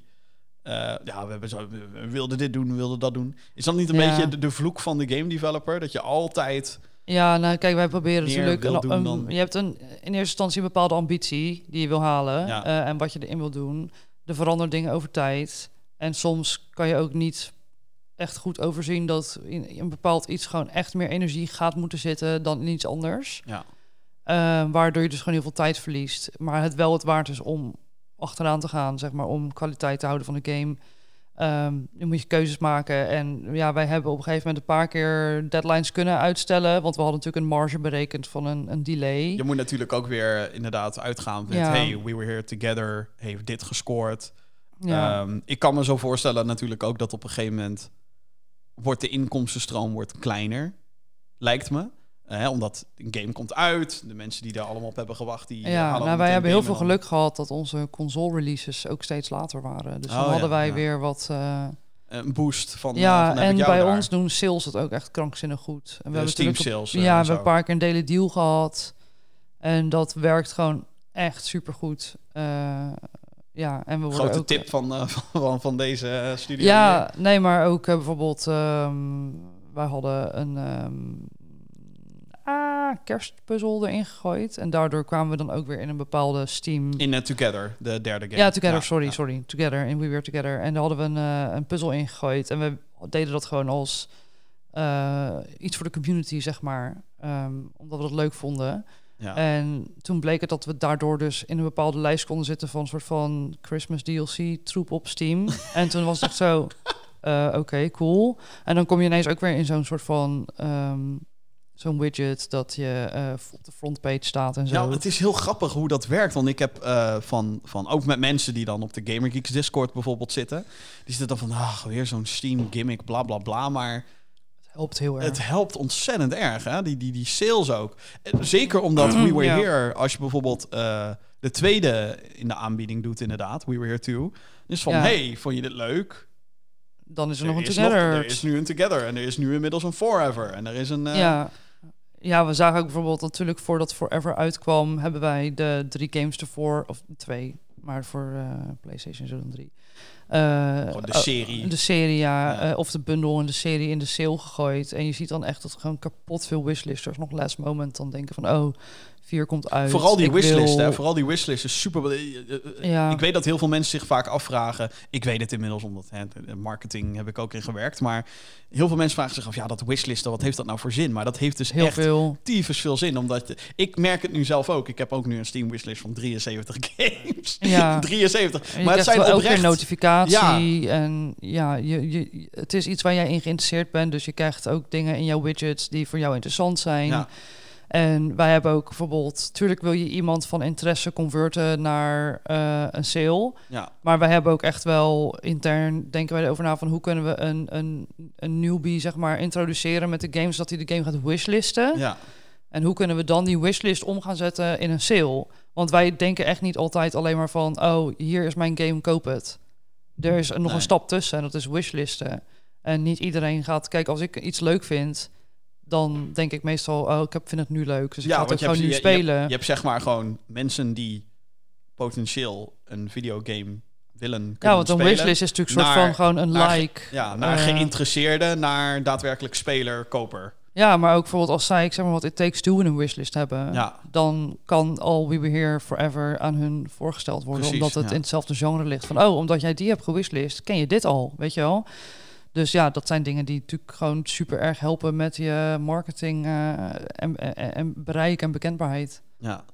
Eh, ja, we, hebben zo, we- we wilden dit doen, we wilden dat doen. Is dat niet een Ja. beetje de, de vloek van de game developer? Dat je altijd. Ja, nou kijk, wij proberen natuurlijk... een- een- dan- Je hebt een, in eerste instantie een bepaalde ambitie die je wil halen. Ja. eh, en wat je erin wil doen. Er veranderen dingen over tijd. En soms kan je ook niet echt goed overzien dat in in een bepaald iets gewoon echt meer energie gaat moeten zitten dan in iets anders. Ja. Eh, waardoor je dus gewoon heel veel tijd verliest. Maar het wel het waard is om achteraan te gaan, zeg maar, om kwaliteit te houden van de game. Ehm nu moet je keuzes maken. En ja, wij hebben op een gegeven moment een paar keer deadlines kunnen uitstellen. Want we hadden natuurlijk een marge berekend van een, een delay. Je moet natuurlijk ook weer inderdaad uitgaan met... Ja. hey, we were here together, heeft dit gescoord. ja. Ehm, ik kan me zo voorstellen natuurlijk ook dat op een gegeven moment... wordt de inkomstenstroom wordt kleiner, lijkt me. Eh, omdat een game komt uit, de mensen die daar allemaal op hebben gewacht... Die Ja, nou, wij hebben heel veel dan- geluk gehad dat onze console releases ook steeds later waren. Dus Oh, dan ja, hadden wij ja. weer wat. eh, Een boost van... eh, ja, van ik en bij daar. ons doen sales het ook echt krankzinnig goed. En we hebben Steam sales. eh, ja, we en hebben een paar keer een daily deal gehad. En dat werkt gewoon echt supergoed. Eh ja, en we worden Grote ook, tip van, eh, *laughs* van, van deze eh, studio. Ja, nee, maar ook eh, bijvoorbeeld, ehm, wij hadden een ehm, ah, kerstpuzzel erin gegooid. En daardoor kwamen we dan ook weer in een bepaalde Steam... In eh, Together, de derde game. Ja, Together, sorry, ja. sorry. Together, in We Were Together. En daar hadden we een, eh, een puzzel ingegooid. En we deden dat gewoon als eh, iets voor de community, zeg maar. Ehm, omdat we dat leuk vonden. Ja. En toen bleek het dat we daardoor dus in een bepaalde lijst konden zitten van een soort van Christmas DLC troep op Steam. *laughs* en toen was het zo, oké, cool. En dan kom je ineens ook weer in zo'n soort van ehm, zo'n widget dat je eh, op de frontpage staat en zo. Ja, het is heel grappig hoe dat werkt. Want ik heb eh, van, van ook met mensen die dan op de Gamer Geeks Discord bijvoorbeeld zitten. Die zitten dan van, ah, weer zo'n Steam gimmick, bla bla bla. Maar Het helpt heel erg. het helpt ontzettend erg, hè? Die, die, die sales ook. En Zeker omdat We Were Ja. Here, als je bijvoorbeeld eh, de tweede in de aanbieding doet, inderdaad, We Were Here 2. Dus van, Ja. hey, vond je dit leuk? dan is er nog een is Together. er is nu een Together en er is nu inmiddels een Forever. En er is een... eh, Ja. Ja, we zagen ook bijvoorbeeld natuurlijk voordat Forever uitkwam, hebben wij de drie games ervoor, of twee, maar voor eh, PlayStation zo dan drie. Eh, de serie. de serie, ja. Ja. eh, of de bundel en de serie in de sale gegooid. En je ziet dan echt dat er gewoon kapot veel wishlisters nog last moment dan denken van, oh, komt uit. Vooral die ik wishlist, wil- hè? Vooral die wishlist is super. eh, eh, eh, Ja. Ik weet dat heel veel mensen zich vaak afvragen. Ik weet het inmiddels, omdat hè, marketing heb ik ook in gewerkt. Maar heel veel mensen vragen zich af: ja, dat wishlisten, wat heeft dat nou voor zin? Maar dat heeft dus Heel echt veel. tyfus veel zin. Omdat je- ik merk het nu zelf ook. Ik heb ook nu een Steam wishlist van 73 *laughs* games. Ja. 73. En je maar het zijn wel keer oprecht. notificatie. En ja, je, je, het is iets waar jij in geïnteresseerd bent. Dus je krijgt ook dingen in jouw widgets die voor jou interessant zijn. Ja. En wij hebben ook bijvoorbeeld... Tuurlijk wil je iemand van interesse converten naar eh, een sale. Ja, Maar wij hebben ook echt wel intern... denken wij erover na van... hoe kunnen we een, een, een newbie zeg maar introduceren met de games... dat hij de game gaat wishlisten. ja. En hoe kunnen we dan die wishlist om gaan zetten in een sale? Want wij denken echt niet altijd alleen maar van... oh, hier is mijn game, koop het. Er is nog Nee. een stap tussen en dat is wishlisten. En niet iedereen gaat... Kijk, als ik iets leuk vind... dan denk ik meestal... oh, ik heb, vind het nu leuk, dus ik ja ga het gewoon hebt, nu je- je spelen. hebt- je hebt zeg maar gewoon mensen die potentieel een videogame willen kunnen ja, want een spelen. wishlist is natuurlijk een soort naar- van gewoon een naar like. Ja, naar Eh, geïnteresseerde, naar daadwerkelijk speler, koper. Ja, maar ook bijvoorbeeld als zij, ik zeg maar wat It Takes Two in een wishlist hebben... Ja, dan kan All We Were Here Forever aan hun voorgesteld worden. Precies, omdat het ja. in hetzelfde genre ligt. Van, oh, omdat jij die hebt gewishlist, ken je dit al, weet je wel? Dus ja, dat zijn dingen die natuurlijk gewoon super erg helpen met je marketing eh, en, en, en bereik en bekendbaarheid. ja.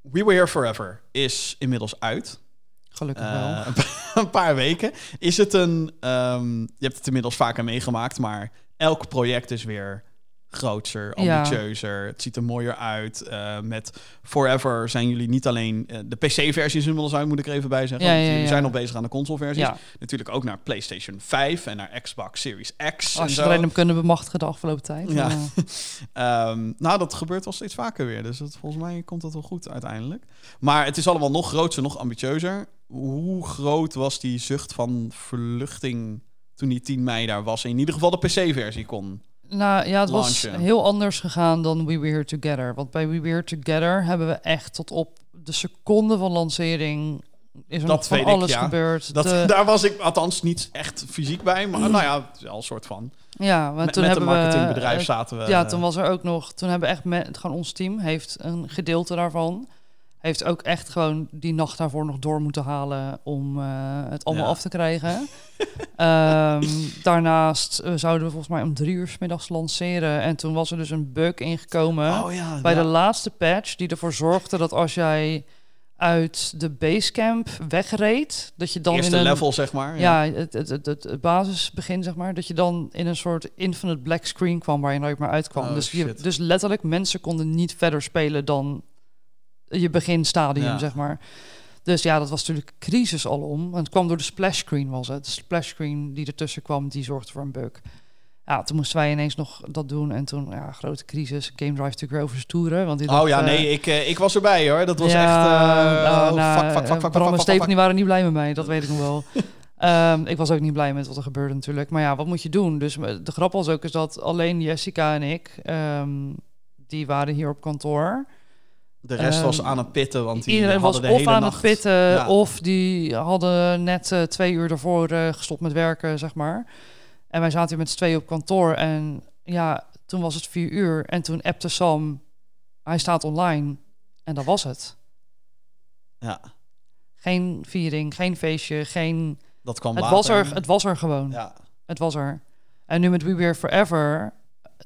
We Were Here Forever is inmiddels uit. Gelukkig wel. Eh, *laughs* een paar weken. Is het een... ehm, je hebt het inmiddels vaker meegemaakt, maar elk project is weer grootser, Ja. ambitieuzer. Het ziet er mooier uit. Eh, met Forever zijn jullie niet alleen... eh, de PC-versie is inmiddels uit, moet ik er even bij zeggen. Ja, jullie zijn al bezig aan de console-versies. Ja, Natuurlijk ook naar PlayStation 5 en naar Xbox Series X en als je alleen hem kunnen bemachtigen de afgelopen tijd. Ja. *laughs* Ehm, nou, dat gebeurt wel steeds vaker weer. Dus dat, volgens mij komt dat wel goed uiteindelijk. Maar het is allemaal nog groter, nog ambitieuzer. Hoe groot was die zucht van verluchting toen die 10 mei daar was? In ieder geval de PC-versie kon. Nou ja, het was heel anders gegaan dan We Were Here Together. Want bij We Were Here Together hebben we echt tot op de seconde van lancering... is er Dat van weet ik, alles ja. gebeurd. Dat, De- *laughs* Daar was ik althans niet echt fysiek bij. Maar nou ja, wel een soort van. Ja, want toen met een hebben marketingbedrijf we... zaten we. ja, eh, toen was er ook nog... Toen hebben we echt... Met, gewoon ons team heeft een gedeelte daarvan... Heeft ook echt gewoon die nacht daarvoor nog door moeten halen... om eh, het allemaal Ja. af te krijgen. *laughs* Ehm, daarnaast eh, zouden we volgens mij om drie uur 's middags lanceren. En toen was er dus een bug ingekomen... Oh ja, bij ja. de laatste patch... die ervoor zorgde dat als jij uit de basecamp wegreed. Dat je dan Eerste in een, level, zeg maar. Ja, het, het, het, het, basisbegin, zeg maar. Dat je dan in een soort infinite black screen kwam waar je nooit meer uitkwam. Oh, dus, je, dus letterlijk, mensen konden niet verder spelen dan je beginstadium, Ja. zeg maar. Dus ja, dat was natuurlijk crisis alom. En het kwam door de splash screen, was het. De splash screen die ertussen kwam, die zorgde voor een bug. Ja, toen moesten wij ineens nog dat doen. En toen, ja, grote crisis. Game Drive to Grow verstoeren. Want die Oh dacht, ja, eh, nee, ik, eh, ik was erbij hoor. Dat was ja, echt... eh, nou, oh, nou, fuck, fuck, fuck, fuck, Bram en Stephanie waren niet blij met mij, dat *laughs* weet ik nog wel. Ehm, ik was ook niet blij met wat er gebeurde natuurlijk. Maar ja, wat moet je doen? Dus de grap was ook is dat alleen Jessica en ik, ehm, die waren hier op kantoor. De rest was Ehm, aan het pitten, want die Iedereen was de of hele aan nacht... het pitten, Ja. of die hadden net eh, twee uur ervoor eh, gestopt met werken, zeg maar. En wij zaten hier met z'n tweeën op kantoor. En ja, toen was het vier uur. En toen appte Sam, hij staat online. En dat was het. Ja, Geen viering, geen feestje, geen... dat kwam Het later. was, er, het was er gewoon. Ja. Het was er. En nu met We Were Forever,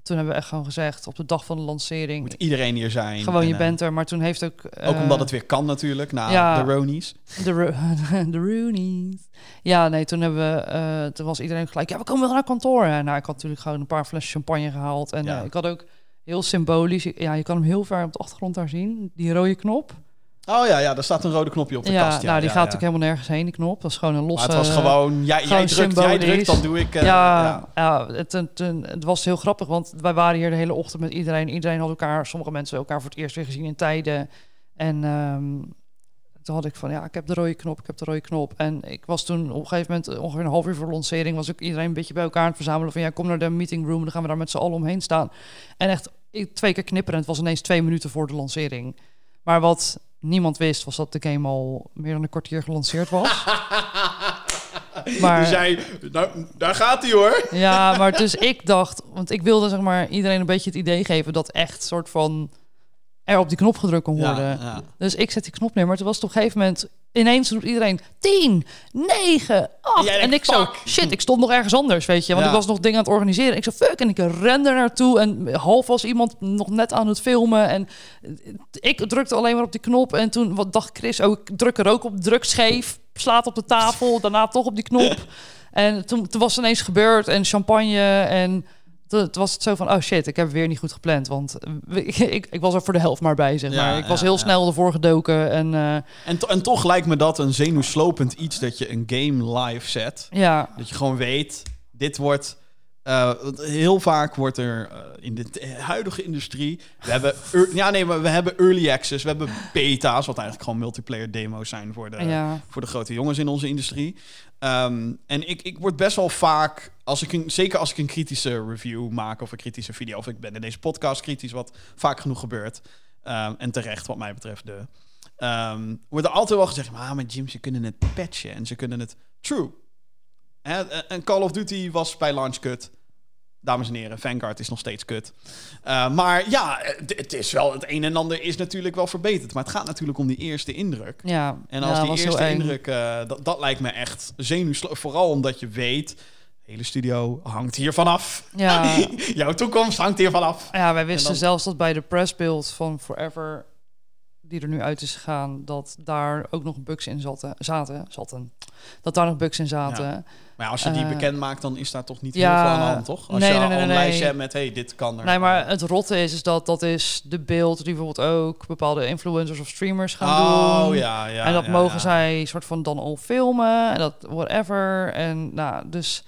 toen hebben we echt gewoon gezegd... op de dag van de lancering, Moet iedereen hier zijn. gewoon En, je eh, bent er. Maar toen heeft ook... Ook eh, omdat het weer kan natuurlijk, na ja. de Ronies. De, Ro *laughs* de Roonies. Ja, nee, toen hebben we... eh, toen was iedereen gelijk... Ja, we komen wel naar kantoor. En nou, ik had natuurlijk gewoon een paar flessen champagne gehaald. En Ja. eh, ik had ook heel symbolisch... Ja, je kan hem heel ver op de achtergrond daar zien. Die rode knop. Oh ja, ja, daar staat een rode knopje op de ja, kast. Ja, nou, die ja, gaat natuurlijk helemaal nergens heen, die knop. Dat is gewoon een Maar losse... het was gewoon, jij, gewoon jij, drukt, jij drukt, dan doe ik... eh, ja, ja. het, het, het, was heel grappig, want wij waren hier de hele ochtend met iedereen. Iedereen had elkaar, sommige mensen elkaar voor het eerst weer gezien in tijden. En ehm, toen had ik van, ja, ik heb de rode knop, ik heb de rode knop. En ik was toen op een gegeven moment, ongeveer een half uur voor de lancering, was ook iedereen een beetje bij elkaar aan het verzamelen. Van, ja, kom naar de meeting room, dan gaan we daar met z'n allen omheen staan. En echt ik- twee keer knipperen, het was ineens twee minuten voor de lancering. Maar wat niemand wist, was dat de game al meer dan een kwartier gelanceerd was. *laughs* Maar- jij, nou, daar gaat hij hoor. *laughs* Ja, maar dus ik dacht, want ik wilde zeg maar iedereen een beetje het idee geven dat echt soort van er op die knop gedrukt kon worden. Ja, ja. Dus ik zet die knop neer, maar toen was het op een gegeven moment ineens doet iedereen 10, 9, 8. En ik zo, shit, ik stond nog ergens anders, weet je. Want Ja. ik was nog dingen aan het organiseren. Ik zo, fuck, en ik rende naartoe en half was iemand nog net aan het filmen. En ik drukte alleen maar op die knop. En toen wat dacht Chris, oh, ik druk er ook op, druk scheef, slaat op de tafel, daarna toch op die knop. *laughs* En toen, toen was het ineens gebeurd en champagne en... Toen was het zo van, oh shit, ik heb weer niet goed gepland. Want we- *laughs* ik, ik was er voor de helft maar bij, zeg Ja, maar. Ik was ja, heel ja. snel ervoor gedoken. En uh, En, to- en toch lijkt me dat een zenuwslopend iets dat je een game live zet. ja, Dat je gewoon weet, dit wordt... eh, heel vaak wordt er eh, in de huidige industrie... We hebben, ja, nee, maar we hebben early access, we hebben beta's... wat eigenlijk gewoon multiplayer demo's zijn voor de, ja, voor de grote jongens in onze industrie. Ehm, en ik, ik word best wel vaak, als ik een, zeker als ik een kritische review maak of een kritische video, of ik ben in deze podcast kritisch, wat vaak genoeg gebeurt. Ehm, en terecht, wat mij betreft. De, ehm, wordt er altijd wel gezegd, maar met Jim, ze kunnen het patchen en ze kunnen het true. Hè, En Call of Duty was bij launch kut. Dames en heren, Vanguard is nog steeds kut. Uh, maar ja, het, het is wel, het een en ander is natuurlijk wel verbeterd. Maar het gaat natuurlijk om die eerste indruk. ja. En als ja, die eerste indruk, eh, dat, dat lijkt me echt zenuwslo. Vooral omdat je weet, de hele studio hangt hier vanaf. Ja. *laughs* Jouw toekomst hangt hier vanaf. Ja, wij wisten dan- zelfs dat bij de pressbeeld van Forever, die er nu uit is gegaan, dat daar ook nog bugs in zaten. zaten, zaten. Dat daar nog bugs in zaten. Ja. Maar ja, als je die Eh, bekend maakt, dan is daar toch niet ja, heel veel aan de hand, toch? Als nee, je nee, al nee, een lijstje hebt met, hey, dit kan er. Nee, maar het rotte is, is dat dat is de beeld die bijvoorbeeld ook bepaalde influencers of streamers gaan oh, doen. ja, ja. en dat mogen zij soort van dan al filmen en dat whatever. En nou, dus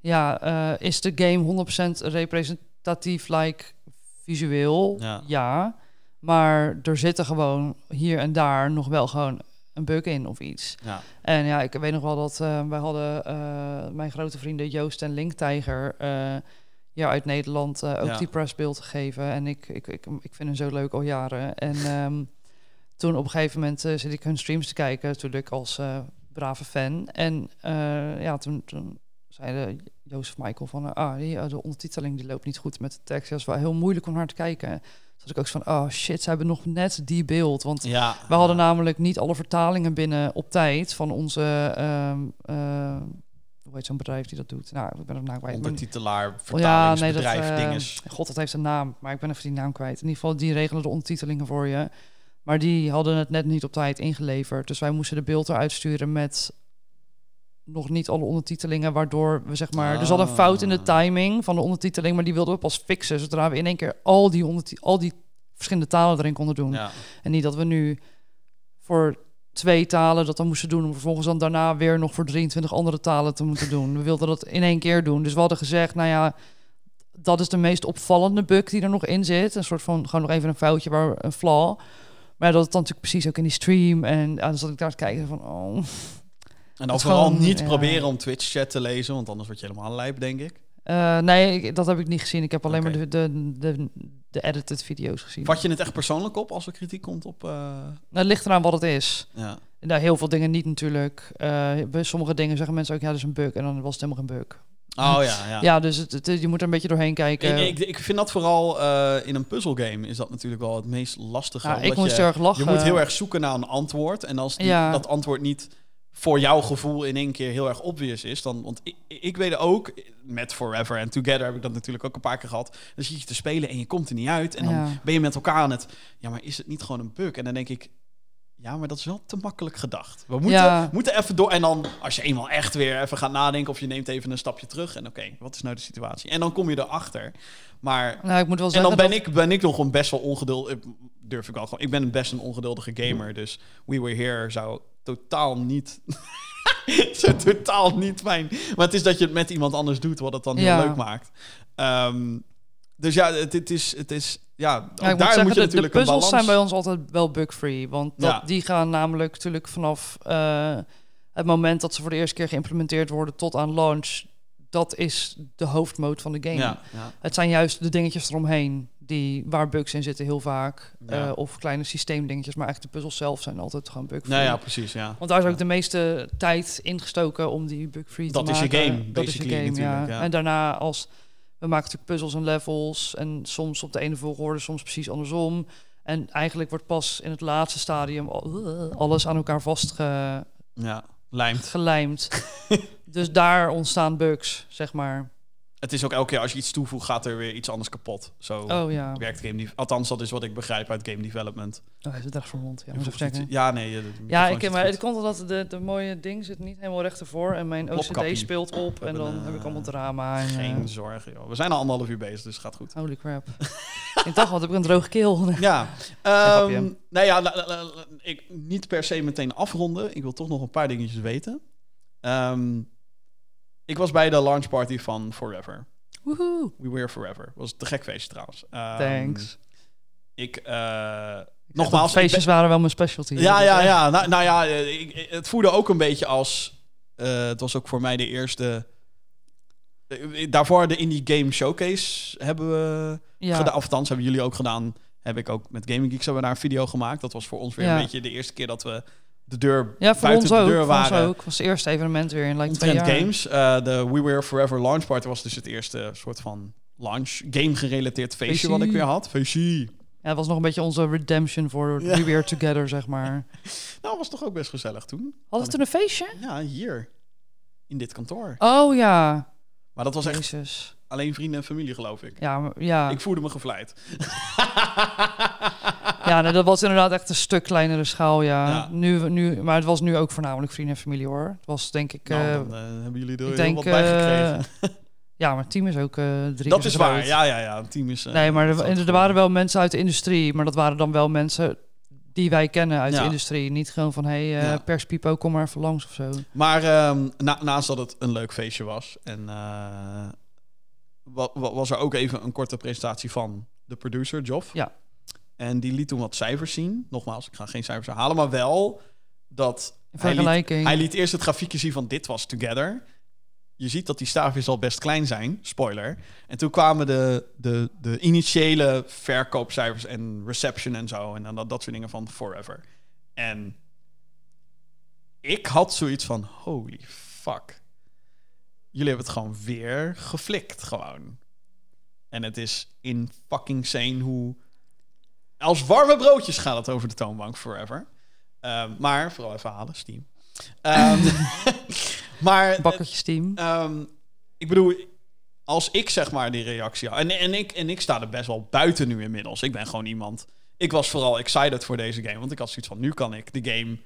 ja, eh, is de game 100% representatief, like visueel? Ja. Maar er zitten gewoon hier en daar nog wel gewoon een bug in of iets. Ja. En ja, ik weet nog wel dat eh, wij hadden eh, mijn grote vrienden Joost en Linktijger eh ja, uit Nederland ook Ja. die pressbeeld gegeven. En ik, ik, ik, ik vind hen zo leuk al jaren. En ehm, toen op een gegeven moment zit ik hun streams te kijken, natuurlijk als brave fan. En ja, toen, toen zeiden Joost Michael van, ah, die, de ondertiteling die loopt niet goed met de tekst. Dat is wel heel moeilijk om naar te kijken. Had ik ook zo van, oh shit, ze hebben nog net die beeld. Want Ja. we hadden namelijk niet alle vertalingen binnen op tijd van onze. ehm, eh, hoe heet zo'n bedrijf die dat doet? Nou, ik ben er nou kwijt. Ondertitelaar, Oh ja, nee, dat, vertalingsbedrijf, eh, dinges. God, dat heeft een naam, maar ik ben even die naam kwijt. In ieder geval, die regelen de ondertitelingen voor je. Maar die hadden het net niet op tijd ingeleverd. Dus wij moesten de beeld eruit sturen met nog niet alle ondertitelingen, waardoor we zeg maar... Dus we hadden een fout in de Ah. timing van de ondertiteling, maar die wilden we pas fixen, zodra we in één keer al die, al die verschillende talen erin konden doen. Ja. En niet dat we nu voor twee talen dat dan moesten doen, om vervolgens dan daarna weer nog voor 23 andere talen te moeten doen. We wilden dat in één keer doen. Dus we hadden gezegd, nou ja, dat is de meest opvallende bug die er nog in zit. Een soort van, gewoon nog even een foutje, waar een flaw. Maar dat het dan natuurlijk precies ook in die stream. En ja, dan zat ik daar te kijken van, oh... En dan vooral gewoon, niet ja. proberen om Twitch-chat te lezen, want anders word je helemaal lijp, denk ik. Eh, nee, dat heb ik niet gezien. Ik heb alleen maar de, de, de, de edited video's gezien. Vat je het echt persoonlijk op als er kritiek komt op... eh, Nou, het ligt eraan wat het is. ja. Nou, heel veel dingen niet natuurlijk. Bij sommige dingen zeggen mensen ook, ja, dat is een bug. En dan was het helemaal geen bug. Oh ja, ja. *laughs* Ja, dus het, het- je moet er een beetje doorheen kijken. Ik, ik, ik vind dat vooral in een puzzelgame is dat natuurlijk wel het meest lastige. Ja, ik moest je, erg lachen. Je moet heel erg zoeken naar een antwoord. En als die, Ja. dat antwoord niet voor jouw gevoel in één keer heel erg obvious is, dan... Want ik, ik weet ook, met Forever en Together heb ik dat natuurlijk ook een paar keer gehad. Dan zit je te spelen en je komt er niet uit. En dan Ja. ben je met elkaar aan het... Ja, maar is het niet gewoon een bug? En dan denk ik... Ja, maar dat is wel te makkelijk gedacht. We moeten, Ja. moeten even door. En dan, als je eenmaal echt weer even gaat nadenken... of je neemt even een stapje terug. En oké, wat is nou de situatie? En dan kom je erachter. Maar Nou, ik moet wel en zeggen dan ben dat- ik, ben ik nog een best wel ongeduldig. Durf ik wel gewoon. Ik ben best een ongeduldige gamer. Dus We Were Here zou totaal niet. *laughs* zou totaal niet fijn. Maar het is dat je het met iemand anders doet, wat het dan heel Ja. leuk maakt. Ehm, dus ja, het, het is. Het is ja, ook Ja, ik daar moet zeggen, moet je de, de natuurlijk een puzzels balans. zijn bij ons altijd wel bug-free. Want dat, Ja. die gaan namelijk natuurlijk vanaf eh, het moment dat ze voor de eerste keer geïmplementeerd worden tot aan launch. Dat is de hoofdmoot van de game. Ja, ja. Het zijn juist de dingetjes eromheen die, waar bugs in zitten heel vaak. Ja. Eh, of kleine systeemdingetjes. Maar eigenlijk de puzzels zelf zijn altijd gewoon bug-free. Nou ja, precies. Ja. Want daar is ook Ja. de meeste tijd ingestoken om die bug-free Dat te is je maken. game, Dat is je game, ja. ja. En daarna als... We maken natuurlijk puzzels en levels. En soms op de ene volgorde, soms precies andersom. En eigenlijk wordt pas in het laatste stadium al- alles aan elkaar vastgelijmd. ja, lijmt. *laughs* dus daar ontstaan bugs, zeg maar. Het is ook elke keer als je iets toevoegt, gaat er weer iets anders kapot. Zo Oh ja. werkt game. Althans, dat is wat ik begrijp uit game development. Oh, hij zit echt. Ja, moet even iets- checken. ja, nee. de Ja, ik, maar het komt omdat de, de mooie ding zit niet helemaal recht ervoor. En mijn OCD speelt op. En dan heb ik allemaal eh, drama. En, Geen eh, zorgen, joh. We zijn al anderhalf uur bezig, dus het gaat goed. Holy crap. *laughs* ik dacht, wat heb ik een droge keel. Ja, ehm nou ja, la- la- la- ik niet per se meteen afronden. Ik wil toch nog een paar dingetjes weten. Ehm, ik was bij de launch party van Forever. Woehoe. We Were Forever. Was te gek feestje trouwens. Ehm, Thanks. Ik, eh, Nogmaals, feestjes waren wel mijn specialty. Ja, ja, eh, ja. Nou, nou ja, eh, ik- het voelde ook een beetje als... eh, het was ook voor mij de eerste... eh, daarvoor de Indie Game Showcase hebben we ja. gedaan. Althans, hebben jullie ook gedaan. Heb ik ook met Gaming Geeks hebben we daar een video gemaakt. Dat was voor ons weer Ja. een beetje de eerste keer dat we de deur Ja, voor buiten ons de deur Voor ons waren. ook. Was het eerste evenement weer in like twee jaar. games. Eh, de We Were Forever launch party was dus het eerste soort van launch game gerelateerd feestje wat ik weer had. Feestje. Ja, het was nog een beetje onze redemption voor Ja. We Were Together, zeg maar. *laughs* Nou, was toch ook best gezellig toen. Hadden we toen een feestje? Ja, hier. In dit kantoor. Oh ja. Maar dat was echt Jezus. alleen vrienden en familie, geloof ik. Ja, maar- ja. Ik voelde me gevleid. *laughs* ja dat was inderdaad echt een stuk kleinere schaal, ja. Ja. Nu, nu, maar het was nu ook voornamelijk vrienden en familie, hoor. Het was denk ik... nou, eh, dan eh, hebben jullie er heel denk... wat bij gekregen. eh, *laughs* ja, maar het team is ook drie dat is waar. Ja, ja, ja. Team is... Nee, maar er, er waren wel mensen uit de industrie, maar dat waren dan wel mensen die wij kennen uit Ja. de industrie. Niet gewoon van, hé, hey, eh, Ja. perspipo, kom maar even langs of zo. Maar ehm, na- naast dat het een leuk feestje was... en wa- wa- was er ook even een korte presentatie van de producer, Joff. Ja. En die liet toen wat cijfers zien. Nogmaals, ik ga geen cijfers herhalen, maar wel dat... Hij liet, hij liet eerst het grafiekje zien van dit was Together. Je ziet dat die staafjes al best klein zijn, spoiler. En toen kwamen de, de, de initiële verkoopcijfers en reception en zo. En dan dat, dat soort dingen van Forever. En ik had zoiets van, holy fuck. Jullie hebben het gewoon weer geflikt, gewoon. En het is in fucking sane hoe... Als warme broodjes gaat het over de toonbank Forever. Ehm, maar, vooral even halen, Steam. Ehm, *laughs* maar Bakkertjes team. Ehm, ik bedoel, als ik zeg maar die reactie had. En, en, ik, en ik sta er best wel buiten nu inmiddels. Ik ben gewoon iemand ik was vooral excited voor deze game. Want ik had zoiets van, nu kan ik de game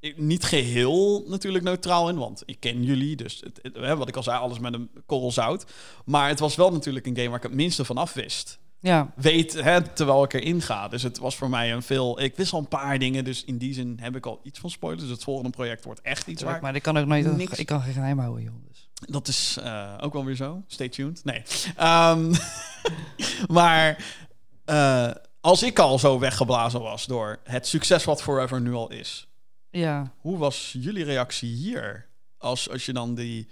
ik- niet geheel natuurlijk neutraal in. Want ik ken jullie, dus het, het- hè, wat ik al zei, alles met een korrel zout. Maar het was wel natuurlijk een game waar ik het minste van af wist. Ja, Weet, hè, terwijl ik erin ga. Dus het was voor mij een veel... Ik wist al een paar dingen, dus in die zin heb ik al iets van spoilers. Dus het volgende project wordt echt iets waar... maar ik kan ook nooit... Niks. Ik kan geen geheim houden, joh. Dus. Dat is eh, ook wel weer zo. Stay tuned. Nee. Ehm, *laughs* maar eh, als ik al zo weggeblazen was door het succes wat Forever nu al is, Ja, hoe was jullie reactie hier? Als, als je dan die.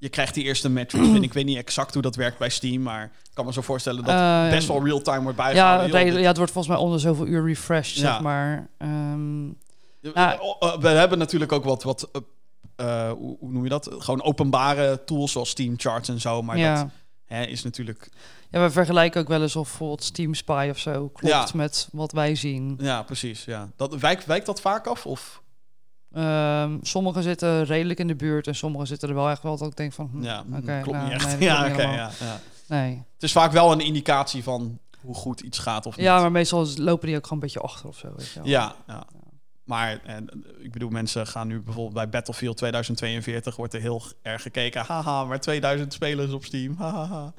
Je krijgt die eerste metrics binnen. Ik weet niet exact hoe dat werkt bij Steam, maar ik kan me zo voorstellen dat Eh, best wel real-time wordt ja, bijgehouden. dit- ja, het wordt volgens mij onder zoveel uur refreshed, Ja. zeg maar. Ehm, Eh, Nou- eh, we hebben natuurlijk ook wat, wat hoe, hoe noem je dat? Gewoon openbare tools zoals Steam Charts en zo. Maar ja. dat hè, is natuurlijk ja, we vergelijken ook wel eens of bijvoorbeeld Steam Spy of zo klopt Ja. met wat wij zien. Ja, precies. Ja. Dat, wijkt, wijkt dat vaak af? Of? Ehm sommige zitten redelijk in de buurt en sommige zitten er wel echt wel dat ik denk van... hm, Ja, klopt nou, niet echt. nee, *laughs* ja, oké. ja, ja. Nee. Het is vaak wel een indicatie van hoe goed iets gaat of niet. Ja, maar meestal lopen die ook gewoon een beetje achter of zo, weet je wel. Ja, ja. Maar en, ik bedoel, mensen gaan nu bijvoorbeeld bij Battlefield 2042 wordt er heel erg gekeken. Haha, maar 2000 spelers op Steam. Haha.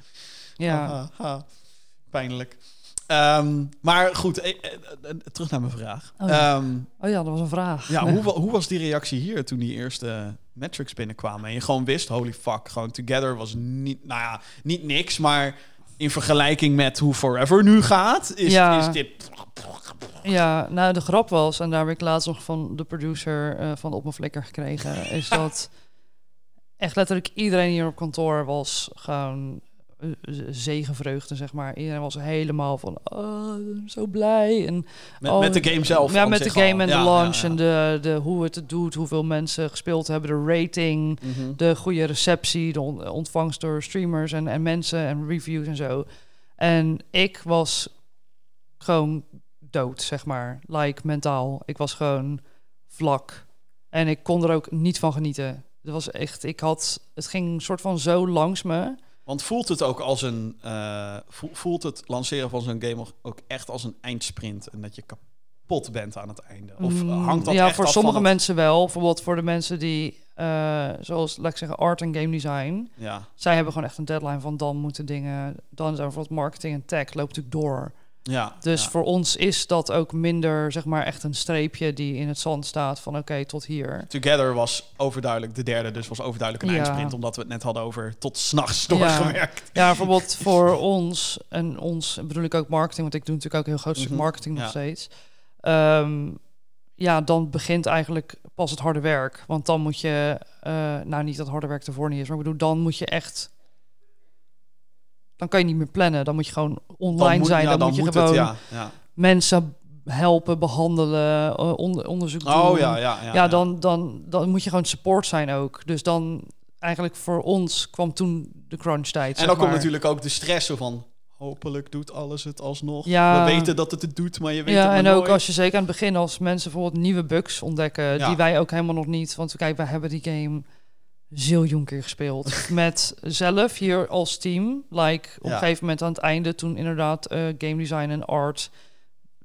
Ja. Haha, ha. Pijnlijk. Ehm, maar goed, eh, eh, eh, terug naar mijn vraag. Oh ja. Ehm, Oh ja, dat was een vraag. Ja, Nee. *laughs* hoe, hoe was die reactie hier toen die eerste metrics binnenkwamen? En je gewoon wist, holy fuck, gewoon Together was niet, nou ja, niet niks, maar in vergelijking met hoe Forever nu gaat, is, Ja. is dit... Ja, nou de grap was, en daar heb ik laatst nog van de producer van Op mijn Flikker gekregen, is *laughs* dat echt letterlijk iedereen hier op kantoor was gewoon zegenvreugde, zeg maar. Iedereen was helemaal van, oh, zo blij. En, Met, oh, met de game zelf. Ja, met de game al. en de Ja, launch ja, ja. en de, de, hoe het het doet, hoeveel mensen gespeeld hebben, de rating, Mhm. de goede receptie, de on- ontvangst door streamers en, en mensen en reviews en zo. En ik was gewoon dood, zeg maar. Like mentaal. Ik was gewoon vlak. En ik kon er ook niet van genieten. Het was echt, ik had, het ging soort van zo langs me. Want voelt het ook als een... eh, vo- voelt het lanceren van zo'n game ook echt als een eindsprint? En dat je kapot bent aan het einde? Of Mm, hangt dat ja, echt voor af sommige van het- mensen wel. Bijvoorbeeld voor de mensen die, eh, zoals, laat ik zeggen, art en game design. Ja, Zij hebben gewoon echt een deadline van dan moeten dingen, dan zijn bijvoorbeeld marketing en tech loopt natuurlijk door. Ja. Dus ja. voor ons is dat ook minder, zeg maar, echt een streepje die in het zand staat van oké, tot hier. Together was overduidelijk de derde, dus was overduidelijk een Ja. eindsprint, omdat we het net hadden over tot s'nachts *laughs* doorgewerkt. Ja, bijvoorbeeld voor ons, en ons bedoel ik ook marketing, want ik doe natuurlijk ook een heel groot stuk Mhm, marketing nog steeds. Ehm, ja, dan begint eigenlijk pas het harde werk. Want dan moet je, eh, nou niet dat harde werk ervoor niet is, maar ik bedoel, dan moet je echt, dan kan je niet meer plannen. Dan moet je gewoon online moet- zijn. ja, dan, moet je gewoon ja. mensen helpen, behandelen, eh, onder, onderzoek doen. Oh ja, ja, ja. ja, dan, dan, dan moet je gewoon support zijn ook. Dus dan eigenlijk voor ons kwam toen de crunch tijd. En dan komt natuurlijk ook de stress van... Hopelijk doet alles het alsnog. Ja. We weten dat het het doet, maar je weet Ja, het en ook als je zeker aan het begin, als mensen bijvoorbeeld nieuwe bugs ontdekken, Ja. die wij ook helemaal nog niet. Want kijk, wij hebben die game ziljoen keer gespeeld. *laughs* met zelf hier als team. Like op Ja. een gegeven moment aan het einde, toen inderdaad eh, game design en art,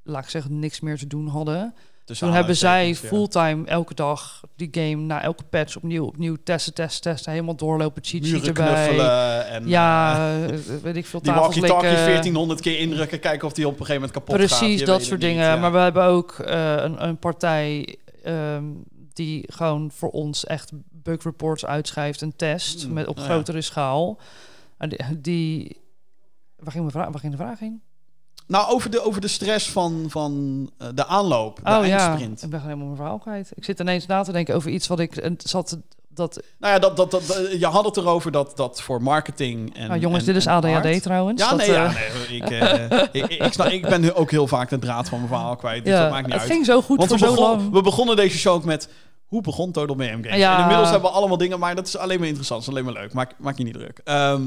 laat ik zeggen, niks meer te doen hadden. Tussen Toen hebben zij ja. fulltime elke dag die game na elke patch opnieuw, opnieuw testen, testen, testen, helemaal doorlopen, cheat sheet erbij. knuffelen en Ja, eh, eh, weet ik veel, die walkie-talkie likken. 1400 keer indrukken, kijken of die op een gegeven moment kapot gaat. Precies, dat soort niet, dingen. ja. Maar we hebben ook een, een partij ehm, die gewoon voor ons echt bug reports uitschrijft en test Hmm, met, op ja. grotere schaal. En die, die waar, ging vraag, waar ging de vraag heen? Nou, over de, over de stress van, van eh, de aanloop, de oh ja, ik ben helemaal mijn verhaal kwijt. Ik zit ineens na te denken over iets wat ik het zat dat. Nou ja, dat, dat, dat, eh, je had het erover dat, dat voor marketing en nou, jongens, en- dit is ADHD art- trouwens. Ja, dat, nee, ja, eh, nee ik, eh, *laughs* ik, ik, ik, snap- ik ben nu ook heel vaak de draad van mijn verhaal kwijt, dus ja, dat maakt niet het uit. ging zo goed Want voor we, zo begon- lang. we begonnen deze show ook met... Hoe begon Total Mayhem Games? Ja. En inmiddels hebben we allemaal dingen... Maar dat is alleen maar interessant. Dat is alleen maar leuk. Maak, maak je niet druk. Ehm,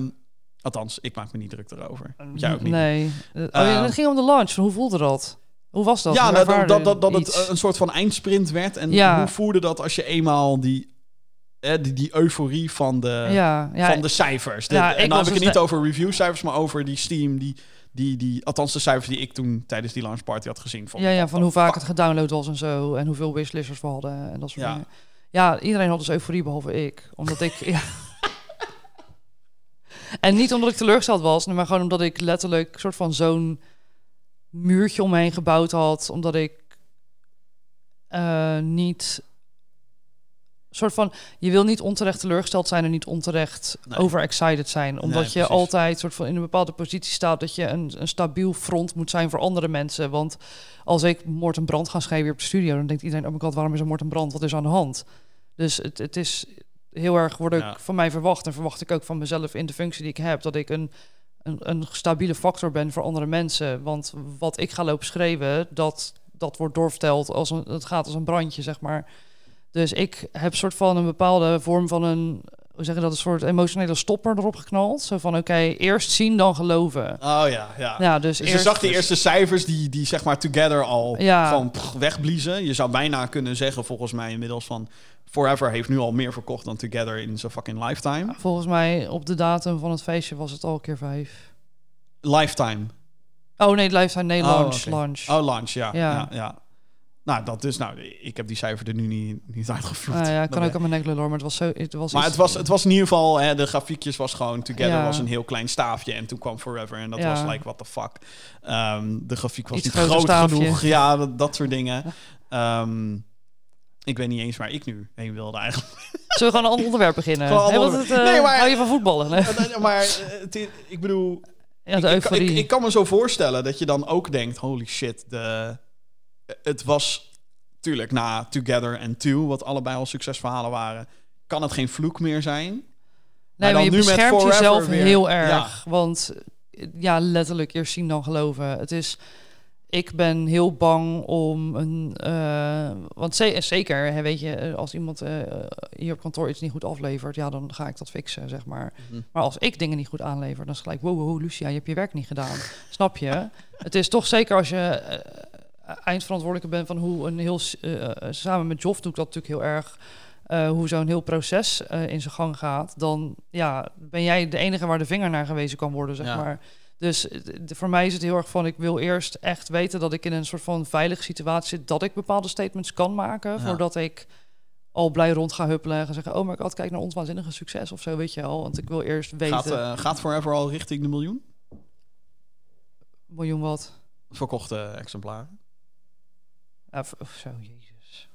althans, ik maak me niet druk erover. Jij ook niet. Nee. Eh, oh, ja, Ehm, het ging om de launch. Hoe voelde dat? Hoe was dat? ja, dat, dat, dat, het een soort van eindsprint werd. En Ja. hoe voelde dat als je eenmaal die, eh, die, die euforie van de, ja, ja, van de cijfers... De- Ja, en ik dan was heb ik het dus niet over reviewcijfers, maar over die Steam... Die, die, die, althans de cijfers die ik toen tijdens die launch party had gezien. Vond Ja, ja, van, van hoe vaak het gedownload was en zo. En hoeveel wishlisters we hadden en dat soort Ja. dingen. Ja, iedereen had dus euforie behalve ik. Omdat ik... ja. *laughs* En niet omdat ik teleurgesteld was, maar gewoon omdat ik letterlijk soort van zo'n muurtje om me heen gebouwd had. Omdat ik eh, niet soort van je wil niet onterecht teleurgesteld zijn en niet onterecht Nee. overexcited zijn. Omdat Nee, je altijd soort van in een bepaalde positie staat dat je een, een stabiel front moet zijn voor andere mensen. Want als ik moord en brand ga schrijven hier op de studio dan denkt iedereen oh my god waarom is er moord en brand? Wat is aan de hand? Dus het, het is heel erg wordt Ja. van mij verwacht en verwacht ik ook van mezelf in de functie die ik heb dat ik een een, een stabiele factor ben voor andere mensen. Want wat ik ga lopen schreeuwen dat dat wordt doorverteld als een het gaat als een brandje zeg maar dus ik heb soort van een bepaalde vorm van een, hoe zeg je dat, een soort emotionele stopper erop geknald. Zo van, oké, eerst zien, dan geloven. Oh ja, ja. Ja, dus, Dus je eerst... zag de eerste cijfers die, die zeg maar together al Ja. gewoon pff, wegbliezen. Je zou bijna kunnen zeggen volgens mij inmiddels van... Forever heeft nu al meer verkocht dan Together in zijn fucking lifetime. Volgens mij op de datum van het feestje was het al keer vijf. Lifetime. Oh nee, Lifetime, nee, Oh, launch, oké. launch. Oh, launch, ja. ja. Ja. ja, Nou, dat dus, nou, ik heb die cijfer er nu niet, niet uitgevloed. Ah, ja, ik kan ook aan mijn nek lullen, maar het was zo... Het was Maar iets- het was, het was in ieder geval, hè, de grafiekjes was gewoon Together Ja. was een heel klein staafje en toen kwam Forever en dat Ja. was like, what the fuck. Ehm, de grafiek was Iets niet groot staafje. genoeg, *laughs* ja, dat, dat soort dingen. Ehm, ik weet niet eens waar ik nu heen wilde eigenlijk. Zullen we gewoon een ander onderwerp beginnen? Het, eh, Nee, maar- Hou je van voetballen? *laughs* Nee. maar eh, het ik bedoel, Ja, ik, de ik, euforie. ik, ik kan me zo voorstellen dat je dan ook denkt, holy shit, de, het was tuurlijk na Together en Two, wat allebei al succesverhalen waren, kan het geen vloek meer zijn. Nee, dan maar je nu beschermt jezelf weer. heel erg. Ja. Want ja, letterlijk eerst zien dan geloven. Het is... Ik ben heel bang om een... eh, want ze- zeker, hè, weet je, eh, als iemand eh, hier op kantoor iets niet goed aflevert... ja, dan ga ik dat fixen, zeg maar. Mhm. Maar als ik dingen niet goed aanlever, dan is het gelijk... wow, wow, Lucia, je hebt je werk niet gedaan. Snap je? Het is toch zeker als je eindverantwoordelijke bent... van hoe een heel... eh, eh, samen met Joff doe ik dat natuurlijk heel erg... eh, hoe zo'n heel proces eh, in zijn gang gaat, dan ja, ben jij de enige waar de vinger naar gewezen kan worden, zeg Ja. maar. Dus eh, voor mij is het heel erg van, ik wil eerst echt weten dat ik in een soort van veilige situatie zit, dat ik bepaalde statements kan maken, Ja. voordat ik al blij rond ga huppelen en zeggen, oh my god, kijk naar ons waanzinnige succes of zo, weet je wel. Want ik wil eerst weten, Gaat, eh, gaat Forever al richting de miljoen miljoen wat. verkochte exemplaren? Ja, v- of zo, jezus.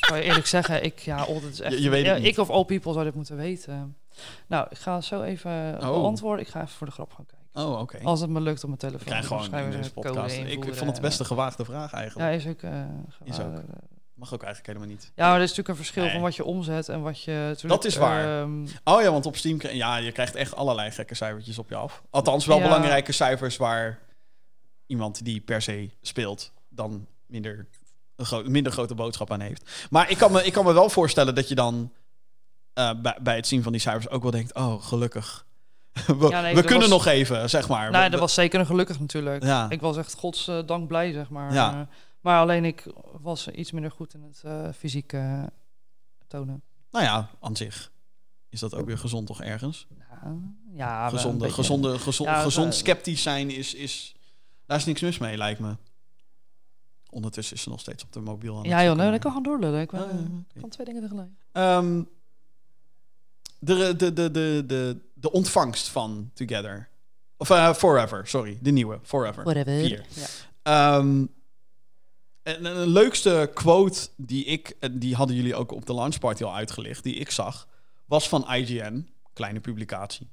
Ik kan je eerlijk zeggen, ik, ja, oh, dat is echt... Je- je weet ja, ik of all people zou dit moeten weten. Nou, ik ga zo even Oh. beantwoorden. Ik ga even voor de grap gaan kijken. Oh, oké. Als het me lukt op mijn telefoon. Ik krijg gewoon in deze code podcast. Ik vond het best een gewaagde vraag Ja, eigenlijk. is ook... eh, Is gewaar- ook. Mag ook eigenlijk helemaal niet. Ja, maar er is natuurlijk een verschil Nee. van wat je omzet en wat je... Dat is waar. ehm, Oh ja, want op Steam, ja, je krijgt echt allerlei gekke cijfertjes op je af. Althans, wel Ja. belangrijke cijfers waar iemand die per se speelt dan minder, een gro- minder grote boodschap aan heeft. Maar ik kan me, ik kan me wel voorstellen dat je dan eh, bij, bij het zien van die cijfers ook wel denkt, oh, gelukkig. *laughs* we Ja, nee, we kunnen was- nog even, zeg maar. nou, We- dat was zeker een gelukkig natuurlijk. Ja. Ik was echt godsdank blij, zeg maar. Ja. Eh, maar alleen ik was iets minder goed in het eh fysiek tonen. Nou ja, aan zich is dat ook weer gezond toch ergens? Ja, ja gezonde, gezonde, gezond, gezond sceptisch zijn is, is... Daar is niks mis mee, lijkt me. Ondertussen is ze nog steeds op de mobiel aan Ja joh, nee, ik kan gewoon doorlullen. Ik eh, kan twee dingen tegelijk. Ehm, de, de, de, de, de, de ontvangst van Together. Of eh, Forever, sorry. De nieuwe, Forever. Whatever. Vier. Ja. Ehm, en de leukste quote die ik, en die hadden jullie ook op de launchparty al uitgelicht, die ik zag, was van IGN, kleine publicatie.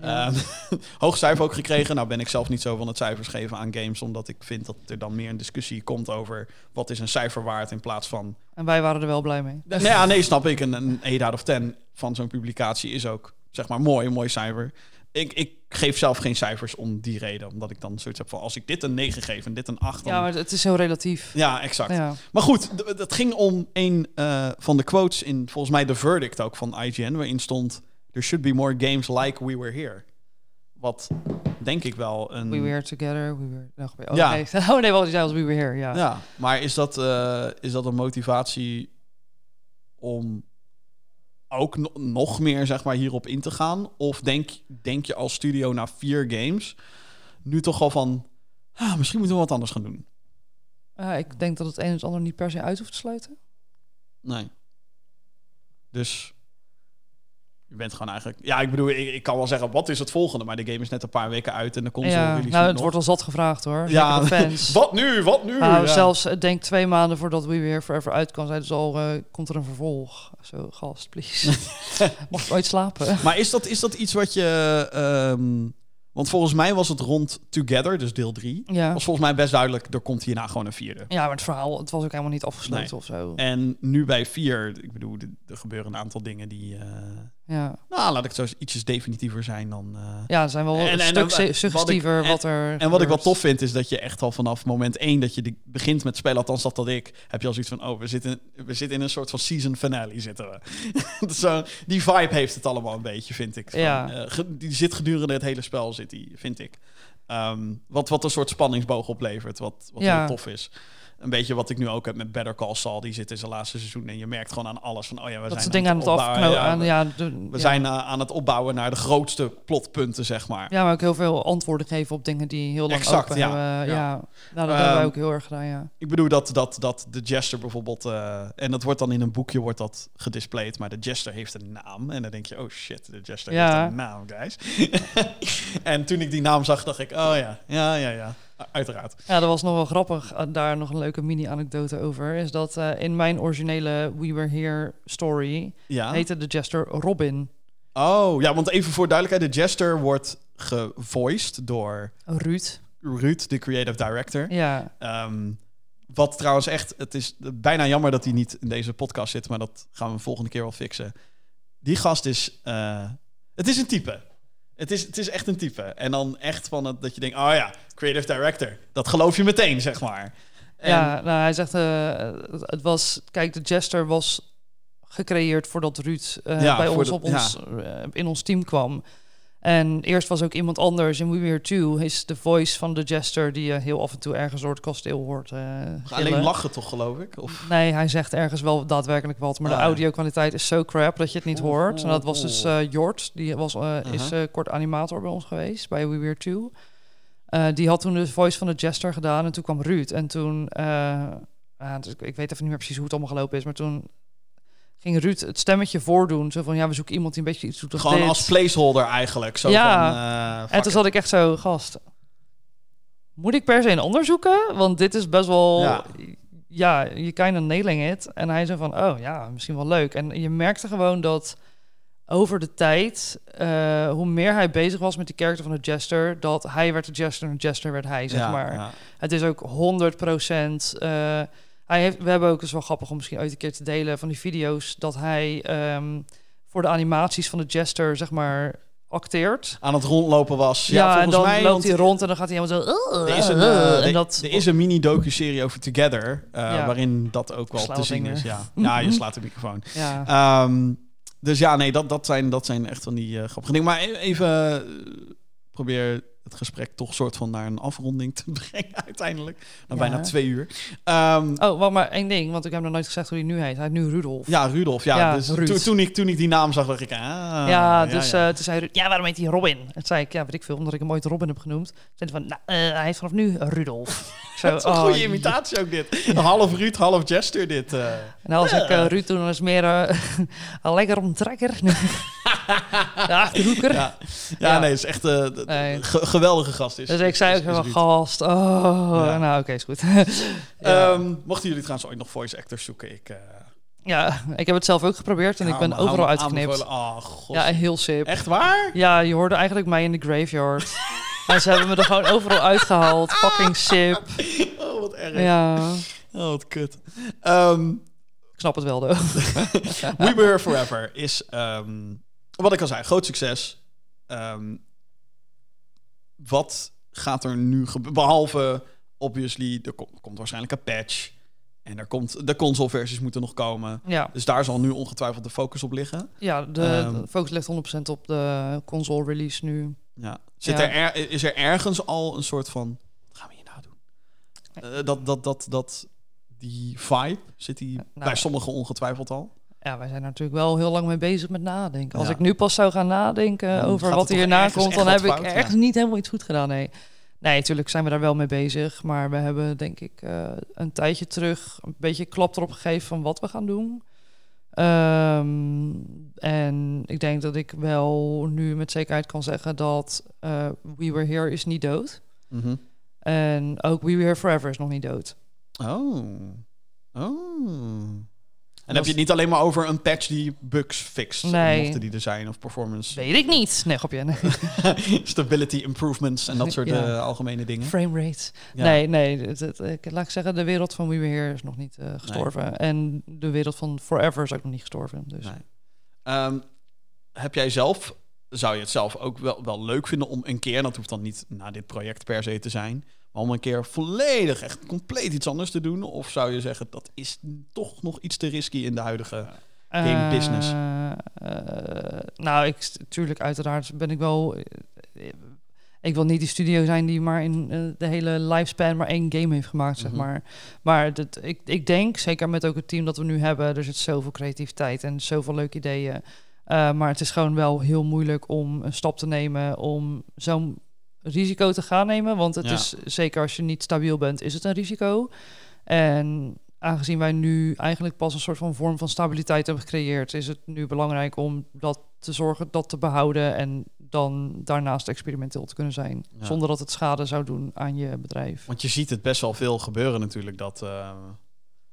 Ja. Ehm, *laughs* hoog cijfer ook gekregen. Nou ben ik zelf niet zo van het cijfers geven aan games, omdat ik vind dat er dan meer een discussie komt over wat is een cijfer waard in plaats van... En wij waren er wel blij mee. Nee, *laughs* ja, nee snap ik. Een, een 8 out of 10 van zo'n publicatie is ook, zeg maar, mooi, een mooi cijfer. Ik, ik geef zelf geen cijfers om die reden, omdat ik dan zoiets heb van, als ik dit een 9 geef en dit een 8, dan... Ja, maar het is heel relatief. Ja, exact. Ja. Maar goed, d- het ging om een eh, van de quotes in volgens mij de verdict ook van IGN, waarin stond: There should be more games like We Were Here. Wat denk ik wel een. We were together, we were... Oh, Ja. nee. *laughs* oh nee, wat je zei was we were here, ja. Ja, maar is dat, eh, is dat een motivatie om ook no- nog meer zeg maar hierop in te gaan? Of denk, denk je als studio na vier games nu toch al van... Ah, misschien moeten we wat anders gaan doen. Ja, ik denk dat het een en het ander niet per se uit hoeft te sluiten. Nee. Dus je bent gewoon eigenlijk... Ja, ik bedoel, ik, ik kan wel zeggen, wat is het volgende? Maar de game is net een paar weken uit en de console ja, release nou, het nog. wordt al zat gevraagd hoor. Ja, fans. *laughs* Wat nu? Wat nu? Nou, Ja. zelfs, ik denk twee maanden voordat We Weer Forever uitkwam, zeiden ze al, eh, komt er een vervolg. Zo, gast, please. *laughs* *laughs* Mag ik ooit slapen? Maar is dat, is dat iets wat je... ehm, want volgens mij was het rond Together, dus deel 3. Ja. Was volgens mij best duidelijk, er komt hierna gewoon een vierde. ja, maar het verhaal, het was ook helemaal niet afgesloten Nee. of zo. En nu bij 4, ik bedoel, er er gebeuren een aantal dingen die... eh, Ja. nou, laat ik het zo ietsjes definitiever zijn dan... eh, ja, zijn wel En- een en- stuk en- wat su- ik- suggestiever en- wat er En wat ik wel tof vind, is dat je echt al vanaf moment één dat je begint met spelen, althans dat dat ik, heb je al zoiets van, oh, we zitten, we zitten in een soort van season finale, zitten we. *laughs* Zo, die vibe heeft het allemaal een beetje, vind ik. Van, Ja. eh, die zit gedurende het hele spel, zit die, vind ik. Ehm, wat, wat een soort spanningsboog oplevert, wat, wat Ja. heel tof is. Een beetje wat ik nu ook heb met Better Call Saul, die zit in zijn laatste seizoen en je merkt gewoon aan alles van, oh ja, we Dat zijn dingen aan het opbouwen. Ja, aan- we- Ja, de- we zijn eh, aan het opbouwen naar de grootste plotpunten, zeg maar. Ja, maar ook heel veel antwoorden geven op dingen die heel lang Exact, open ja. hebben. Ja. Nou, dat Ehm, hebben wij ook heel erg gedaan, ja. Ik bedoel dat, dat, dat de Jester bijvoorbeeld... eh, en dat wordt dan in een boekje wordt dat gedisplayed... maar de Jester heeft een naam. En dan denk je, oh shit, de Jester heeft een naam, guys. *laughs* en toen ik die naam zag, dacht ik, oh ja, ja, ja, ja. Uiteraard. Ja, dat was nog wel grappig. eh, Daar nog een leuke mini-anekdote over. Is dat eh, in mijn originele We Were Here story Ja. heette de Jester Robin. Oh, ja, want even voor duidelijkheid. De Jester wordt gevoiced door Ruud. Ruud, de creative director. Ja, Ehm, wat trouwens echt, het is bijna jammer dat hij niet in deze podcast zit, maar dat gaan we volgende keer wel fixen. Die gast is, eh, het is een type. Het is, het is echt een type. En dan echt van het, dat je denkt, oh ja, creative director. Dat geloof je meteen, zeg maar. En, ja nou, hij zegt, eh, het- was... Kijk, de Jester was gecreëerd voordat Ruud eh, Ja, bij ons, op ons eh, in ons team kwam. En eerst was ook iemand anders. In We Were 2 is de voice van de Jester... die je heel af en toe ergens door het kasteel hoort. eh, Alleen lachen toch, geloof ik? Of, Nee, hij zegt ergens wel daadwerkelijk wat, maar Ah, de ja. audio-kwaliteit is zo crap dat je het niet Oeh, hoort. En dat was oeh, dus eh Jort, die was, eh, is Uh-huh. eh, kort animator bij ons geweest, bij We Were 2. Eh, die had toen de voice van de Jester gedaan en toen kwam Ruud. En toen, eh, ah, dus ik, ik weet even niet meer precies hoe het allemaal gelopen is, maar toen ging Ruud het stemmetje voordoen. Zo van, ja, we zoeken iemand die een beetje iets doet als gewoon dit. als placeholder eigenlijk. Zo Ja. van, eh, fuck En toen zat ik echt zo, gast, moet ik per se een ander zoeken? Want dit is best wel, Ja. ja, je kind of nailing it. En hij zei van, oh ja, misschien wel leuk. En je merkte gewoon dat over de tijd, eh, hoe meer hij bezig was met die karakter van de Jester, dat hij werd de Jester en de Jester werd hij, zeg Ja, maar. ja. Het is ook 100 procent. Hij heeft, we hebben ook, is wel grappig om misschien ooit een keer te delen van die video's, dat hij ehm, voor de animaties van de Jester, zeg maar, acteert. Aan het rondlopen was. Ja, Ja, en dan mij. loopt hij rond en dan gaat hij helemaal zo... Er is een, eh, en dat, er is een mini-docu-serie over Together, eh, Ja. waarin dat ook wel te zien is. Ja, ja je *laughs* slaat de microfoon. ja. Ehm, dus ja, nee, dat, dat, zijn, dat zijn echt van die eh, grappige dingen. Maar e- even probeer het gesprek toch soort van naar een afronding te *laughs* brengen uiteindelijk. Na Ja. bijna twee uur. Ehm, Oh, wacht maar één ding, want ik heb nog nooit gezegd hoe hij nu heet. Hij heet nu Rudolf. ja, Rudolf. Ja, Ja, dus toen- ik, toen ik die naam zag, dacht ik... Ah, ja, dus ja. eh, toen zei ja, waarom heet hij Robin? En toen zei ik, ja, weet ik veel, omdat ik hem ooit Robin heb genoemd. Toen zei hij van, nou, eh, hij heet vanaf nu Rudolf. *laughs* Zo, dat is een oh, goede imitatie ook dit. *laughs* half Ruud, half Jester dit. eh. En als ik Ruud toen was meer lekker omtrekker. de achterhoeker. Ja, nee, het is echt Nee. ge- geweldige gast. Is, Dus ik zei ook Ruud. gast, oh, Ja. nou oké, is goed. *laughs* ja. Ehm, mochten jullie trouwens ooit nog voice actors zoeken, ik... eh, ja, ik heb het zelf ook geprobeerd en ik ben overal uitgeknipt. Oh, god. Ja, heel sip. Echt waar? Ja, je hoorde eigenlijk mij in de graveyard. *laughs* en ze hebben me er gewoon overal uitgehaald. Fucking sip. *laughs* Oh, wat erg. Ja, Oh, wat kut. Ehm, ik snap het wel, though. We Were Here Forever is, ehm, wat ik al zei, groot succes. Wat gaat er nu gebeuren? Behalve, obviously, er kom- komt waarschijnlijk een patch. En er komt, de console-versies moeten nog komen. Ja, Dus daar zal nu ongetwijfeld de focus op liggen. ja de, Ehm. de focus ligt 100% op de console release nu. Ja. Zit Ja. Er er, is er ergens al een soort van... Wat gaan we hier nou doen? Eh, dat, dat, dat, dat, die vibe, zit die Nou. bij sommigen ongetwijfeld al? Ja, wij zijn er natuurlijk wel heel lang mee bezig met nadenken. Als Ja. ik nu pas zou gaan nadenken over wat hierna komt, echt dan heb ik ja. niet helemaal iets goed gedaan. Nee. Nee, natuurlijk zijn we daar wel mee bezig. Maar we hebben denk ik eh, een tijdje terug een beetje klap erop gegeven van wat we gaan doen. Ehm, en ik denk dat ik wel nu met zekerheid kan zeggen dat eh, We Were Here is niet dood. Mhm. En ook We Were Here Forever is nog niet dood. Oh. Oh. En heb je het niet alleen maar over een patch die bugs fixt, Nee. mochten die er zijn, of performance, Weet ik niet. Nee, grapje. Nee. *laughs* stability improvements en dat soort Ja. eh, algemene dingen. Frame rate. Ja. Nee, nee. Het, het- ik, laat ik zeggen, de wereld van We Here is nog niet eh, gestorven. En de wereld van Forever is ook nog niet gestorven. Dus. Nee. Ehm, heb jij zelf, zou je het zelf ook wel, wel leuk vinden om een keer, dat hoeft dan niet na dit project per se te zijn, om een keer volledig, echt compleet iets anders te doen? Of zou je zeggen, dat is toch nog iets te risky in de huidige... Game Eh, business. eh, nou, ik, tuurlijk, uiteraard ben ik wel. eh, ik wil niet die studio zijn die maar in de hele lifespan maar één game heeft gemaakt, zeg Mhm. maar. Maar dat, ik, ik denk, zeker met ook het team dat we nu hebben, er zit zoveel creativiteit en zoveel leuke ideeën. Maar het is gewoon wel heel moeilijk om een stap te nemen om zo'n risico te gaan nemen. Want het Ja. is zeker als je niet stabiel bent, is het een risico. En aangezien wij nu eigenlijk pas een soort van vorm van stabiliteit hebben gecreëerd, is het nu belangrijk om dat te zorgen, dat te behouden en dan daarnaast experimenteel te kunnen zijn. Ja. Zonder dat het schade zou doen aan je bedrijf. Want je ziet het best wel veel gebeuren natuurlijk, dat... eh,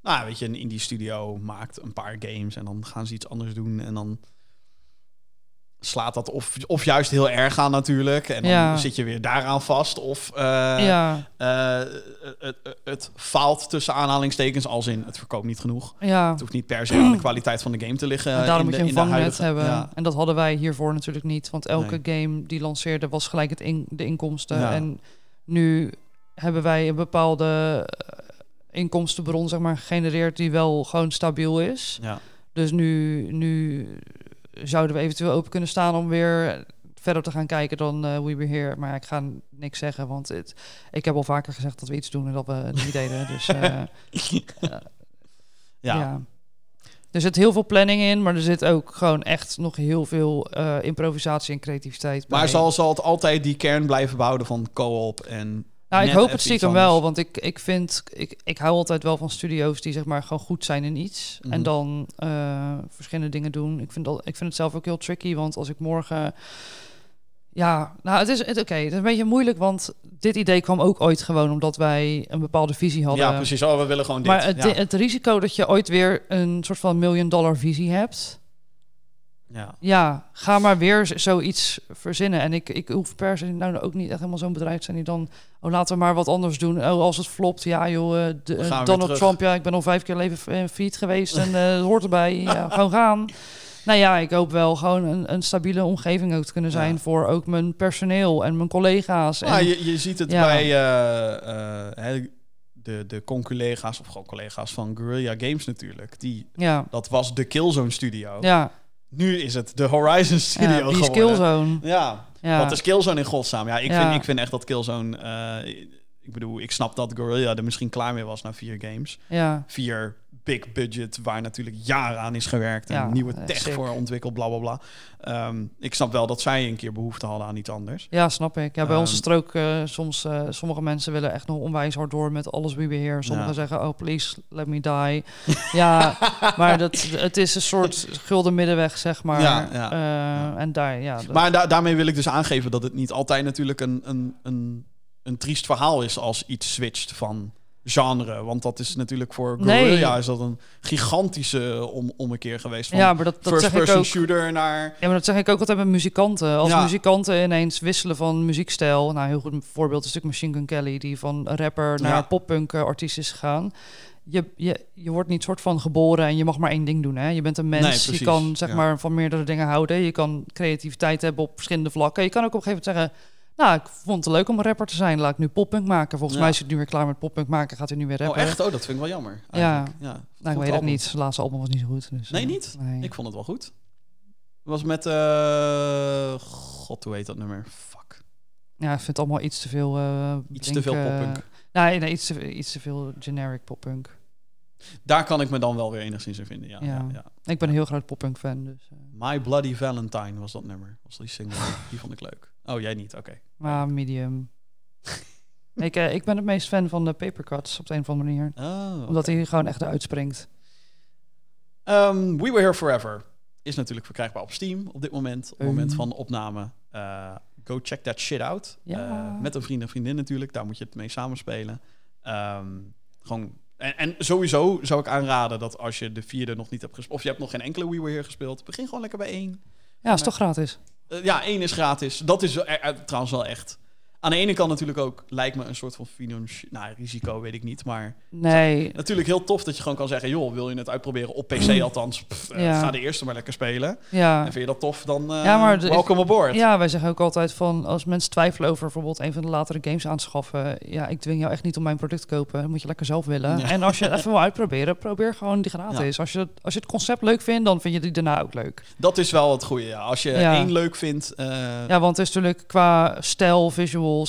nou, weet je, een indie studio maakt een paar games en dan gaan ze iets anders doen en dan slaat dat of, of juist heel erg aan natuurlijk. En dan Ja. zit je weer daaraan vast. Of eh, ja, eh, het, het, faalt tussen aanhalingstekens als in het verkoopt niet genoeg. ja. Het hoeft niet per se aan de kwaliteit van de game te liggen. En daarom in moet de- je een in de vangnet huidige- hebben. Ja. En dat hadden wij hiervoor natuurlijk niet. Want elke Nee. game die lanceerde was gelijk het in, de inkomsten. En nu hebben wij een bepaalde eh, inkomstenbron zeg maar, gegenereerd die wel gewoon stabiel is. Ja. Dus nu, nu zouden we eventueel open kunnen staan om weer verder te gaan kijken dan eh We Were Here. Maar ik ga niks zeggen, want het, ik heb al vaker gezegd dat we iets doen en dat we het niet deden. Dus eh, *laughs* Ja. ja. Er zit heel veel planning in, maar er zit ook gewoon echt nog heel veel eh, improvisatie en creativiteit bij. Maar zal, zal het altijd die kern blijven behouden van co-op en... nou, ik hoop het stiekem wel, want ik, ik vind, ik, ik hou altijd wel van studio's die zeg maar gewoon goed zijn in iets. Mhm. En dan eh, verschillende dingen doen. Ik vind, dat, ik vind het zelf ook heel tricky, want als ik morgen... Ja, nou, het is het, oké. het is een beetje moeilijk, want dit idee kwam ook ooit gewoon omdat wij een bepaalde visie hadden. Ja, precies. Oh, we willen gewoon dit. Maar het, ja. het risico dat je ooit weer een soort van million dollar visie hebt, ja. ja, ga maar weer zoiets verzinnen. En ik, ik hoef per se nou ook niet echt helemaal zo'n bedrijf te zijn die dan... Oh, laten we maar wat anders doen. Oh, als het flopt, ja joh, eh, de, weer Donald terug. Trump, ja, ik ben al vijf keer leven eh, failliet geweest en eh het hoort erbij. Ja, *laughs* gewoon gaan. Nou ja, ik hoop wel gewoon een, een stabiele omgeving ook te kunnen zijn Ja. voor ook mijn personeel en mijn collega's. En, Ah, je, je ziet het Ja. bij eh, eh, hè, de, de conculega's of gewoon collega's van Guerrilla Games natuurlijk. Die, ja, dat was de Killzone studio. ja, Nu is het de Horizon studio ja, die geworden. skillzone. Ja. Ja. Wat is Killzone in godsnaam? Ja, ik, Ja. Vind, ik vind echt dat Killzone... eh, ik bedoel, ik snap dat Guerrilla er misschien klaar mee was na vier games. Ja, Vier big budget, waar natuurlijk jaren aan is gewerkt. En Ja, nieuwe eh, tech voor ontwikkeld, bla bla bla. Ehm, ik snap wel dat zij een keer behoefte hadden aan iets anders. Ja, snap ik. Ja, bij Ehm, ons is het er ook eh, soms... eh, sommige mensen willen echt nog onwijs hard door met alles wie we hier. Sommigen Ja. zeggen, oh please, let me die. ja, *laughs* maar dat, het is een soort gulden middenweg, zeg maar. Ja, ja, Eh, ja. En daar, ja... dat- Maar da- daarmee wil ik dus aangeven dat het niet altijd natuurlijk een, een, een, een triest verhaal is als iets switcht van genre. Want dat is natuurlijk voor Nee. Guerrilla is dat een gigantische om, ommekeer geweest. Van ja, maar dat, dat first zeg ik person ook. shooter naar... Ja, maar dat zeg ik ook altijd met muzikanten. Als Ja. muzikanten ineens wisselen van muziekstijl... Nou, heel goed voorbeeld is natuurlijk Machine Gun Kelly... die van rapper naar Ja. poppunk eh, artiest is gegaan. Je, je, je wordt niet soort van geboren en je mag maar één ding doen. Hè? Je bent een mens, Nee, je kan zeg ja. maar van meerdere dingen houden. Je kan creativiteit hebben op verschillende vlakken. Je kan ook op een gegeven moment zeggen... Nou, ik vond het leuk om een rapper te zijn. Laat ik nu poppunk maken. Volgens Ja. mij is het nu weer klaar met poppunk maken. Gaat hij nu weer Oh, rappen. echt? Oh, dat vind ik wel jammer. Ja. eigenlijk. ja. Nou, ik weet het niet. Zijn laatste album was niet zo goed. Dus, Nee, eh, niet? Nee. Ik vond het wel goed. Het was met... eh, God, hoe heet dat nummer? Fuck. Ja, ik vind het allemaal iets te veel... eh, Iets te veel poppunk. Nee, nee iets, te, iets te veel generic poppunk. Daar kan ik me dan wel weer enigszins in vinden. Ja, ja. Ja. Ik ben een heel groot poppunk fan, dus... My Bloody Valentine was dat nummer. Was die single. die vond ik leuk. Oh, jij niet? Oké. maar medium. *laughs* Ik, eh, ik ben het meest fan van de papercuts op de een of andere manier. Oh, Omdat hij gewoon echt eruit springt. Ehm, We Were Here Forever is natuurlijk verkrijgbaar op Steam op dit moment. Op het Um. moment van opname. Eh, go check that shit out. Ja. Eh, met een vriend en vriendin natuurlijk. Daar moet je het mee samenspelen. Ehm, gewoon... En, en sowieso zou ik aanraden dat als je de vierde nog niet hebt gespeeld... of je hebt nog geen enkele We Were Here gespeeld... begin gewoon lekker bij één. Ja, is toch gratis? Eh, ja, één is gratis. Dat is eh, eh, trouwens wel echt. Aan de ene kant natuurlijk ook, lijkt me een soort van financieel... Nou, risico weet ik niet, maar... Nee. Natuurlijk heel tof dat je gewoon kan zeggen... joh, wil je het uitproberen op PC *clears throat* althans? Pff, eh. Ga de eerste maar lekker spelen. Ja. En vind je dat tof, dan eh Ja, maar welkom aboard. Ja, wij zeggen ook altijd van als mensen twijfelen over bijvoorbeeld een van de latere games aanschaffen. Ja, ik dwing jou echt niet om mijn product te kopen. Dat moet je lekker zelf willen. Ja. En als je het *laughs* even wil uitproberen, probeer gewoon die gratis. Als, je, als je het concept leuk vindt, dan vind je die daarna ook leuk. Dat is wel het goede, ja. Als je één leuk vindt... eh, Ja, want het is natuurlijk qua stijl,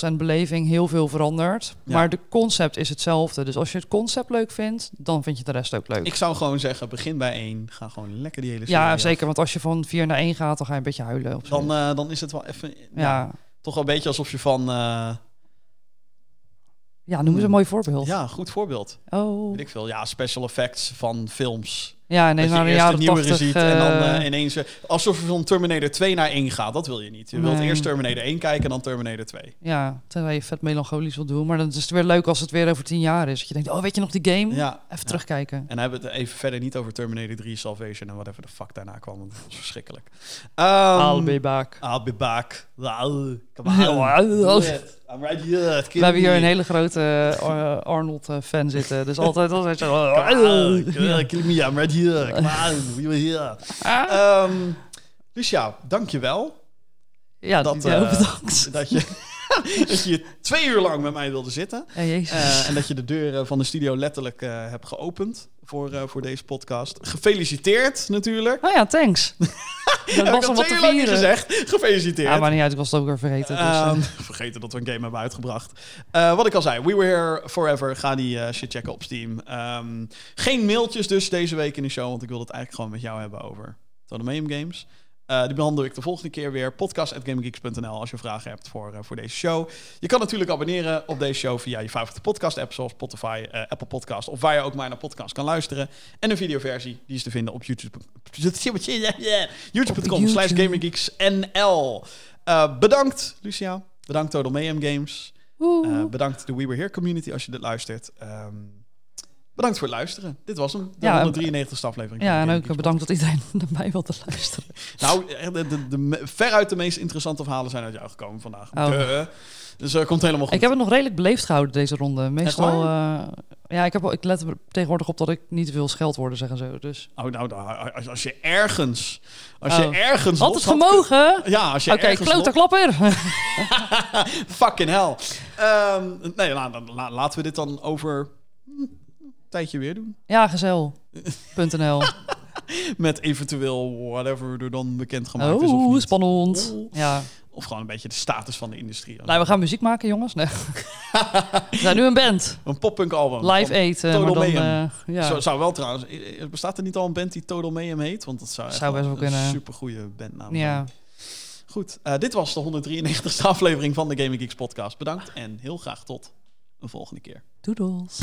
en beleving heel veel veranderd. Ja. Maar de concept is hetzelfde. Dus als je het concept leuk vindt, dan vind je de rest ook leuk. ik zou gewoon zeggen, begin bij één. Ga gewoon lekker die hele serie ja, af. zeker. Want als je van 4 naar 1 gaat, dan ga je een beetje huilen. Zo. Dan, eh, dan is het wel even... Ja. ja. toch wel een beetje alsof je van... eh, ja, noem eens een mooi voorbeeld. ja, goed voorbeeld. Oh. Weet ik veel. Ja, special effects van films. Ja, nee, dat je eerst de nieuwere 80. ziet en dan eh, eh, ineens... eh, alsof je van Terminator 2 naar 1 gaat. Dat wil je niet. Je wilt eerst Terminator 1 kijken en dan Terminator 2. Ja, terwijl je vet melancholisch wil doen. Maar dan is het weer leuk als het weer over tien jaar is. Dat je denkt, oh, weet je nog die game? Ja. Even ja. terugkijken. En dan hebben we het even verder niet over Terminator 3 Salvation en whatever de fuck daarna kwam. want Dat was verschrikkelijk. Ehm, I'll be back. I'll be back. Well, Come on. I'm right here. We hebben hier een hele grote eh, Arnold-fan zitten. Dus *laughs* altijd, altijd zo... Come on. Kill me. I'm right here. Come on. *laughs* We were here. Ah. Ehm Lucia, dankjewel. Ja, dat, ja, eh, bedankt. Dat je, *laughs* *laughs* dat je twee uur lang met mij wilde zitten. Eh, en dat je de deuren van de studio letterlijk eh, hebt geopend voor, eh, voor deze podcast. Gefeliciteerd natuurlijk. oh ja, thanks. *laughs* dat was al wat twee te vieren. gezegd. Gefeliciteerd. Ja, maar niet uit. Ik was het ook weer vergeten. Dus, eh. Ehm, *laughs* vergeten dat we een game hebben uitgebracht. Wat ik al zei, We Were Here Forever. Ga die shit checken op Steam. Ehm, geen mailtjes dus deze week in de show, want ik wil het eigenlijk gewoon met jou hebben over Totem Games. Eh, die behandel ik de volgende keer weer. Podcast.gamegeeks.nl als je vragen hebt voor, eh, voor deze show. Je kan natuurlijk abonneren op deze show via je favoriete podcast-app... zoals Spotify, eh, Apple Podcast... of waar je ook maar naar podcast kan luisteren. En een videoversie, die is te vinden op YouTube. *laughs* YouTube.com slash. Eh, bedankt, Lucia. Bedankt Total Mayhem Games. Bedankt de We Were Here community als je dit luistert. Ehm, bedankt voor het luisteren. Dit was hem. De Ja, 193ste aflevering. ja, en ook bedankt dat iedereen *laughs* naar mij wilde luisteren. *laughs* nou, echt, de, de, veruit de meest interessante verhalen zijn uit jou gekomen vandaag. Oh. Dus dat komt helemaal goed. Ik heb het nog redelijk beleefd gehouden deze ronde. Meestal, eh, ja, ik, heb, ik let er tegenwoordig op dat ik niet veel scheldwoorden zeg en zo. Dus. Oh, nou, nou, als, als je ergens... Als je Oh. ergens... Had gemogen! kun- Ja, als je Oké, ergens... klote klapper! *laughs* Fucking hell. Ehm, nee, la- la- la- laten we dit dan over tijdje weer doen. ja, gezel.nl. *laughs* Met eventueel whatever er dan bekend gemaakt is of niet. spannend. Oh. Ja. Of gewoon een beetje de status van de industrie. Nou, we gaan muziek maken, jongens. Nee. *laughs* we zijn nu een band. Een poppunk album. Live eten. Total Maar dan, Mayhem. eh, ja. Zo, zou wel trouwens... eh, Bestaat er niet al een band die Total Mayhem heet? Want dat zou, Zou best wel een kunnen. super goede bandnaam ja. zijn. Goed, eh, dit was de 193ste *laughs* aflevering van de Gaming Geeks podcast. Bedankt en heel graag tot een volgende keer. Doodles.